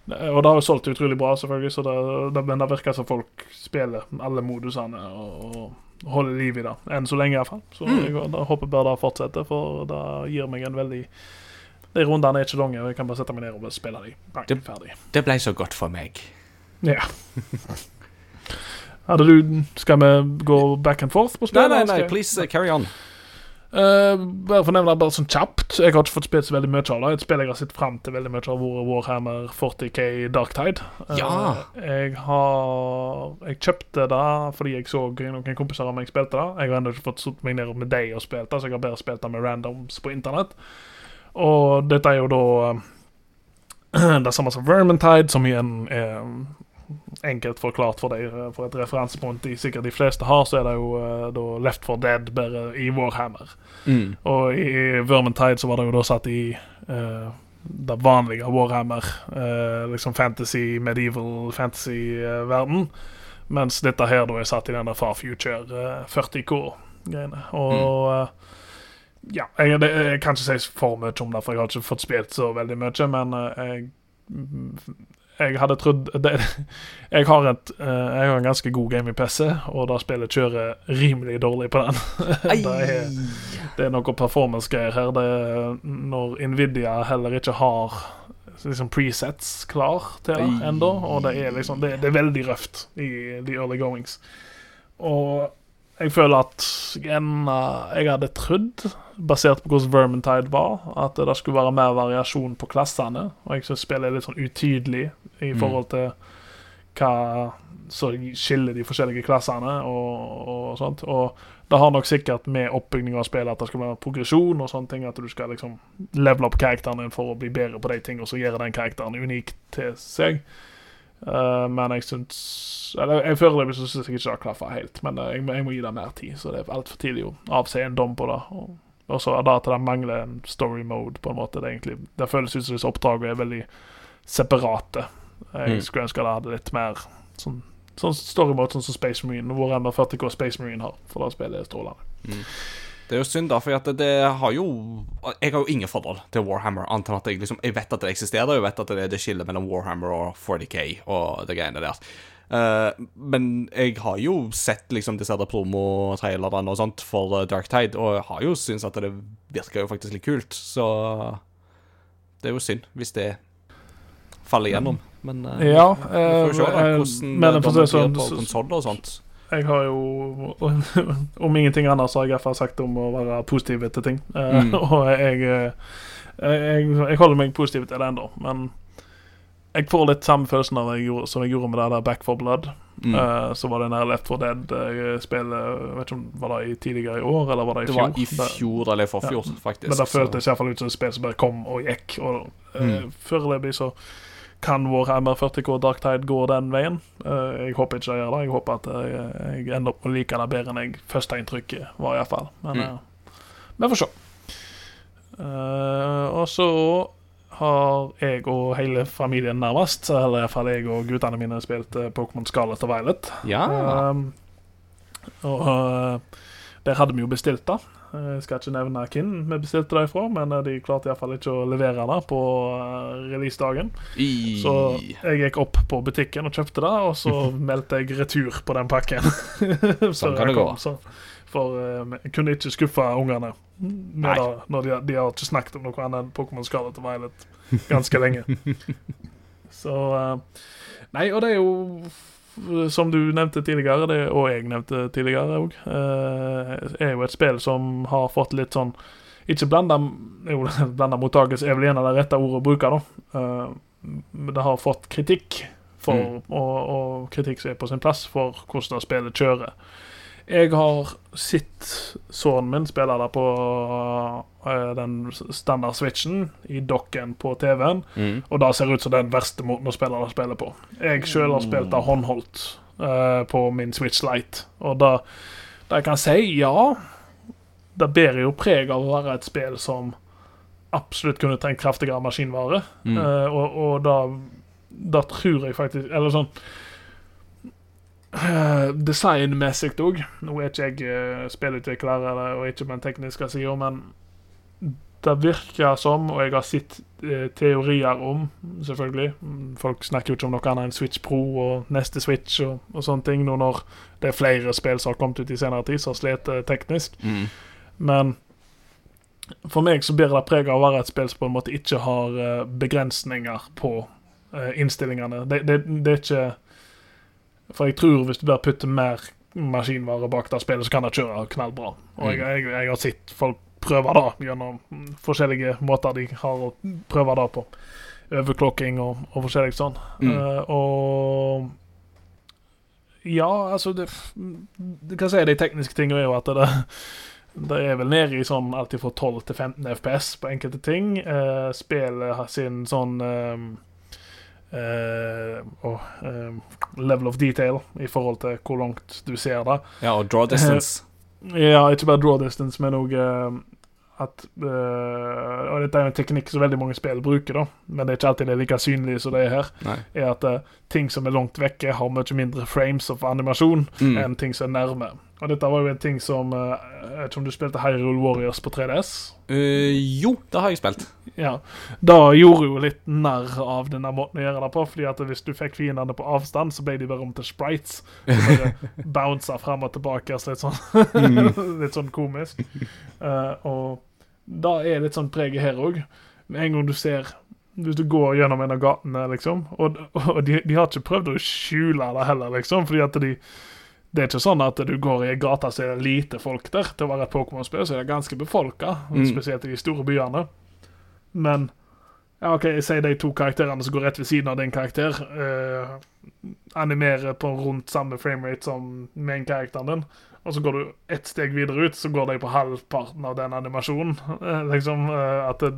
Og det har jo solgt utrolig bra, selvfølgelig, så det, det, men det virker som folk spiller alle modusene og, og holder liv i det. Enn så lenge, iallfall. Så Mm. jeg da håper bare det fortsetter, for det gir meg en veldig De rundene er ikke lange, og jeg kan bare sette meg ned og spille dem. Bang, Det- ferdig. Det ble så godt for meg. Ja. Hadde du Skal vi gå back and forth på spillet? nei, nei, nei, please uh, carry on. Uh, bare for å nevne bare sånn kjapt. Jeg har ikke fått spilt så veldig mye av det. Et spill jeg har sett fram til veldig mye av, vært Warhammer 40K Darktide. Uh, Ja. jeg har Jeg kjøpte det fordi jeg så noen kompiser av meg spilte det. Jeg har ennå ikke fått satt meg ned med deg og spilt det, så jeg har bare spilt det med randoms på internett. Og dette er jo da eh, det samme som Vermintide, som igjen er enkelt forklart for deg, eh, for et referansepunkt de sikkert de fleste har, så er det jo uh, da Left 4 Dead bare i Warhammer. Mm. Og i Vermintide så var det jo da satt i uh, det vanlige Warhammer, uh, liksom fantasy, medieval fantasy-verden. mens dette her da er satt i den der Far Future eh, 40K-greiene. Og eh, ja, jeg, det, jeg kan ikke si for mye om det, for jeg har ikke fått spilt så veldig mye, men jeg jeg hadde trodd det, jeg, har et, eh, jeg har en ganske god game i PC, og da spillet kjører rimelig dårlig på den. det er det er noe performance-greier her. Det er når Nvidia heller ikke har liksom presets klar til det ennå. Og det er liksom det, det er veldig røft i the early goings. Og jeg føler at en, jeg hadde trodd, basert på hvordan Vermintide var, at det skulle være mer variasjon på klassene. Og jeg syns spillet er litt sånn utydelig i Mm. forhold til hva som skiller de forskjellige klassene og, og sånt. Og det har nok sikkert med oppbygging av spillet at det skal være progresjon og sånne ting. At du skal liksom levele opp karakteren din for å bli bedre på de tingene, så gjøre den karakteren unik til seg. Eh, men jeg syns Eller jeg foreløpig så syns jeg ikke det har klaffa helt. Men uh, jeg, jeg må gi det mer tid, så det er altfor tidlig å avse en dom på det. Og, og så er det at det mangler en story mode, på en måte. Det, egentlig, det føles ut som disse oppdragene er veldig separate. Jeg Mm. skulle ønske det hadde litt mer sånn, sånn story mode, sånn som Space Marine. Hvor enn 40K Space Marine har, for det spillet er strålende. Det er jo synd, da, for det, det har jo Jeg har jo ingen forhold til Warhammer, annet at jeg liksom Jeg vet at det eksisterer, jeg vet at det er det skillet mellom Warhammer og 40K og det greiene der. Uh, men jeg har jo sett liksom disse promotrailerne og sånt for eh, Dark Tide, og jeg har jo syntes at det virker jo faktisk litt kult, så det er jo synd hvis det faller igjennom. Men uh, Ja, vi får jo se da, hvordan men det det, det, det, det det, konsoller og sånt. Jeg har jo Om ingenting annet så har jeg i hvert fall sagt om å være positiv til ting. Eh, Mm. og jeg, eh, jeg, jeg holder meg positiv til det ennå, men jeg får litt samme følelsen av jeg gjorde, som jeg gjorde med det der Back for Blood. Mm. Uh, så var det nær Left for Dead-spillet Jeg vet ikke om Var det tidligere i år, eller var det i det fjor? var i fjor eller forfjor, Ja, faktisk. Men det i føltes iallfall ut som et spill som bare kom og gikk. Og uh, Mm. Foreløpig så kan Warhammer 40K Darktide gå den veien. Eh, jeg håper ikke det gjør det. Jeg håper at jeg, jeg ender opp med å like det bedre enn jeg førsteinntrykket var, iallfall. Men Mm. eh, vi får se. Eh, og så har jeg og hele familien nærmest, eller iallfall jeg og guttene mine, spilt Pokémon Scarlet og Violet. Ja. Og der hadde vi jo bestilt det. Eh, Jeg skal ikke nevne hvem vi bestilte det ifra, men eh, de klarte iallfall ikke å levere det på uh, releasedagen. Så jeg gikk opp på butikken og kjøpte det, og så meldte jeg retur på den pakken. Sånn kan det gå. så- For eh, jeg kunne ikke skuffe ungene med Nei. når de, de har ikke snakket om noe annet enn Pokémon Scarlet og Violet ganske lenge. Så eh, Nei, og det er jo som du nevnte tidligere, det, og jeg nevnte tidligere òg, er jo et spill som har fått litt sånn Ikke blanda Jo, blanda mottakelse er vel en av de rette ordene å bruke, da. Eh, Men det har fått kritikk, for, Mm. og, og kritikk som er på sin plass, for hvordan spillet kjører. Jeg har sett sønnen min spille det på eh, den standard switchen i dokken på TV-en. Mm. Og det ser ut som den verste måten å spille det spillet på. Jeg sjøl har spilt det håndholdt uh, på min Switch Lite, og da det jeg kan si, ja det bærer jo preg av å være et spill som absolutt kunne trengt kraftigere maskinvare. Mm. uh, og, og da, da tror jeg faktisk Eller sånn Designmessig òg. Nå er ikke jeg eh, spillutvikler eller, og ikke på den tekniske sida, men det virker som, og jeg har sett eh, teorier om, selvfølgelig Folk snakker jo ikke om noe annet enn Switch Pro og neste Switch og, og sånne ting, nå når det er flere spill som har kommet ut i senere tid, som har slitt eh, teknisk. Mm. Men for meg så bærer det preg av å være et spill som på en måte ikke har eh, begrensninger på eh, innstillingene. Det, det, det er ikke For jeg tror hvis du bare putter mer maskinvare bak det spillet, så kan det kjøre knallbra. Og jeg, jeg, jeg har sett folk prøve det gjennom mm, forskjellige måter de har å prøve det på. Overklokking og, og forskjellig sånn. Mm. Uh, og ja, altså det, det kan si de tekniske tingene er jo at det, det er vel nede i sånn alltid fra 12 til 15 FPS på enkelte ting. Uh, spillet har sin sånn eh, åh, ehm, level of detail i forhold til hvor langt du ser det. Ja, og draw distance. Ja, ikke bare draw distance, men òg at eh, Og dette er en teknikk som veldig mange spill bruker, da, men det er ikke alltid det er like synlig som det er her. Nei. Er at eh, ting som er langt vekke, har mye mindre frames of animasjon Mm. enn ting som er nærme. Og dette var jo en ting som eh, Jeg vet ikke om du spilte Hyrule Warriors på 3DS? Uh, jo, det har jeg spilt. Ja. Da gjorde jo litt narr av denne måten å gjøre det på, fordi at hvis du fikk fiendene på avstand, så ble de bare om til sprites. Så bounsa fram og tilbake, så litt sånn Litt sånn komisk. Uh, og da er litt sånn preget her òg. Med en gang du ser Hvis du går gjennom en av gatene, liksom, og, og de, de har ikke prøvd å skjule det heller, liksom, fordi at de det er ikke sånn at du går i en gate så er det lite folk der. Til å være et Pokémon-spill så er det ganske befolka, Mm. spesielt i de store byene. Men ja, OK, jeg sier de to karakterene som går rett ved siden av din karakter, eh, animerer på rundt samme framerate som main-karakteren din. Og så går du ett steg videre ut, så går de på halvparten av den animasjonen. Eh, liksom eh, At det,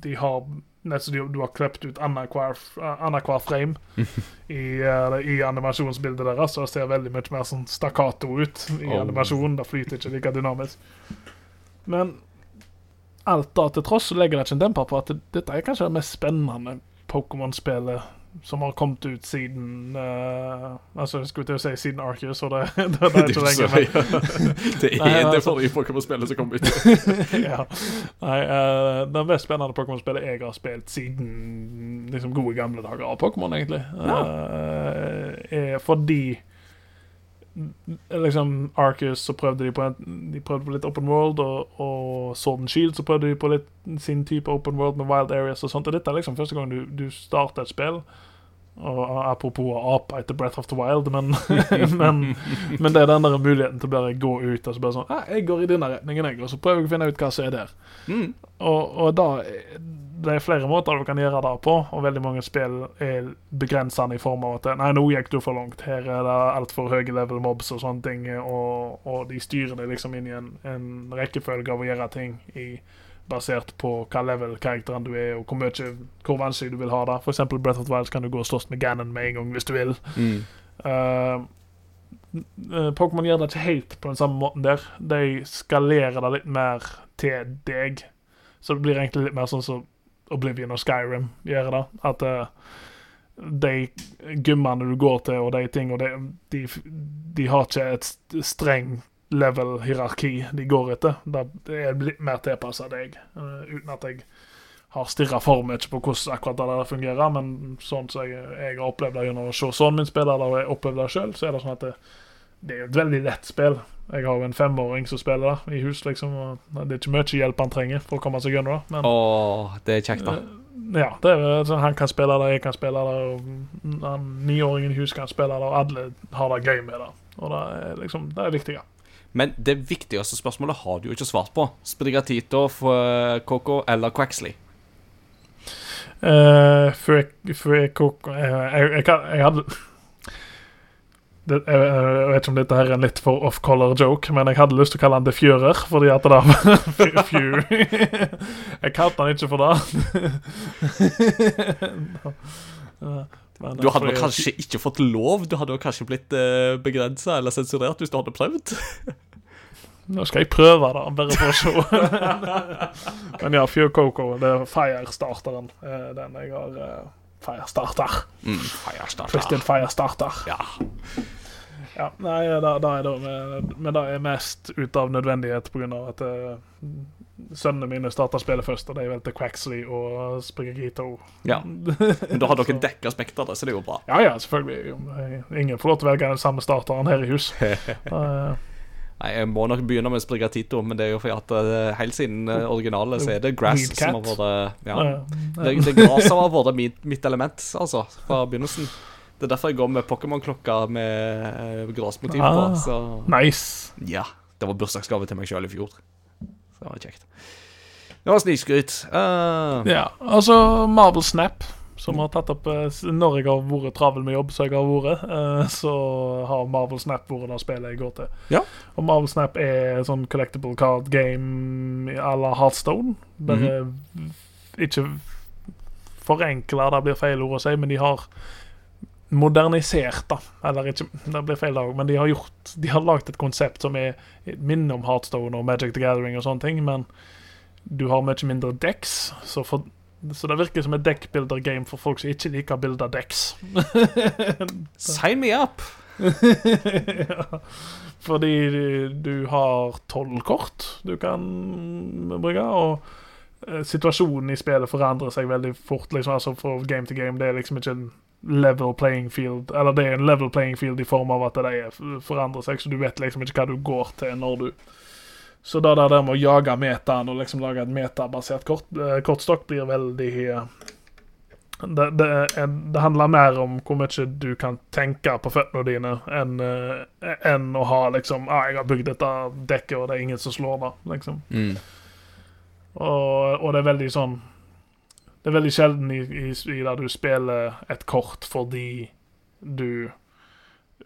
de har Som du, du har klept ut annenhver frame i, eh, i animasjonsbildet deres, så det ser veldig mye mer sånn stakkato ut i Oh. animasjonen. Det flyter ikke like dynamisk. Men alt da til tross så legger det ikke en demper på at det, dette er kanskje det mest spennende Pokémon-spillet som har kommet ut siden uh, Altså, skulle til å si siden Arceus, så det, det, det er ikke lenger. Men, det Nei, er det altså- forrige Pokémon-spillet som kom ut. ja. Nei, uh, det mest spennende Pokémon-spillet jeg har spilt siden liksom gode gamle dager av Pokémon, egentlig, eh, er fordi liksom Arcus så prøvde de på en, De prøvde på litt open world, og, og Sword and Shield så prøvde de på litt sin type open world med wild areas og sånt. Og dette er liksom første gang du, du starter et spill. Og Apropos ape etter Breath of the Wild, men, men, men det er den der muligheten til å bare gå ut og så bare sånn ah, 'Jeg går i denne retningen, jeg', og så prøver jeg å finne ut hva som er der. Mm. Og, og da Det er flere måter du kan gjøre det på, og veldig mange spill er begrensende i form av at Nei, nå gikk du for langt. Her er det altfor høye level mobs og sånne ting, og, og de styrer deg liksom inn i en, en rekkefølge av å gjøre ting i basert på hva level-karakteren du er, og hvor, mye, hvor vanskelig du vil ha det. For eksempel Breath of the Wild kan du gå og slåss med Ganon med en gang hvis du vil. Mm. Uh, uh, Pokémon gjør det ikke helt på den samme måten der. De skalerer det litt mer til deg. Så det blir egentlig litt mer sånn som Oblivion og Skyrim gjør det. At uh, de gymmene du går til, og de ting, de, de, de har ikke et st- streng level-hierarki de går etter. Det er litt mer tilpassa deg, uh, uten at jeg har stirra for mye på hvordan akkurat det der fungerer, men sånn som jeg, jeg har opplevd det gjennom å se sønnen min spille det, og jeg opplevde det sjøl, så er det sånn at det, det er et veldig lett spill. Jeg har jo en femåring som spiller da, i hus, liksom, og det er ikke mye hjelp han trenger for å komme seg gjennom. Men Åh, det er kjekt, da. eh, ja, det er sånn, han kan spille det, jeg kan spille det, og han niåringen i hus kan spille det, og alle har det gøy med det. Og det er liksom, det er viktig. Men det viktigste spørsmålet har du jo ikke svart på. Sprigatito, Coco eller Quaxley? Uh, før jeg, før jeg, eh, jeg, jeg, jeg hadde det, jeg, jeg vet ikke om dette her er en litt for off-color joke, men jeg hadde lyst til å kalle han The Führer, fordi at det der var Jeg kalte han ikke for det. Men Du hadde fordi- kanskje ikke fått lov. Du hadde kanskje blitt uh, begrensa eller sensurert hvis du hadde prøvd. Nå skal jeg prøve da, bare for å se. Men ja, Fjø Coco, det er Fire-starteren. eh, Den jeg har Fire-starter. Mm, Firestarter. Twisted Fire-starter. Ja. Ja, nei, da, da er det men, men det er mest ut av nødvendighet pga. at uh, sønnene mine starta spillet først, og de valgte Quaxley og Springer Sprigagito. ja. Men da har dere dekka spekteret, så det er jo bra. Ja, ja, selvfølgelig. Ingen får lov til å velge den samme starteren her i hus. Uh, Nei, Jeg må nok begynne med Sprigatito, men det er jo fordi at uh, helt siden uh, originale så er det Grass Weed som har vært Ja. uh, Det, det gras som har vært mitt, mitt element, altså, fra begynnelsen. Det er derfor jeg går med Pokémon-klokka med eh, gressmotiv på. Ah. Så nice. ja. Det var bursdagsgave til meg sjøl i fjor. Så det var kjekt. Det var snikskryt. Uh, Ja, altså Marvel Snap, som har tatt opp eh, Når jeg har vært travel med jobb, så jeg har vært, eh, så har Marvel Snap vært det spillet jeg går til. Ja. Og Marvel Snap er sånn collectible card game à la Heartstone. Bare ikke forenkla, det blir feil ord å si, men de har modernisert, da. Eller ikke, det blir feil dag, men de har gjort De har lagd et konsept som er minner om Heartstone og Magic the Gathering og sånne ting, men du har mye mindre decks, så, for, så det virker som et deckbuilder-game for folk som ikke liker å bilde decks. sign me up! ja. Fordi du har tolv kort du kan bruke, og eh, situasjonen i spillet forandrer seg veldig fort. Liksom, altså Fra game til game. Det er liksom ikke en level playing field. Eller det er en level playing field i form av at det er, forandrer seg, så du vet liksom ikke hva du går til når du Så det der med å jage metaen og liksom lage et metabasert kort, eh, kortstokk blir veldig eh, det, det, det handler mer om hvor mye du kan tenke på føttene dine, enn eh, enn å ha liksom ah, 'Jeg har bygd dette dekket, og det er ingen som slår det'. liksom. Mm. Og, og det er veldig sånn Det er veldig sjelden i, i, i der du spiller et kort fordi du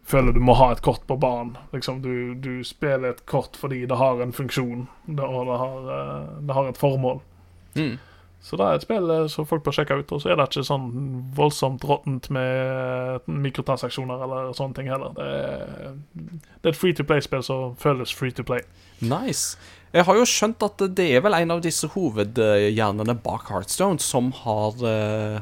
føler du må ha et kort på banen. Liksom, du, du spiller et kort fordi det har en funksjon, det, og det har, eh, det har et formål. Mm. Så det er et spill eh, som folk bør sjekke ut. Og så er det ikke sånn voldsomt råttent med mikrotransaksjoner eller sånne ting heller. Det er, det er et free to play-spill som føles free to play. Nice. Jeg har jo skjønt at det er vel en av disse hovedhjernene bak Heartstone som har eh,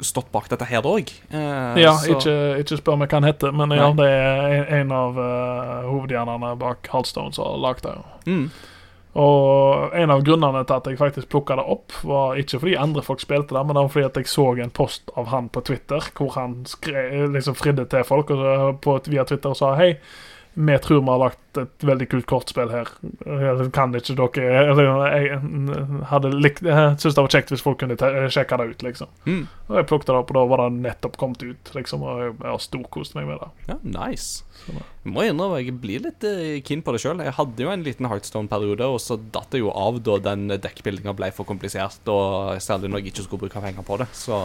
stått bak dette her òg. Ja, ikke, ikke spør meg hva han heter, men ja, det er en, av uh, hovedhjernene bak Heartstone som har lagd det. Mm. Og en av grunnene til at jeg faktisk plukka det opp, var ikke fordi andre folk spilte det, men det var fordi at jeg så en post av han på Twitter hvor han skre, liksom fridde til folk og så, på, via Twitter og sa hei. Vi tror vi har lagt et veldig kult kortspill her. Kan ikke dere jeg hadde likt Jeg syntes det var kjekt hvis folk kunne sjekke det ut, liksom. Mm. Og jeg plukket det opp, og da var det nettopp kommet ut, liksom. Og jeg, har storkost meg med det. Ja, nice. Jeg må innrømme, jeg blir litt eh, keen på det sjøl. Jeg hadde jo en liten Heartstone-periode, og så datt det jo av da den dekkbildinga ble for komplisert, og særlig når jeg ikke skulle bruke penger på det. Så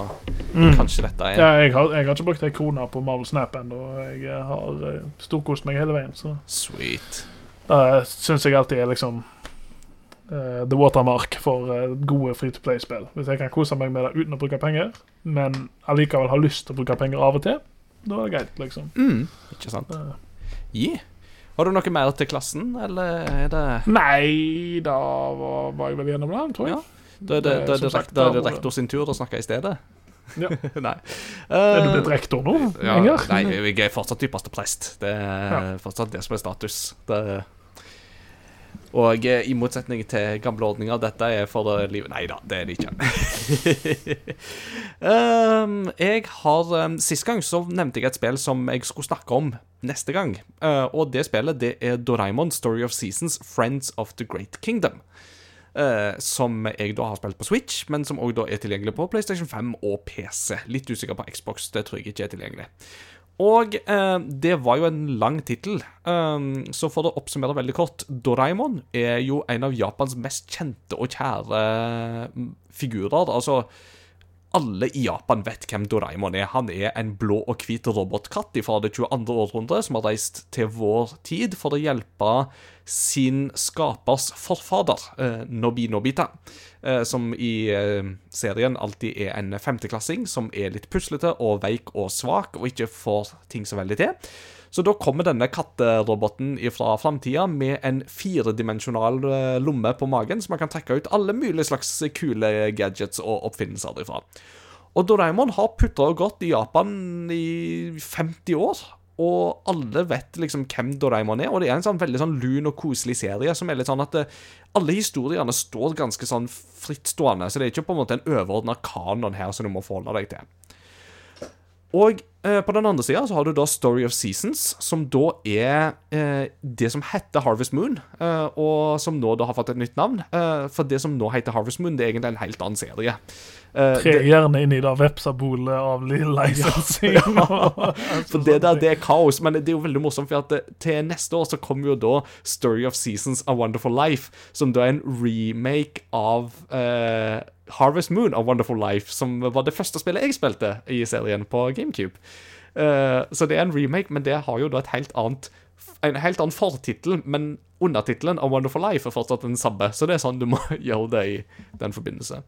kanskje dette er Ja, jeg, har, jeg har ikke brukt ei krone på Marvel Snap ennå. Jeg har eh, storkost meg hele veien. Så sweet. det syns jeg alltid er liksom uh, the watermark for uh, gode free to play-spill. Hvis jeg kan kose meg med det uten å bruke penger, men allikevel har lyst til å bruke penger av og til, da er det greit, liksom. Mm. Ikke sant? Uh, Yeah. Har du noe mer til klassen, eller er det Nei, da var, var jeg vel gjennom det, tror jeg. Ja. Da er det, det, det, det rektor sin tur å snakke i stedet? Ja. Nei. Er du Eh, blitt rektor nå, ja, Inger? Nei, jeg er fortsatt dypeste prest. Det er Ja. fortsatt det som er status. Det og eh, i motsetning til gamle ordninger, dette er for livet Nei da, det er det ikke. um, jeg har um, Sist gang så nevnte jeg et spill som jeg skulle snakke om neste gang. Uh, og det spillet det er Doraemon Story of Seasons Friends of the Great Kingdom. Eh, som jeg da har spilt på Switch, men som òg er tilgjengelig på PlayStation 5 og PC. Litt usikker på Xbox, det tror jeg ikke er tilgjengelig. Og uh, det var jo en lang tittel, um, så for å oppsummere veldig kort Doraemon er jo en av Japans mest kjente og kjære mm, figurer. Altså alle i Japan vet hvem Doraemon er. Han er en blå og hvit robotkatt fra det 22. århundre som har reist til vår tid for å hjelpe sin skapers forfader, eh, Nobi Nobita. Eh, som i eh, serien alltid er en femteklassing som er litt puslete og veik og svak og ikke får ting så veldig til. Så da kommer denne katteroboten fra framtida med en firedimensjonal eh, lomme på magen, så man kan trekke ut alle mulige slags kule gadgets og oppfinnelser derifra. Og Doraemon har putra og gått i Japan i 50 år. Og alle vet liksom hvem Doraemon er, og det er en sånn veldig sånn lun og koselig serie som er litt sånn at det, alle historiene står ganske sånn frittstående, så det er ikke på en måte en overordna kanon her som du må forholde deg til. Og eh, på den andre sida så har du da Story of Seasons, som da er eh, det som heter Harvest Moon, eh, og som nå da har fått et nytt navn. Eh, for det som nå heter Harvest Moon, det er egentlig en helt annen serie. Eh, Tre gjerne inn i det vepsabolet av licensing. For det der, det er kaos, men det er jo veldig morsomt, for at til neste år så kommer jo da Story of Seasons A Wonderful Life, som da er en remake av eh, Harvest Moon A Wonderful Life, som var det første spillet jeg spilte i serien på GameCube. Eh, så det er en remake, men det har jo da et helt annet en helt annen fortittel, men undertittelen A Wonderful Life er fortsatt den samme, så det er sånn du må gjøre det i den forbindelse.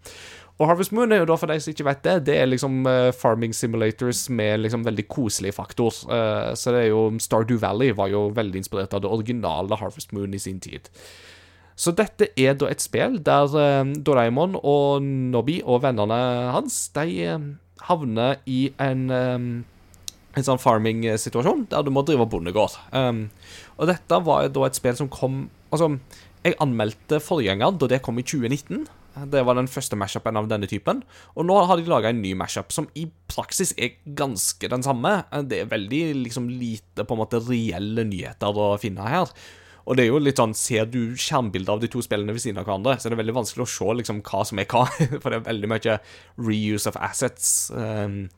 Og Harvest Moon er jo da, for de som ikke vet det, det er liksom eh, farming simulators med liksom veldig koselig faktor. Eh, så det er jo Stardew Valley var jo veldig inspirert av det originale Harvest Moon i sin tid. Så dette er da et spill der Doraemon og Nobby og vennene hans, de havner i en en sånn farming-situasjon der du må drive bondegård. Um, og dette var da et spill som kom Altså, jeg anmeldte forgjengeren da det kom i 2019. Det var den første mashupen av denne typen. Og nå har de laga en ny mashup som i praksis er ganske den samme. Det er veldig liksom lite på en måte reelle nyheter å finne her. Og det er jo litt sånn, Ser du skjermbilder av de to spillene ved siden av hverandre, så er det veldig vanskelig å se liksom hva som er hva. For det er veldig mye reuse of assets. Um,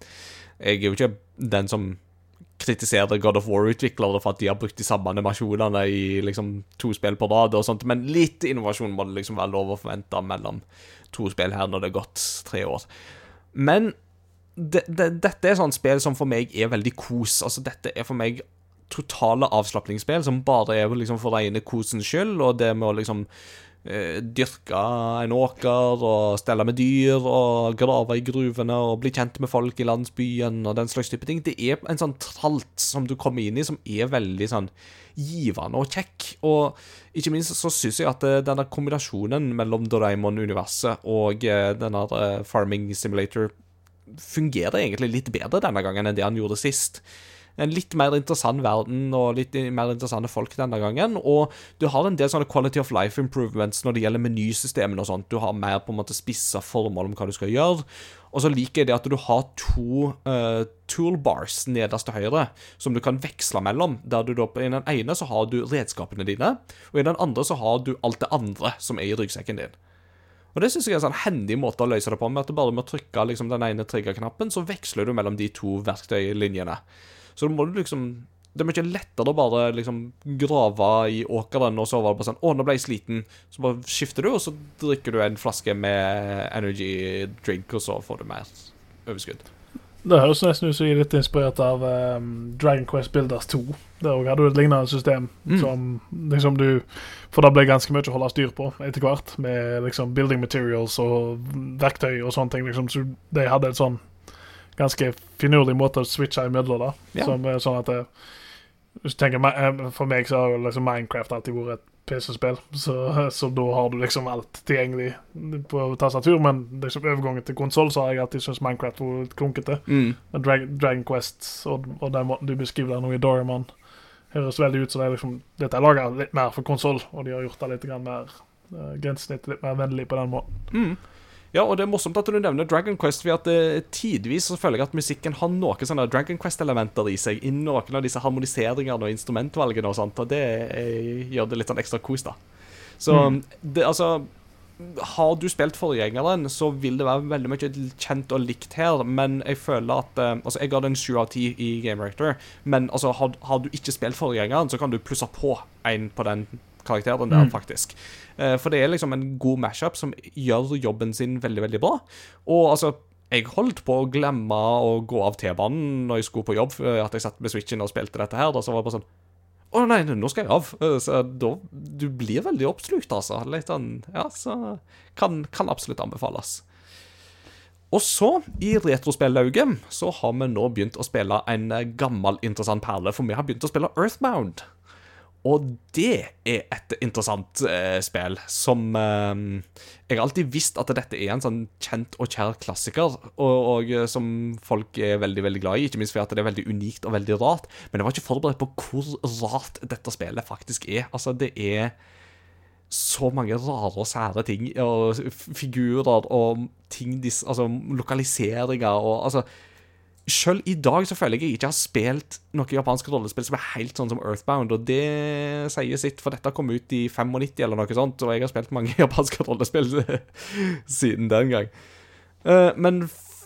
jeg er jo ikke den som kritiserer God of War-utviklere for at de har brukt de samme animasjonene i liksom to spill på rad og sånt, men litt innovasjon må det liksom være lov å forvente mellom to spill her når det er gått tre år. Men det, det, dette er sånn spill som for meg er veldig kos. Altså, dette er for meg totale avslapningsspill som bare er liksom for rene kosens skyld, og det med å liksom dyrke en åker og stelle med dyr og grave i gruvene og bli kjent med folk i landsbyen og den slags type ting. Det er en sånn tralt som du kommer inn i, som er veldig sånn givende og kjekk. Og ikke minst så syns jeg at eh, denne kombinasjonen mellom Doraemon-universet og eh, denne eh, Farming Simulator fungerer egentlig litt bedre denne gangen enn det han gjorde sist. En litt mer interessant verden og litt mer interessante folk denne gangen. Og du har en del sånne quality of life improvements når det gjelder menysystemene og sånt. Du har mer på en måte spissa formål om hva du skal gjøre. Og så liker jeg det at du har to uh, toolbars nederst til høyre som du kan veksle mellom. Der du da I den ene så har du redskapene dine, og i den andre så har du alt det andre som er i ryggsekken din. Og Det synes jeg er en sånn hendig måte å løse det på, med at du bare må trykke liksom, den ene triggerknappen, så veksler du mellom de to verktøylinjene. Så da må du liksom Det er mye lettere å bare liksom grave i åkeren, og så var det bare sånn Å, nå ble jeg sliten. Så bare skifter du, og så drikker du en flaske med energy drink, og så får du mer overskudd. Det høres nesten ut som jeg er litt inspirert av um, Dragon Quest Builders 2. Der òg hadde du et lignende system Mm. som liksom du For det ble ganske mye å holde styr på etter hvert, med liksom building materials og verktøy og sånne ting. Liksom, så de hadde et sånn ganske finurlig måte å switche imellom, da. Ja. Som sånn at jeg, tenker, eh, For meg så har liksom Minecraft alltid vært et PC-spill, så, så da har du liksom alt tilgjengelig på tastatur. Men liksom overgangen til konsoll så har jeg alltid syntes Minecraft var litt klunkete. Mm. Drag Dragon Quest og, og den måten du beskriver det nå i Doraemon, høres veldig ut som det er liksom, dette er laga litt mer for konsoll, og de har gjort det litt mer uh, grensesnitt litt mer vennlig på den måten. Mm. Ja, og det er morsomt at du nevner Dragon Quest, for at eh, tidvis så føler jeg at musikken har noen sånne Dragon Quest-elementer i seg, i noen av disse harmoniseringene og instrumentvalgene og sånt, og det eh, gjør det litt sånn ekstra kos, da. Så det, altså Har du spilt forgjengeren, så vil det være veldig mye kjent og likt her, men jeg føler at eh, Altså, jeg ga det en sju av ti i Game Rector, men altså, har, har du ikke spilt forgjengeren, så kan du plusse på en på den karakteren der, faktisk. Eh, For det er liksom en god mashup som gjør jobben sin veldig, veldig bra. Og altså jeg holdt på å glemme å gå av T-banen når jeg skulle på jobb, eh, at jeg satt med switchen og spilte dette her. Da så var det bare sånn Å nei, nå skal jeg av. Eh, Så da Du blir veldig oppslukt, altså. Litt sånn Ja, så kan, kan absolutt anbefales. Og så, i retrospillauget, så har vi nå begynt å spille en gammel, interessant perle, for vi har begynt å spille Earthbound. Og det er et interessant eh, spill som eh, Jeg har alltid visst at dette er en sånn kjent og kjær klassiker, og, og eh, som folk er veldig veldig glad i. Ikke minst fordi at det er veldig unikt og veldig rart. Men jeg var ikke forberedt på hvor rart dette spillet faktisk er. Altså, det er så mange rare og sære ting, og figurer og ting dis, Altså lokaliseringer og altså selv i dag så føler jeg jeg ikke har spilt noe japansk rollespill som er helt sånn som Earthbound, og det sier sitt, for dette kom ut i 95 eller noe sånt, og jeg har spilt mange japanske rollespill siden den gang. Eh, men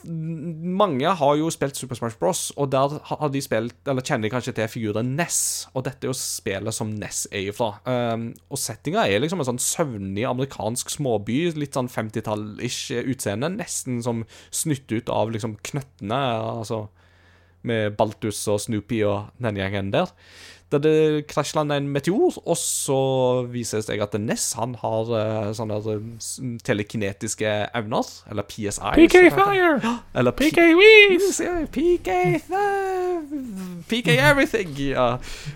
mange har jo spilt Super Smash Bros, og der har de spilt, eller kjenner kanskje til figuren Ness, og dette er jo spillet som Ness er ifra. Um, og settinga er liksom en sånn søvnig amerikansk småby, litt sånn 50-tall-ish utseende, nesten som snytt ut av liksom knøttene, altså med Baltus og Snoopy og den gjengen der. Der det krasjlander en meteor, og så viser det seg at Ness han har uh, sånne s- telekinetiske evner, eller PSI. PK. Fire! Eller PK Weeze! PK PK everything. Ja.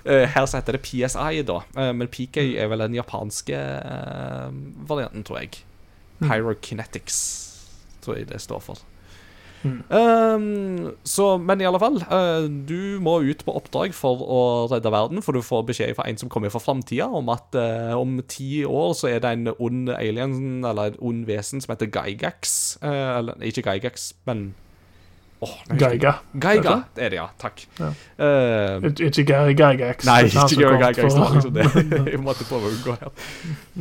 Eh, her så heter det PSI, da. Eh, men PK er vel den japanske eh, varianten, tror jeg. Pyrokinetics, tror jeg det står for. Um, så, men i alle fall, uh, du må ut på oppdrag for å redde verden, for du får beskjed fra en som kommer fra framtida, om at uh, om ti år så er det en ond alien, eller en ond vesen, som heter Gygax. Uh, eller ikke Gygax, men Jeg- Geiga. Geiga, det er det, ja. Takk. Ja. Eh, Ikke. Nei, er han ikke Gygax. Det var for- liksom det. Jeg måtte prøve å unngå her.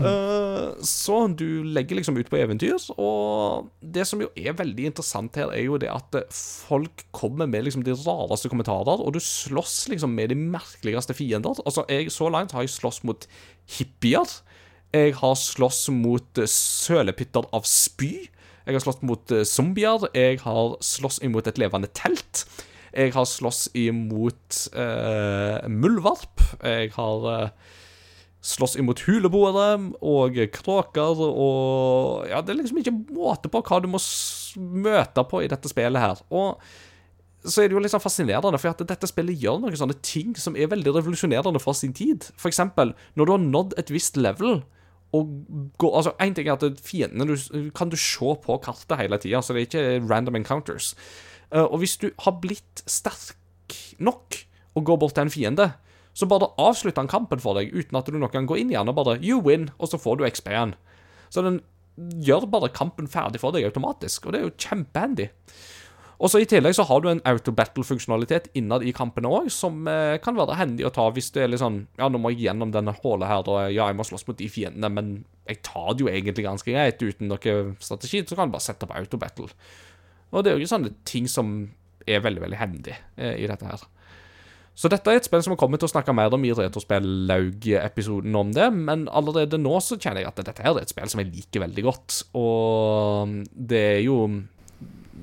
Eh, så du legger liksom ut på eventyr, og det som jo er veldig interessant her, er jo det at eh, folk kommer med liksom de rareste kommentarer, og du slåss liksom med de merkeligste fiender. Altså, jeg, Så langt har jeg slåss mot hippier. Jeg har slåss mot eh, sølepytter av spy. Jeg har slåss mot eh, zombier. Jeg har slåss imot et levende telt. Jeg har slåss imot uh, muldvarp. Jeg har uh, slåss imot huleboere og kråker og Ja, det er liksom ikke måte på hva du må møte på i dette spillet her. Og så er det jo litt sånn fascinerende, for at dette spillet gjør noen sånne ting som er veldig revolusjonerende for sin tid. For eksempel, når du har nådd et visst level og gå, altså En ting er at fiendene du, kan du se på kartet hele tida, så det er ikke random encounters. Eh, og hvis du har blitt sterk nok og går bort til en fiende, så bare avslutter han kampen for deg uten at du noen gang går inn igjen, og bare You win, og så får du XP-en. Så den gjør bare kampen ferdig for deg automatisk, og det er jo kjempehandy. Og så I tillegg så har du en auto-battle-funksjonalitet innad i kampene òg, som eh, kan være hendig å ta hvis det er litt sånn Ja, nå må jeg gjennom denne hullet her, og ja, jeg må slåss mot de fiendene, men jeg tar det jo egentlig ganske greit uten noe strategi, så kan du bare sette på auto-battle. Og det er jo ikke sånne ting som er veldig, veldig hendig eh, i dette her. Så dette er et spill som vi kommer til å snakke mer om i Retrospill-laug-episoden om det, men allerede nå så kjenner jeg at dette her er et spill som jeg liker veldig godt, og det er jo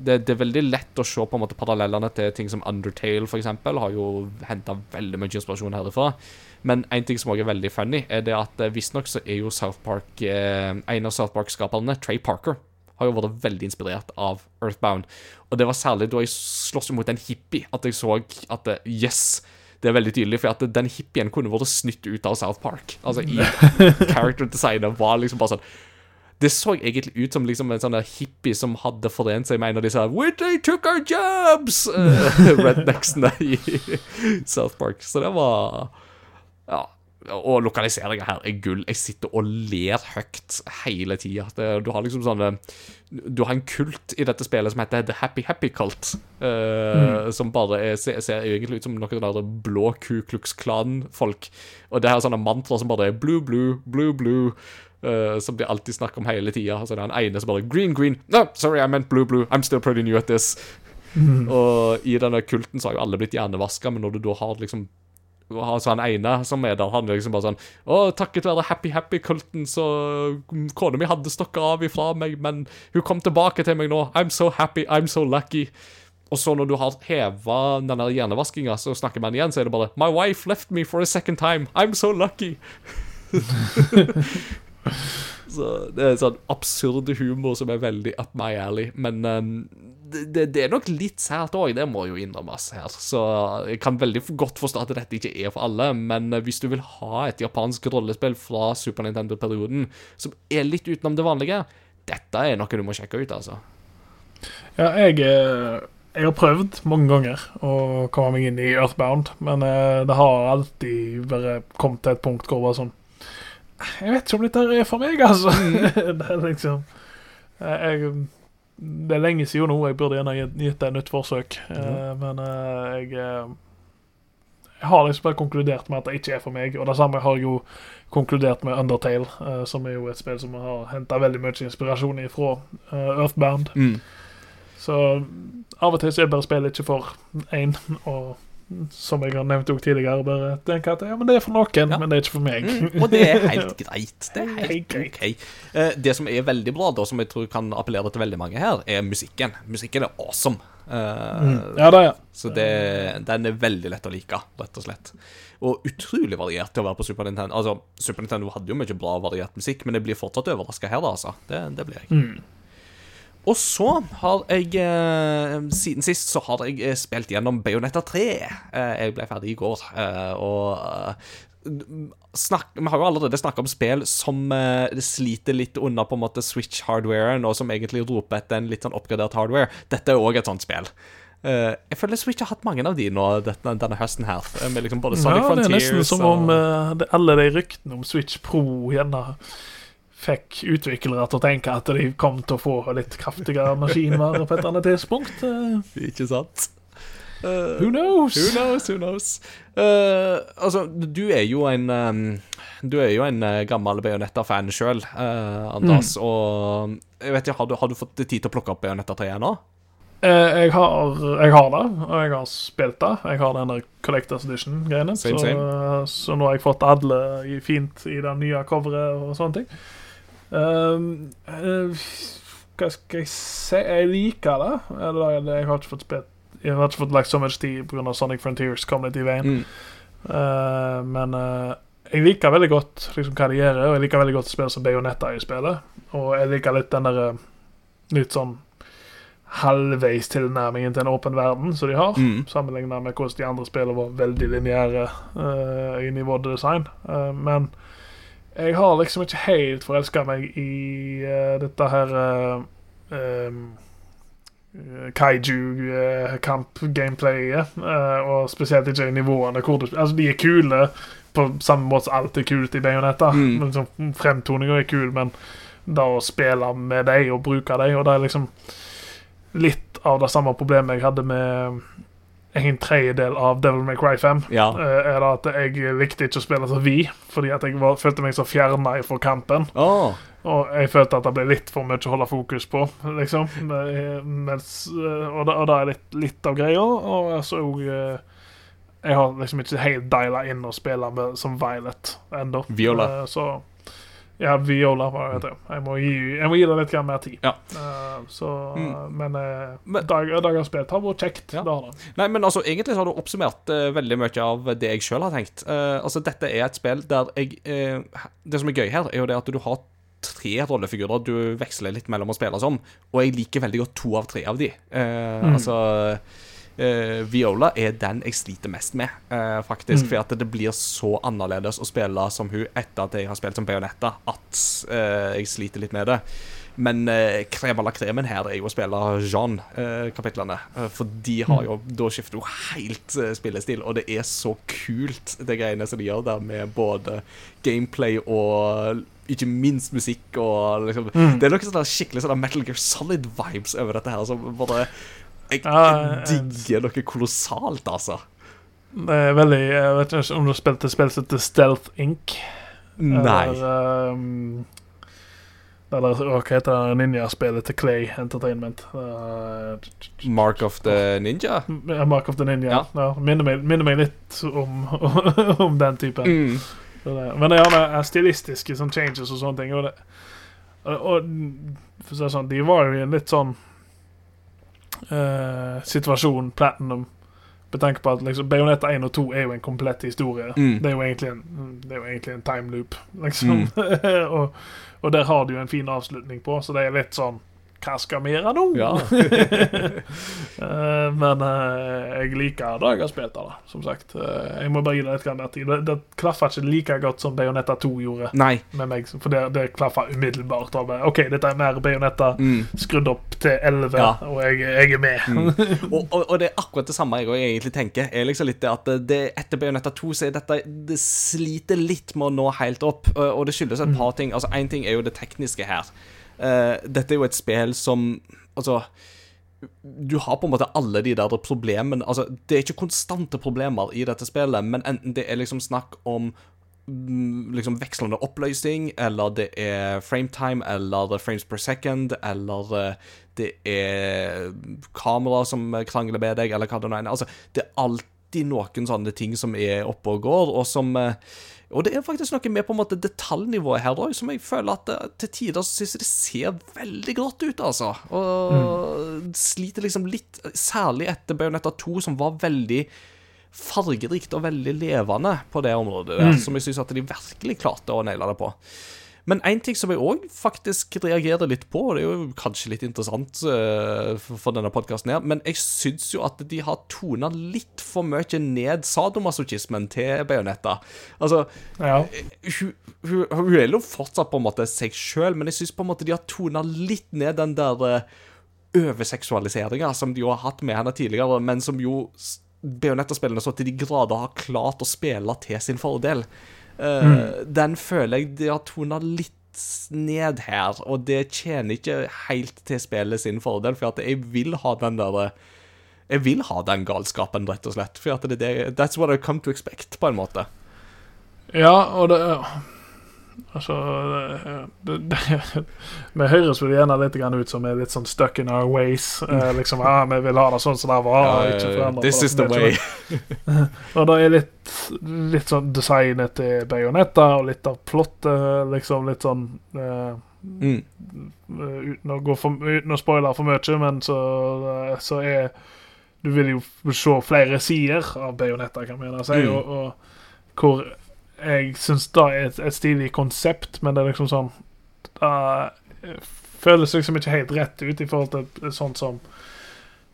det, det er veldig lett å se på en måte parallellene til ting som Undertale, eksempel, har jo henta veldig mye inspirasjon herifra. Men en ting som også er veldig funny, er det at eh, visstnok så er jo South Park eh, En av South Park-skaperne, Trey Parker, har jo vært veldig inspirert av Earthbound. Og det var særlig da jeg sloss mot en hippie, at jeg så at eh, yes, det er veldig tydelig, for at den hippien kunne vært snytt ut av South Park. Altså, i character designet var liksom bare sånn det så egentlig ut som liksom en sånn der hippie som hadde forent seg med en av disse Whitley they took our jobs! Uh, rednecksene i South Park. Så det var Ja. Og lokaliseringa her er gull. Jeg sitter og ler høyt hele tida. Du har liksom sånne Du har en kult i dette spillet som heter The Happy Happy Cult. eh, Som bare er, ser, ser egentlig ut som noen sånne der blå Ku Klux Klan-folk. Og det her er sånne mantra som bare er blue, blue, blue, blue. Eh, som de alltid snakker om hele tida. Altså, det er en ene som bare Green, green. No, sorry, I meant blue, blue. I'm still pretty new at this. Og i denne kulten så har jo alle blitt hjernevaska, men når du da har liksom Altså han ene som er der, han er liksom bare sånn Å, takket være Happy Happy-kulten, så kona mi hadde stukket av ifra meg, men hun kom tilbake til meg nå. I'm so happy, I'm so lucky. Og så når du har heva denne hjernevaskinga, så snakker man igjen, så er det bare My wife left me for a second time. I'm so lucky. så det er sånn absurd humor som er veldig up my alley. Men um, det, det er nok litt sært òg, det må jo innrømmes her. Så jeg kan veldig godt forstå at dette ikke er for alle, men hvis du vil ha et japansk rollespill fra Super Nintendo-perioden som er litt utenom det vanlige, dette er noe du må sjekke ut, altså. Ja, jeg, eh, jeg har prøvd mange ganger å komme meg inn i Earthbound, men eh, det har alltid bare kommet til et punkt hvor det var sånn Jeg vet ikke om dette er for meg, altså. det er liksom eh, jeg, Det er lenge siden nå. Jeg burde gjerne gitt det et nytt forsøk, Mm. men eh, jeg jeg har liksom bare konkludert med at det ikke er for meg. Og det samme har jeg jo konkludert med Undertale, som er jo et spill som har henta veldig mye inspirasjon ifra Earthbound. Så av og til så er bare spillet ikke for én. Og som jeg har nevnt også tidligere, bare tenker at ja, men det er for noen, Ja. men det er ikke for meg. Mm, og det er helt greit. Det er helt. OK. Eh, Det som er veldig bra, da, som jeg tror kan appellere til veldig mange her, er musikken. Musikken er awesome. Mm. Ja, det er Så det, den er veldig lett å like, rett og slett. Og utrolig variert til å være på Super Nintendo. Altså, Super Nintendo hadde jo mye bra variert musikk, men jeg blir fortsatt overraska her, da, altså. Det, det blir jeg. Og så har jeg eh, Siden sist så har jeg eh, spilt gjennom Bayonetta 3. Eh, jeg ble ferdig i går, og snakk, Vi har jo allerede snakka om spill som eh, sliter litt under på en måte Switch-hardwaren, og som egentlig roper etter en litt sånn oppgradert hardware. Dette er òg et sånt spill. Uh, jeg føler Switch har hatt mange av de nå denne, denne høsten her. Med liksom ja, det er Frontiers nesten som og om uh, alle de ryktene om Switch Pro gjerne fikk utviklere til å tenke at de kom til å få litt kraftigere maskinvare på et annet tidspunkt. Eh, Ikke sant? Uh, who knows? Who knows, who knows? Uh, altså, du er jo en um, Du er jo en gammel Bayonetta-fan sjøl, Andreas. Og jeg vet ikke, har du, har du fått tid til å plukke opp Bayonetta 3 ennå? Eh, jeg, har, jeg har det, og jeg har spilt det. Jeg har den der Collectors Edition-greiene. Så, så nå har jeg fått alle fint i det nye coveret og sånne ting. Um, hva skal jeg si? Jeg liker det. Jeg har ikke fått spilt Jeg har ikke fått lagt så mye tid pga. Sonic Frontiers kom litt i veien. Mm. Uh, men uh, jeg liker veldig godt liksom, hva de gjør, og jeg liker veldig godt å spille som Bayonetta i spillet. Og jeg liker litt den derre Litt sånn halvveis tilnærmingen til en åpen verden som de har. Mm. Sammenlignet med hvordan de andre spillene var veldig lineære uh, i nivådesign. Uh, men jeg har liksom ikke helt forelska meg i uh, dette her uh, um, kaiju-kamp-gameplayet. og spesielt ikke i nivåene hvor du Altså, de er kule på samme måte som alt er kult i Bayonetta. Mm. Men liksom, Fremtoninga er kul, men da å spille med dem og bruke dem Og det er liksom litt av det samme problemet jeg hadde med en tredjedel av Devil May Cry 5. Ja. eh, er det at jeg likte ikke å spille som vi, fordi at jeg var, følte meg så fjerna fra kampen. Oh. Og jeg følte at det ble litt for mye å holde fokus på, liksom. Mens, eh, og, det, og det er litt, litt av greia. Og så eh, Jeg har liksom ikke helt diala inn og spille med, som Violet ennå. Viola. Så Ja, Viola, var det. Jeg må gi, jeg må gi det litt mer tid. Ja. Uh, så Mm. Men, uh, dag, dagens spill har vært kjekt. Ja. Nei, men altså, egentlig så har du oppsummert uh, veldig mye av det jeg sjøl har tenkt. Altså, dette er et spill der jeg Det som er gøy her, er jo det at du har tre rollefigurer du veksler litt mellom å spille som, og jeg liker veldig godt to av tre av de. Mm. Altså eh, Viola er den jeg sliter mest med, uh, faktisk. For at det blir så annerledes å spille som hun etter at jeg har spilt som Bayonetta, at uh, jeg sliter litt med det. Men eh, krem eller kremen her er jo å spille Jean-kapitlene. For de har jo Da skifter hun helt spillestil, og det er så kult, det greiene som de gjør der med både gameplay og ikke minst musikk og liksom Det er noe sånn skikkelig sånn Metal Gear Solid-vibes over dette her. Som bare Jeg, jeg digger noe kolossalt, altså. Det er veldig Jeg vet ikke om du har spilt et spill som heter Stealth Inc. Nei. Eller, um, eller hva heter det ninjaspillet til Clay Entertainment? Uh, Mark of the Ninja? Mark of the Ninja. Ja. Ja. minner, meg, minner meg litt om, om den typen. Mm. Men det er stilistiske sånn changes og sånne ting. Og, det, og, og for å si det sånn, de var jo i en litt sånn eh, situasjon, Platinum. Med tanke på at liksom, Bayonetta 1 og 2 er jo en komplett historie. Mm. Det, er jo egentlig en, det er jo egentlig en time loop, liksom. og, og der har du jo en fin avslutning på, så det er litt sånn hva skal vi gjøre nå? Ja. Eh, men eh, jeg liker det jeg har spilt av det, som sagt. Eh, jeg må bare gi det litt grann tid. Det, det klaffer ikke like godt som Bayonetta 2 gjorde Nei. med meg, for det, det klaffer umiddelbart. Og OK, dette er mer Bayonetta, Mm. skrudd opp til 11, Ja. og jeg, jeg er med. og, og, og det er akkurat det samme jeg egentlig tenker. Er liksom litt at det, Etter Bayonetta 2 så er dette Det sliter litt med å nå helt opp, og og det skyldes et par ting. Altså Én ting er jo det tekniske her. Eh, dette er jo et spill som Altså du har på en måte alle de der problemene Altså, det er ikke konstante problemer i dette spillet, men enten det er liksom snakk om mm, liksom vekslende oppløsning, eller det er frametime, eller er frames per second, eller eh, det er kamera som krangler med deg, eller hva det nå er. Altså, det er alltid noen sånne ting som er oppe og går, og som eh, og det er faktisk noe med på en måte detaljnivået her òg, som jeg føler at det, til tider så synes jeg det ser veldig godt ut, altså. Og sliter liksom litt, særlig etter Bayonetta 2, som var veldig fargerikt og veldig levende på det området der, som jeg syns at de virkelig klarte å naile det på. Men én ting som jeg òg faktisk reagerer litt på, og det er jo kanskje litt interessant eh, for, denne podkasten her, men jeg syns jo at de har tona litt for mye ned sadomasochismen til Bajonetta. Altså, Ja. hun, hun, hun er jo fortsatt på en måte seg sjøl, men jeg syns på en måte de har tona litt ned den der eh, overseksualiseringa som de jo har hatt med henne tidligere, men som jo Bayonetta-spillene så til de grader har klart å spille til sin fordel. Eh, Den føler jeg de har tona litt ned her, og det tjener ikke helt til spillet sin fordel, for at jeg vil ha den der Jeg vil ha den galskapen, rett og slett. For at det, det, that's what I come to expect, på en måte. Ja, og det Altså det, det, Vi høres vel gjerne litt ut som vi er litt sånn stuck in our ways. Eh, liksom, ja, Vi vil ha det sånn som det var. Ja, this is the way. Og det er litt, litt sånn designet til Bajonetta, og litt av plottet, liksom. Litt sånn eh, Mm. uten, å gå for, uten å spoile for mye, men så, eh, så er Du vil jo se flere sider av Bajonetta, kan man gjerne si, Mm. og, og hvor jeg syns det er et, et stilig konsept, men det er liksom sånn Det føles liksom ikke helt rett ut i forhold til sånt som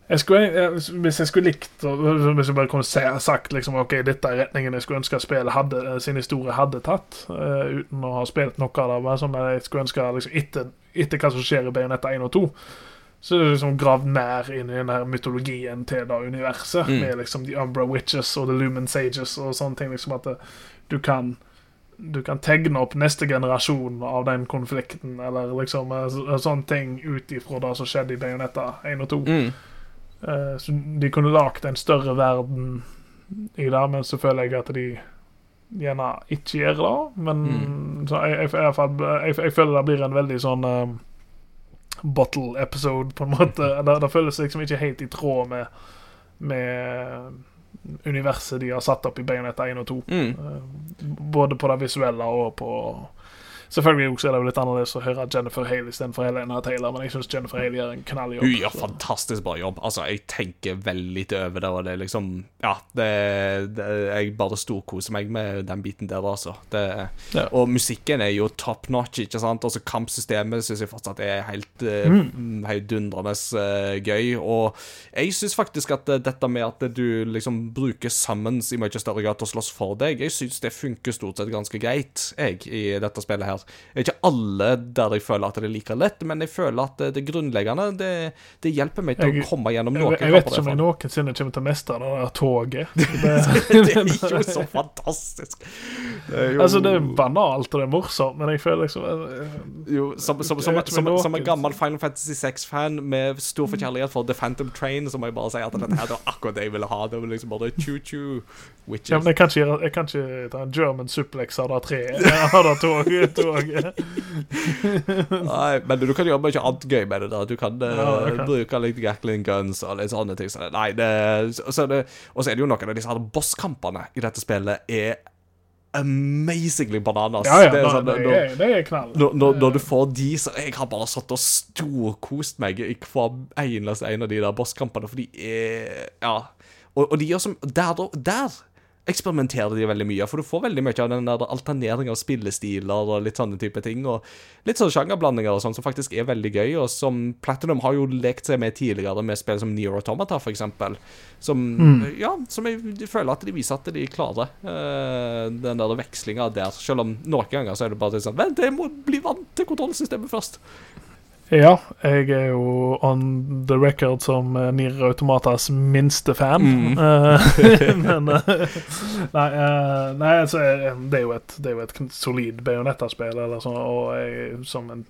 jeg skulle, jeg, Hvis jeg skulle likt Hvis jeg bare kunne se, sagt liksom, Ok, dette er retningen jeg skulle ønske spillet hadde, sin historie hadde tatt, uh, uten å ha spilt noe av det, som jeg skulle ønske liksom, etter, etter hva som skjer i Bayonetta 1 og 2, så er det liksom gravd mer inn i den her mytologien til det universet, Mm. med liksom The Umbra Witches og The Lumen Sages og sånne ting. liksom At det, du kan du kan tegne opp neste generasjon av den konflikten, eller liksom eh, sånne ting ut ifra det som skjedde i Bayonetta 1 og 2. Mm. Uh, så de kunne lagd en større verden i det, men så føler jeg at de gjerne ikke gjør det. Men så jeg, jeg, jeg, jeg føler det blir en veldig sånn uh, bottle episode, på en måte. Det, det føles liksom ikke helt i tråd med, med universet de har satt opp i Bayonetta 1 og 2. Mm. Eh, Både på det visuelle og på Selvfølgelig også er det jo litt annerledes å høre Jennifer Hale istedenfor Helena Taylor, men jeg syns Jennifer Hale gjør en knalljobb. Hun gjør fantastisk bra jobb. Altså, jeg tenker veldig lite over det, og det er liksom Ja, det, det Jeg bare storkoser meg med den biten der, altså. Det, Ja. Og musikken er jo top notch, ikke sant? Også kampsystemet syns jeg fortsatt er helt uh, heidundrende uh, gøy. Og jeg syns faktisk at eh, dette med at du liksom bruker summons i mye større grad til å slåss for deg, jeg syns det funker stort sett ganske greit, jeg, i dette spillet her. Det er ikke alle der jeg føler at det er like lett, men jeg føler at det, det grunnleggende det, det hjelper meg til Jeg- å komme gjennom noen noen jeg vet kamper ikke om jeg noensinne kommer til å mestre det der toget. Det er jo så fantastisk. Det jo, altså, det er banalt og det er morsomt, men jeg føler liksom eh, jo, som, som, Jeg som, som, en gammel Final Fantasy 6-fan med stor forkjærlighet for The Phantom Train, så må jeg bare si at dette her det var akkurat det jeg ville ha. Det var liksom bare choo-choo witches. ja, men jeg kan ikke, jeg kan ikke ta en German suplex av det treet. Av det toget. Toget. Nei, men du kan gjøre ikke annet gøy med det. da Du kan eh, Ja, okay. bruke litt Gatling guns og litt sånne ting. Så nei, det, så, det, og så er det jo noen av disse her bosskampene i dette spillet er amazingly bananas. Ja, ja, det er sånn, det, er, det er knall. når, når, når du får de, så Jeg har bare satt og storkost meg i hver eneste en av de der bosskampene, for de er Ja. Og, og de gjør som Der, der eksperimenterer de veldig mye. For du får veldig mye av den der alternering av spillestiler og litt sånne type ting. Og litt sånn sjangerblandinger og sånn som faktisk er veldig gøy, og som Platinum har jo lekt seg med tidligere med spill som Near Automata, for eksempel. Som, ja, som jeg føler at de viser at de klarer. uh, den der vekslinga der. Selv om noen ganger så er det bare sånn Vent, jeg må bli vant til kontrollsystemet først. Ja, jeg er jo on the record som uh, Nier Automatas minste fan. Mm. Eh, men eh, Nei, eh, nei altså, eh, det er jo et, det er jo et solid sånn, og jeg som en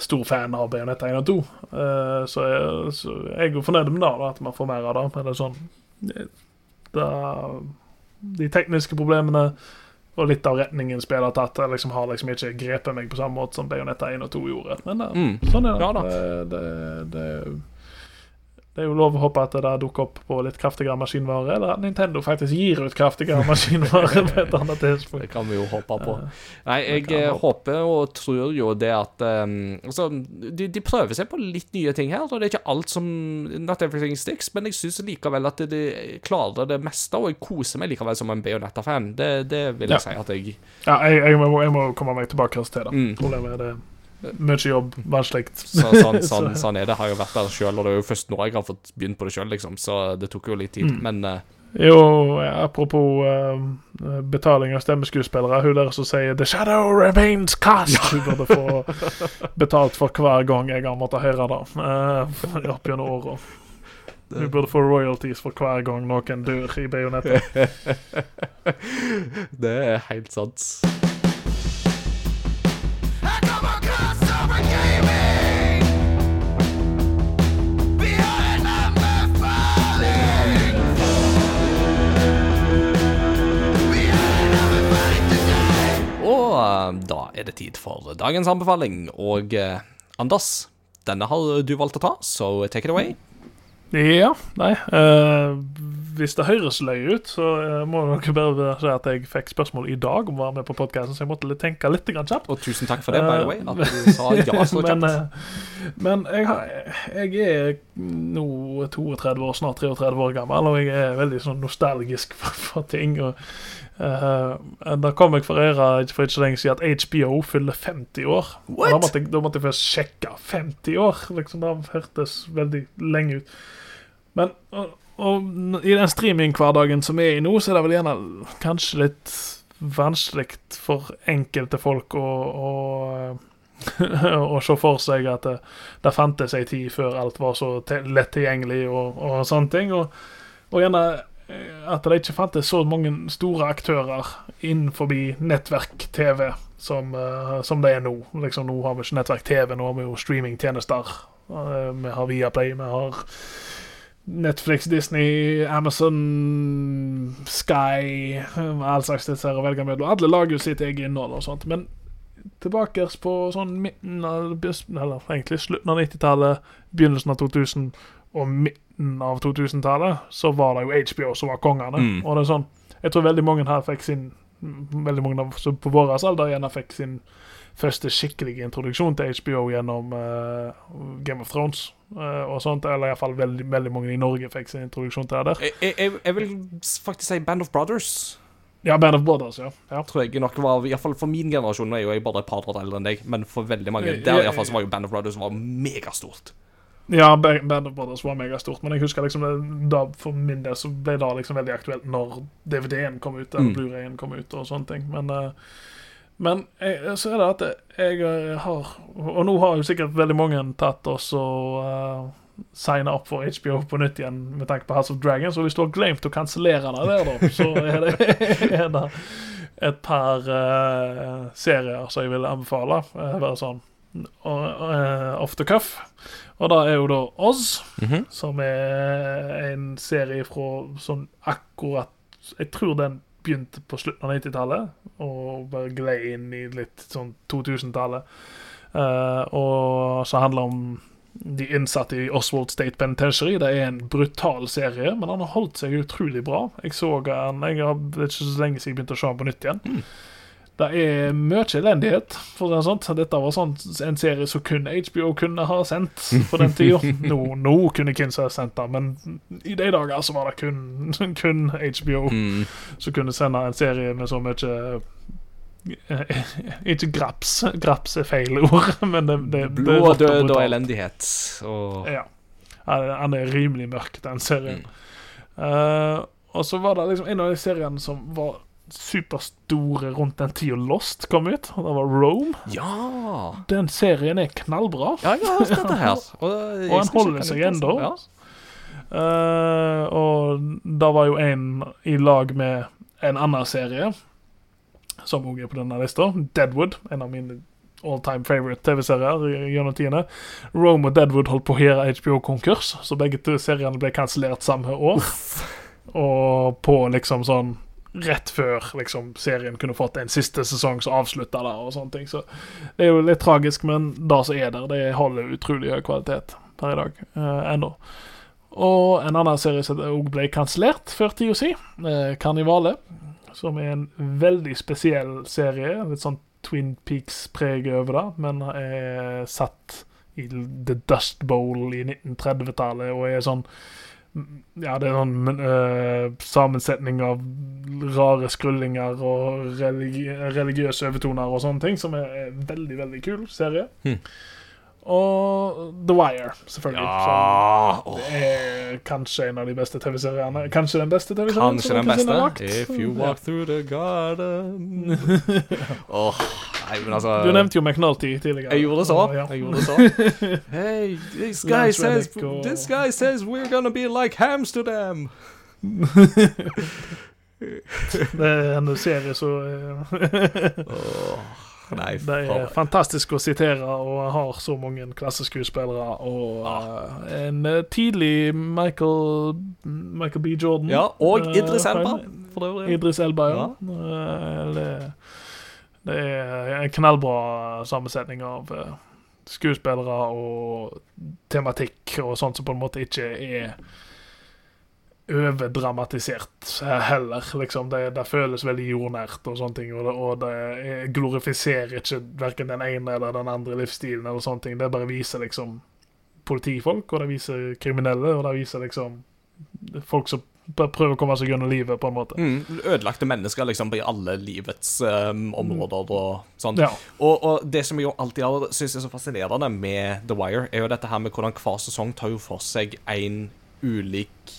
stor fan av Bayonetta 1 og 2, eh, så, jeg, så jeg er jo fornøyd med det, da, at man får mer av det. Men det er sånn det, De tekniske problemene og litt av retningen spillet har tatt, jeg liksom har liksom ikke grepet meg på samme måte som Bayonetta 1 og 2 gjorde. Men det, Mm. sånn er det. Ja da. det, det, det, det er jo lov å håpe at det da dukker opp på litt kraftigere maskinvare, eller at Nintendo faktisk gir ut kraftigere maskinvare på et annet Det kan vi jo håpe på. Nei, jeg håper og tror jo det at um, altså, de, de prøver seg på litt nye ting her, og det er ikke alt som Not everything sticks, men jeg syns likevel at de, de klarer det meste, og jeg koser meg likevel som en Bayonetta-fan. Det, det vil jeg Ja. si at jeg Ja, jeg, jeg, må, jeg må komme meg tilbake til det. Mm. Problemet er det mye jobb, vanskelig. så, sånn, Så- sånn, sånn er det. Har jo vært der sjøl, og det er jo først nå jeg har fått begynt på det sjøl, liksom, så det tok jo litt tid. Mm. Men uh, Jo, apropos uh, betaling av stemmeskuespillere. Hun der som sier 'The shadow remains cast'. Hun burde få betalt for hver gang jeg har måttet høre det uh, opp gjennom åra. Hun burde få royalties for hver gang noen dør i bajonettet. det er helt sant. Da er det tid for dagens anbefaling. Og eh, Anders, denne har du valgt å ta, så take it away. Ja, nei eh, Hvis det høres løye ut, så eh, må dere bare si at jeg fikk spørsmål i dag om å være med på podkasten, så jeg måtte tenke litt kjapt. Og tusen takk for det, by the way. At du sa ja så kjapt. men, men jeg, har, jeg er nå 32 år, snart 33 år gammel, og jeg er veldig sånn nostalgisk for, for ting. Og, Uh, da kom jeg for ære for ikke så lenge siden at HBO fyller 50 år. Da måtte, jeg, da måtte jeg først sjekke 50 år. Liksom, det hørtes veldig lenge ut. Men og, og i den streaminghverdagen som er i nå, så er det vel gjerne kanskje litt vanskelig for enkelte folk å, å å se for seg at det, det fantes ei tid før alt var så lett tilgjengelig og, og sånne ting. Og, og gjerne eh, at det ikke fantes så mange store aktører innenfor nettverk-TV som, eh, som det er nå. Liksom, nå har vi ikke nettverk-TV, nå har vi jo streamingtjenester. Eh, vi har Viaplay, vi har Netflix, Disney, Amazon, Sky All slags disse å velge mellom. Alle lager jo sitt eget innhold og sånt. Men tilbake på sånn midten av Eller egentlig slutten av 90-tallet, begynnelsen av 2000 og midten av 2000-tallet, så var det jo HBO som var kongene. Mm. Og det er sånn Jeg tror veldig mange her fikk sin Veldig mange av oss på vår alder gjerne fikk sin første skikkelige introduksjon til HBO gjennom uh, Game of Thrones og sånt. Eller iallfall veldig, veldig mange i Norge fikk sin introduksjon til det der. Jeg, jeg, jeg vil faktisk si Band of Brothers. Ja, Band of Brothers, ja. ja. Tror jeg nok var, i fall For min generasjon er jo jeg bare et par år eldre enn deg, men for veldig mange der i hvert fall så var jo Band of Brothers var megastort. Ja, Band of Brothers var megastort, men jeg husker liksom det, da, for min del så ble det liksom veldig aktuelt når DVD-en kom ut, eller Mm. Blu-rayen kom ut, og sånne ting. Men, eh, men jeg, så er det at jeg eh, har Og nå har jo sikkert veldig mange tatt oss og uh, signa opp for HBO på nytt igjen med tanke på House of Dragons, og hvis du har glemt å kansellere det der, da, så er det, er det et par uh, serier som jeg vil anbefale. Uh, bare sånn uh, off the cuff. Og det er jo da Oz, Mhm. som er en serie fra sånn akkurat Jeg tror den begynte på slutten av 90-tallet og bare gled inn i litt sånn 2000-tallet. Uh, og så handler det om de innsatte i Oswald State Penitentiary. Det er en brutal serie, men han har holdt seg utrolig bra. Jeg så han Jeg har ikke så lenge siden jeg begynte å se han på nytt igjen. Det er mye elendighet, for det sånn. Dette var sånn en serie som kun HBO kunne ha sendt på den tida. Nå, nå kunne Kins ha sendt det, men i de dager så var det kun, kun HBO Mm. som kunne sende en serie med så mye eh, Ikke graps. Graps er feil ord, men det, det, Blod, og død og elendighet. Og Ja. Han er rimelig mørk, den serien. Mm. Uh, og så var det liksom en av de seriene som var superstore rundt den tida Lost kom ut. Og det var Rome. Ja! Den serien er knallbra. Ja, jeg har hørt dette her. Og, Og han holder seg ennå. Ja. Uh, og da var jo en i lag med en annen serie, som òg er på denne lista, Deadwood. En av mine all time favorite TV-serier gjennom tidene. Rome og Deadwood holdt på å gjøre HBO-konkurs, så begge to seriene ble kansellert samme år. Og på liksom sånn Rett før liksom serien kunne fått en siste sesong som avslutta der. og sånne ting. Så det er jo litt tragisk, men det som er der, det holder utrolig høy kvalitet per i dag. eh, ennå. Og en annen serie som òg ble kansellert før tida si, eh, 'Karnivale'. Som er en veldig spesiell serie. Litt sånn Twin Peaks-preg over det, men er satt i The Dust Bowl i 1930-tallet og er sånn Ja, det er en uh, sammensetning av rare skrullinger og religi religiøse overtoner og sånne ting, som er er veldig, veldig kul serie. Hmm. Og The Wire, selvfølgelig. Ja, Som er kanskje en av de beste TV-seriene. Kanskje den beste TV-serien Kanskje som den beste. lagt. If you walk through the garden oh, nei, men altså Du nevnte jo McNulty tidligere. Jeg gjorde det så. Ja. Jeg gjorde det så. Hey, this guy says og- This guy says we're gonna be like Amsterdam. Det er en serie så eh, Åh, nei, Det er fantastisk å sitere og har så mange klasseskuespillere. Og eh, en eh, tidlig Michael Michael B. Jordan. Ja, og eh, Idris Elba. Idris Elba, ja. Eh, Det, det er en knallbra sammensetning av skuespillere og tematikk og sånt som på en måte ikke er overdramatisert eh, heller, liksom. Det, det føles veldig jordnært og sånne ting, og det, og det er- glorifiserer ikke verken den ene eller den andre livsstilen eller sånne ting. Det bare viser liksom politifolk, og det viser kriminelle, og det viser liksom folk som prøver å komme seg gjennom livet, på en måte. Mm, ødelagte mennesker liksom i alle livets um, områder og sånn. Ja. Og, og det som jeg jo alltid har syntes er så fascinerende med The Wire, er jo dette her med hvordan hver sesong tar jo for seg en ulik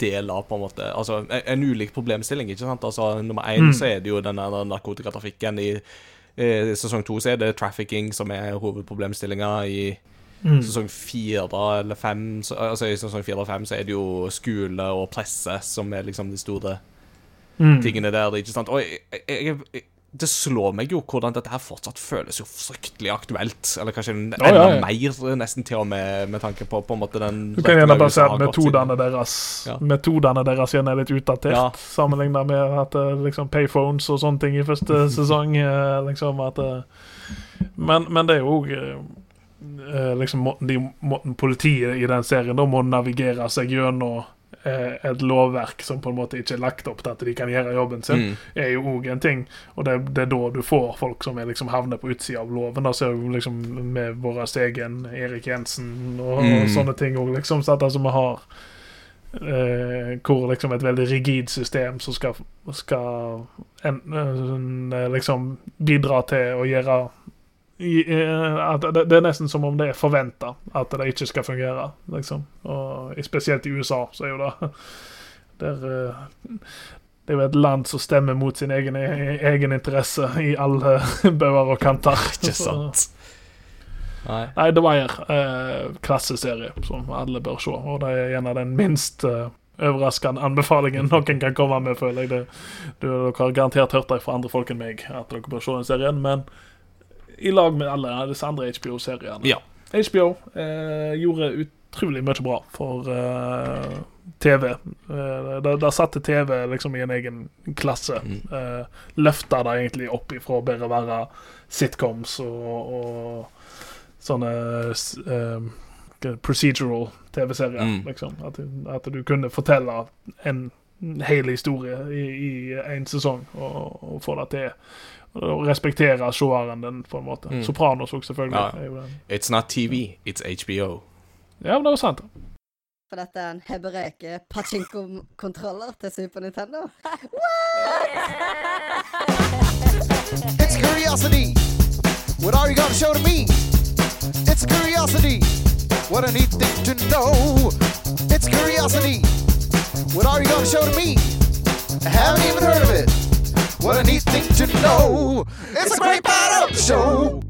del av på en måte Altså en, en ulik problemstilling, ikke sant? Altså Nummer én Mm. så er det jo denne narkotikatrafikken. I eh, sesong to så er det trafficking som er hovedproblemstillinga. I Mm. sesong fire eller fem så, Altså i sesong fire og fem så er det jo skole og presse som er liksom de store Mm. tingene der. ikke sant? Og jeg, jeg, jeg, det slår meg jo hvordan dette her fortsatt føles jo fryktelig aktuelt. Eller kanskje enda oh, ja, ja. mer, nesten til og med med tanke på på en måte den Du kan gjerne bare si at metodene deres Ja. Metodene deres igjen er litt utdatert, Ja. sammenlignet med at eh, liksom payphones og sånne ting i første sesong. eh, liksom at eh, men, men det er jo òg liksom måten, de, måten politiet i den serien da må navigere seg gjennom eh, et lovverk som på en måte ikke er lagt opp til at de kan gjøre jobben sin Mm. er jo òg en ting. Og det, det er da du får folk som er liksom havner på utsida av loven. Da ser vi liksom med vår egen Erik Jensen og, Mm. og sånne ting òg, liksom. Så at altså vi har eh, Hvor liksom et veldig rigid system som skal, skal en, en, liksom bidra til å gjøre eh, det, det er nesten som om det er forventa at det ikke skal fungere, liksom. Og spesielt i USA så er jo det der, eh, Det er jo et land som stemmer mot sin egen, egen interesse i alle bauger og kanter. Ikke sant? Nei. Nei, The Wire, eh, klasseserie som alle bør se. Og det er en av den minst eh, overraskende anbefalingen noen kan komme med, føler jeg. Det, du, dere har garantert hørt det fra andre folk enn meg at dere bør se den serien, men i lag med alle disse andre HBO-seriene. Ja. HBO eh, gjorde utrolig mye bra for eh, TV. Eh, der, der satte TV liksom i en egen klasse. Mm. Eh, Løfta det egentlig opp ifra å bare være sitcoms og, og sånne eh, procedural TV-serier. Mm. Liksom. At, at du kunne fortelle en en hel historie i, i en sesong, og, og få det til. Og respektere seeren den, på en måte. Mm. Sopranos òg, selvfølgelig. Ja. It's not TV, it's HBO. ja, men det var sant. For dette er en hebreke pachinko-kontroller til Super Nintendo. It's curiosity. What are you gonna show to me? It's curiosity. What a neat thing to know. It's curiosity. What are you gonna show to me? I haven't even heard of it. What a neat thing to know. It's a great the show.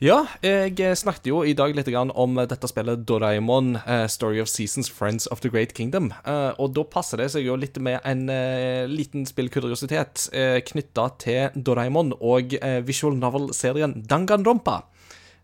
Ja, jeg snakket jo i dag litt om dette spillet Doraemon, eh, Story of Seasons, Friends of the Great Kingdom. Eh, og da passer det seg jo litt med en eh, liten spillkuriositet eh, knytta til Doraemon og eh, visual novel-serien Danganronpa.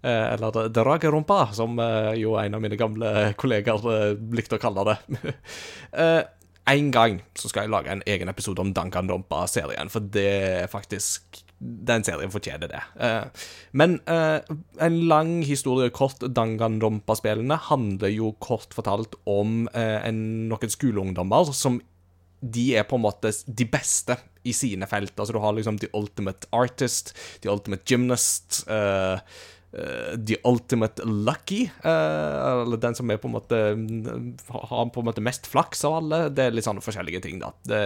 Eh, eller Dragarompa, som eh, jo en av mine gamle kollegaer eh, likte å kalle det. en gang så skal jeg lage en egen episode om Danganronpa-serien, for det er faktisk Den serien fortjener det. Eh, men eh, en lang historie kort, Danganronpa-spillene handler jo kort fortalt om eh, en, noen skoleungdommer som de er på en måte de beste i sine felt. Altså, du har liksom The Ultimate Artist, The Ultimate Gymnast, eh, The Ultimate Lucky, eh, eller den som er på en måte har på en måte mest flaks av alle. Det er litt sånne forskjellige ting, da. Det,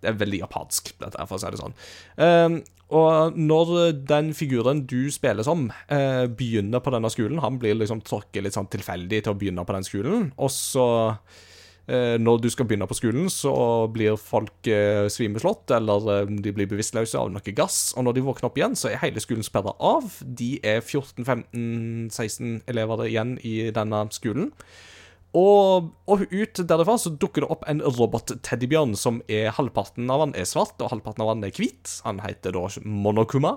det er veldig japansk, dette for å si det sånn. Eh, og når den figuren du spiller som, eh, begynner på denne skolen Han blir liksom tråkket litt sånn tilfeldig til å begynne på den skolen, og så eh, når du skal begynne på skolen, så blir folk eh, svimeslått, eller eh, de blir bevisstløse av noe gass. Og når de våkner opp igjen, så er hele skolen sperra av. De er 14-15-16 elever igjen i denne skolen. Og, og ut derifra så dukker det opp en robot-teddybjørn som er halvparten av han er svart, og halvparten av han er hvit. Han heter da Monokuma.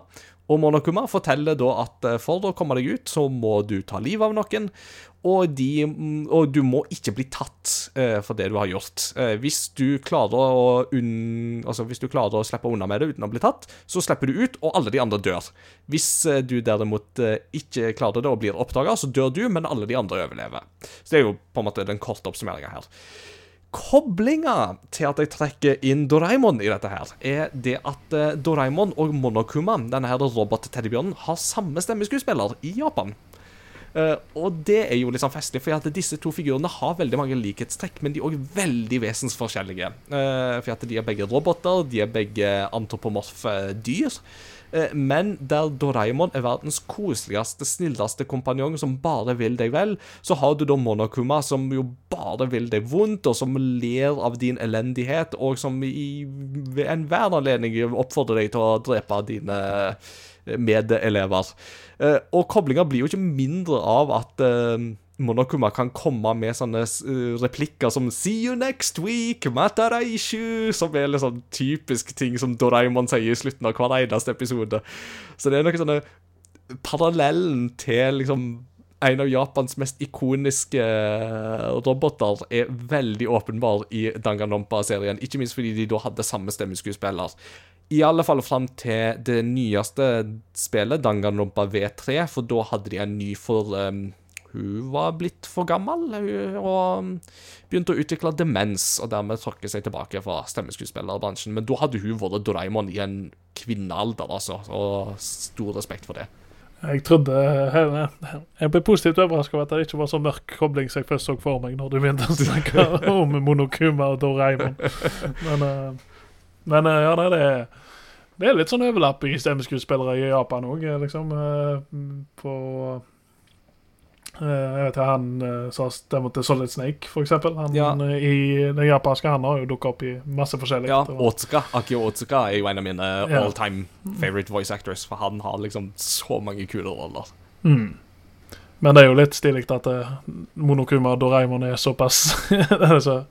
Og Monokuma forteller da at eh, for å komme deg ut, så må du ta livet av noen. Og, de, mm, og du må ikke bli tatt eh, for det du har gjort. Eh, hvis, du unn, altså, hvis du klarer å slippe unna med det uten å bli tatt, så slipper du ut, og alle de andre dør. Hvis eh, du derimot eh, ikke klarer det og blir oppdaga, så dør du, men alle de andre overlever. Så det er jo på en måte den korte oppsummeringa her. Koblinga til at jeg trekker inn Doraemon i dette her, er det at eh, Doraemon og Monokuma, denne her robot-teddybjørnen, har samme stemmeskuespiller i Japan. Eh, og det er jo sånn festlig, for at disse to figurene har veldig mange likhetstrekk, men de er òg veldig vesensforskjellige. Uh, for at de er begge roboter, de er begge antropomorfe dyr. Eh, Men der Doraemon er verdens koseligste, snilleste kompanjong som bare vil deg vel, så har du da Monokuma som jo bare vil deg vondt, og som ler av din elendighet, og som i enhver anledning oppfordrer deg til å drepe dine medelever. Eh, Og koblinga blir jo ikke mindre av at eh, Monokuma kan komme med sånne eh, replikker som 'See you next week, Mataraishu', som er sånn typisk ting som Doraemon sier i slutten av hver eneste episode. Så det er noe sånne Parallellen til liksom en av Japans mest ikoniske eh, roboter er veldig åpenbar i Danganronpa-serien. Ikke minst fordi de da hadde samme stemmeskuespiller. I alle fall fram til det nyeste spillet, Danganronpa V3, for da hadde de en ny for um, Hun var blitt for gammel og begynte å utvikle demens, og dermed tråkke seg tilbake fra stemmeskuespillerbransjen. Men da hadde hun vært Doraemon i en kvinnealder, altså, og stor respekt for det. Jeg trodde Jeg ble positivt overrasket over at det ikke var så mørk kobling som jeg først så for meg når du begynte å snakke om Monokuma og Doraemon. Men, eh, men eh, ja, nei, det er det er litt sånn overlapp i stemmeskuespillere i Japan òg, liksom. eh, På eh, Jeg vet ikke, han eh, sa stemmer til Solid Snake, eksempel. Han, Ja. eh, I den japanske han har jo dukka opp i masse forskjellig. Ja, Otsuka, Akio Otsuka er jo en av mine Ja. all time favorite voice actors, for han har liksom så mange kule roller. Mm. Men det er jo litt stilig at eh, Monokuma og Doraemon er såpass altså,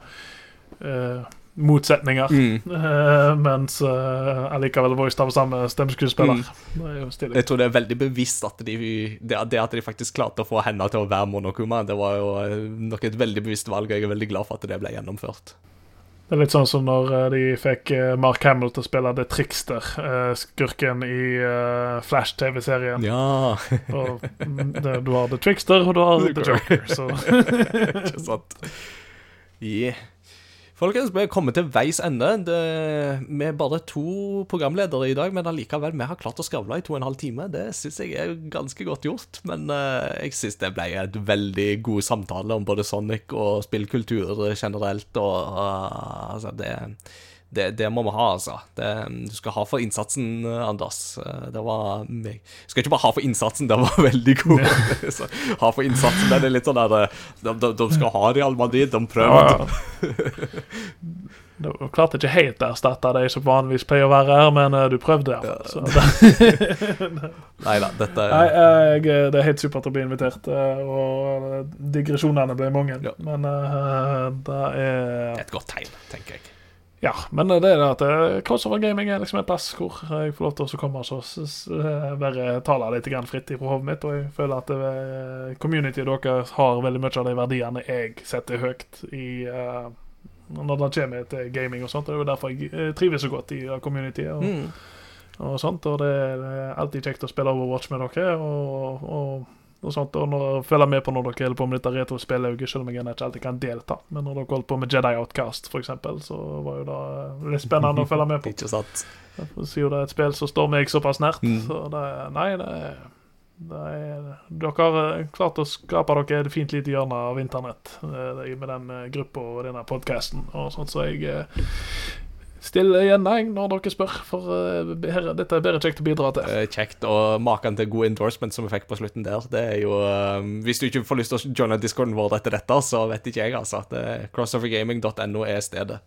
eh, motsetninger. Mm. Uh, mens uh, allikevel voiced av samme stemmeskuespiller. Mm. Jeg tror det er veldig bevisst at de, det, det at de faktisk klarte å få henne til å være Monokuma, det var jo eh, nok et veldig bevisst valg, og jeg er veldig glad for at det ble gjennomført. Det er litt sånn som når de fikk Mark Hamill til å spille The Trickster, skurken i Flash-TV-serien. Ja, Og mm, det, du har The Trickster, og du har The Joker. Så ikke sant. Yeah. Folkens, vi er kommet til veis ende. Det, vi er bare to programledere i dag, men allikevel, vi har klart å skravle i to og en halv time. Det syns jeg er ganske godt gjort. Men uh, jeg syns det ble et veldig god samtale om både Sonic og spillkultur generelt, og uh, altså, det det, det må vi ha, altså. Det, du skal ha for innsatsen, Anders. Eh, Det var meg. Du skal ikke bare ha for innsatsen, det var veldig god. Så, ha for innsatsen, den er litt sånn der eh, De, de, de skal ha Real Madrid, de prøver. Ja, Det var klart ikke helt å erstatte de som vanligvis pleier å være her, men eh, du prøvde. Ja. Så det, Nei da, dette nei, jeg, det er helt supert å bli invitert, eh, og eh, digresjonene ble mange. Ja. Men uh, det er et godt tegn, tenker jeg. Ja, men det er det at eh, crossover gaming er liksom en plass hvor jeg får lov til å komme og eh, bare tale litt grann fritt fra hodet mitt. Og jeg føler at uh, communityet deres har veldig mye av de verdiene jeg setter høyt i uh, når det kommer til gaming og sånt. Det er jo derfor jeg eh, trives så godt i communityet. Og, Mm. og sånt, og det er alltid kjekt å spille Overwatch med dere. Og, og, og sånt, og når, følger med på når dere holder på med dette retrospillauget, selv om jeg ikke alltid kan delta. Men når dere holdt på med Jedi Outcast, eksempel, så var jo det litt spennende å følge med på. Ikke sant? Siden det er et spill som står meg såpass nært. Mm. Så det, nei, det, er er, Dere har eh, klart å skape dere et fint lite hjørne av internett eh, med den eh, gruppa og denne podkasten, så jeg eh, stiller igjen nei, når dere spør, for uh, her, dette er bare kjekt å bidra til. Eh, Kjekt. Og maken til god endorsement som vi fikk på slutten der, det er jo uh, Hvis du ikke får lyst til å joine discorden vår etter dette, så vet ikke jeg, altså. Er Crossovergaming.no er stedet.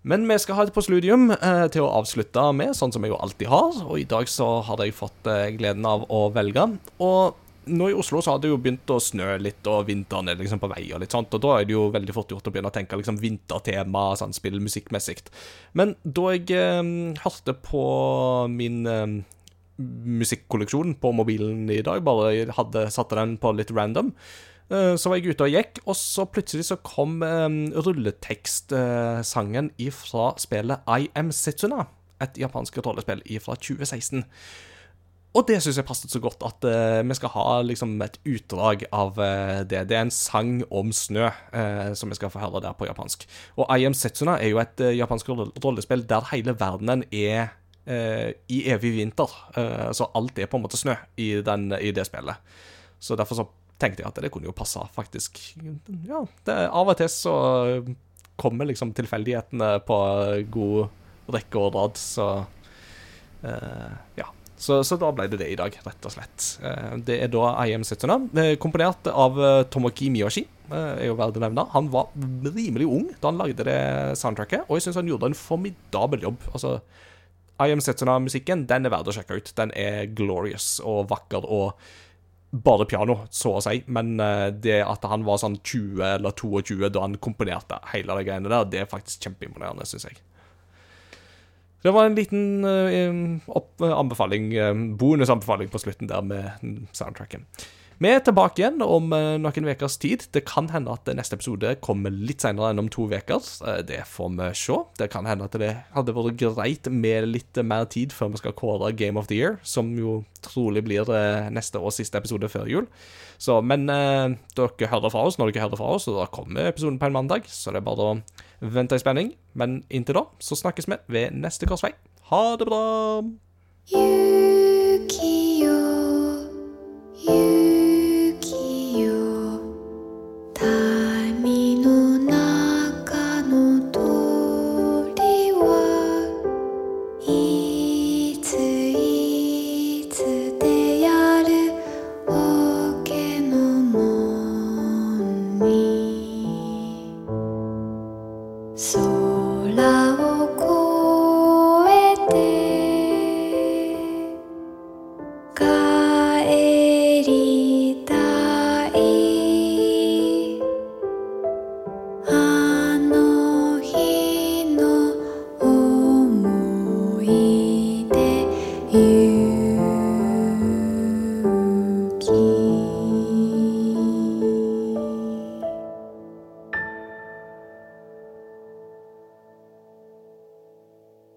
Men vi skal ha et postludium eh, til å avslutte med, sånn som vi jo alltid har. Og i dag så hadde jeg fått eh, gleden av å velge. Og nå i Oslo så har det jo begynt å snø litt, og vinteren er liksom på vei, og litt sånt, og da er det jo veldig fort gjort å begynne å tenke liksom vintertema, sånn spill musikkmessig. Men da jeg eh, hørte på min eh, musikkolleksjon på mobilen i dag, bare hadde satte den på litt random, eh, så var jeg ute og gikk, og så plutselig så kom eh, rulletekstsangen ifra spillet I Am Setsuna, et japansk rollespill fra 2016. Og det syns jeg passet så godt at uh, vi skal ha liksom et utdrag av uh, det. Det er en sang om snø uh, som vi skal få høre der på japansk. Og I Am Setsuna er jo et japansk rollespill der hele verdenen er i evig vinter. Så alt er på en måte snø i, den, i det spillet. Så derfor så tenkte jeg at det kunne jo passe, faktisk. Ja, det, av og til så kommer liksom tilfeldighetene på god rekke og rad, så ja. Så, så da ble det det i dag, rett og slett. Eh, Det er da I Am Setsuna, eh, komponert av eh, Tomoki Miyoshi. er jo verdt å nevne. Han var rimelig ung da han lagde det soundtracket, og jeg syns han gjorde en formidabel jobb. Altså, I Am Setsuna-musikken den er verdt å sjekke ut. Den er glorious og vakker og bare piano, så å si. Men det at han var sånn 20 eller 22 da han komponerte hele de greiene der, det er faktisk kjempeimponerende, syns jeg. Det var en liten uh, opp, anbefaling, uh, bonusanbefaling på slutten der med soundtracken. Vi er tilbake igjen om eh, noen ukers tid. Det kan hende at neste episode kommer litt senere enn om to uker. Eh, det får vi se. Det kan hende at det hadde vært greit med litt mer tid før vi skal kåre Game of the Year, som jo trolig blir eh, neste og siste episode før jul. Så, men eh, dere hører fra oss når dere hører fra oss, og da kommer episoden på en mandag. Så det er bare å vente i spenning. Men inntil da så snakkes vi ved neste korsvei. Ha det bra! 雪よ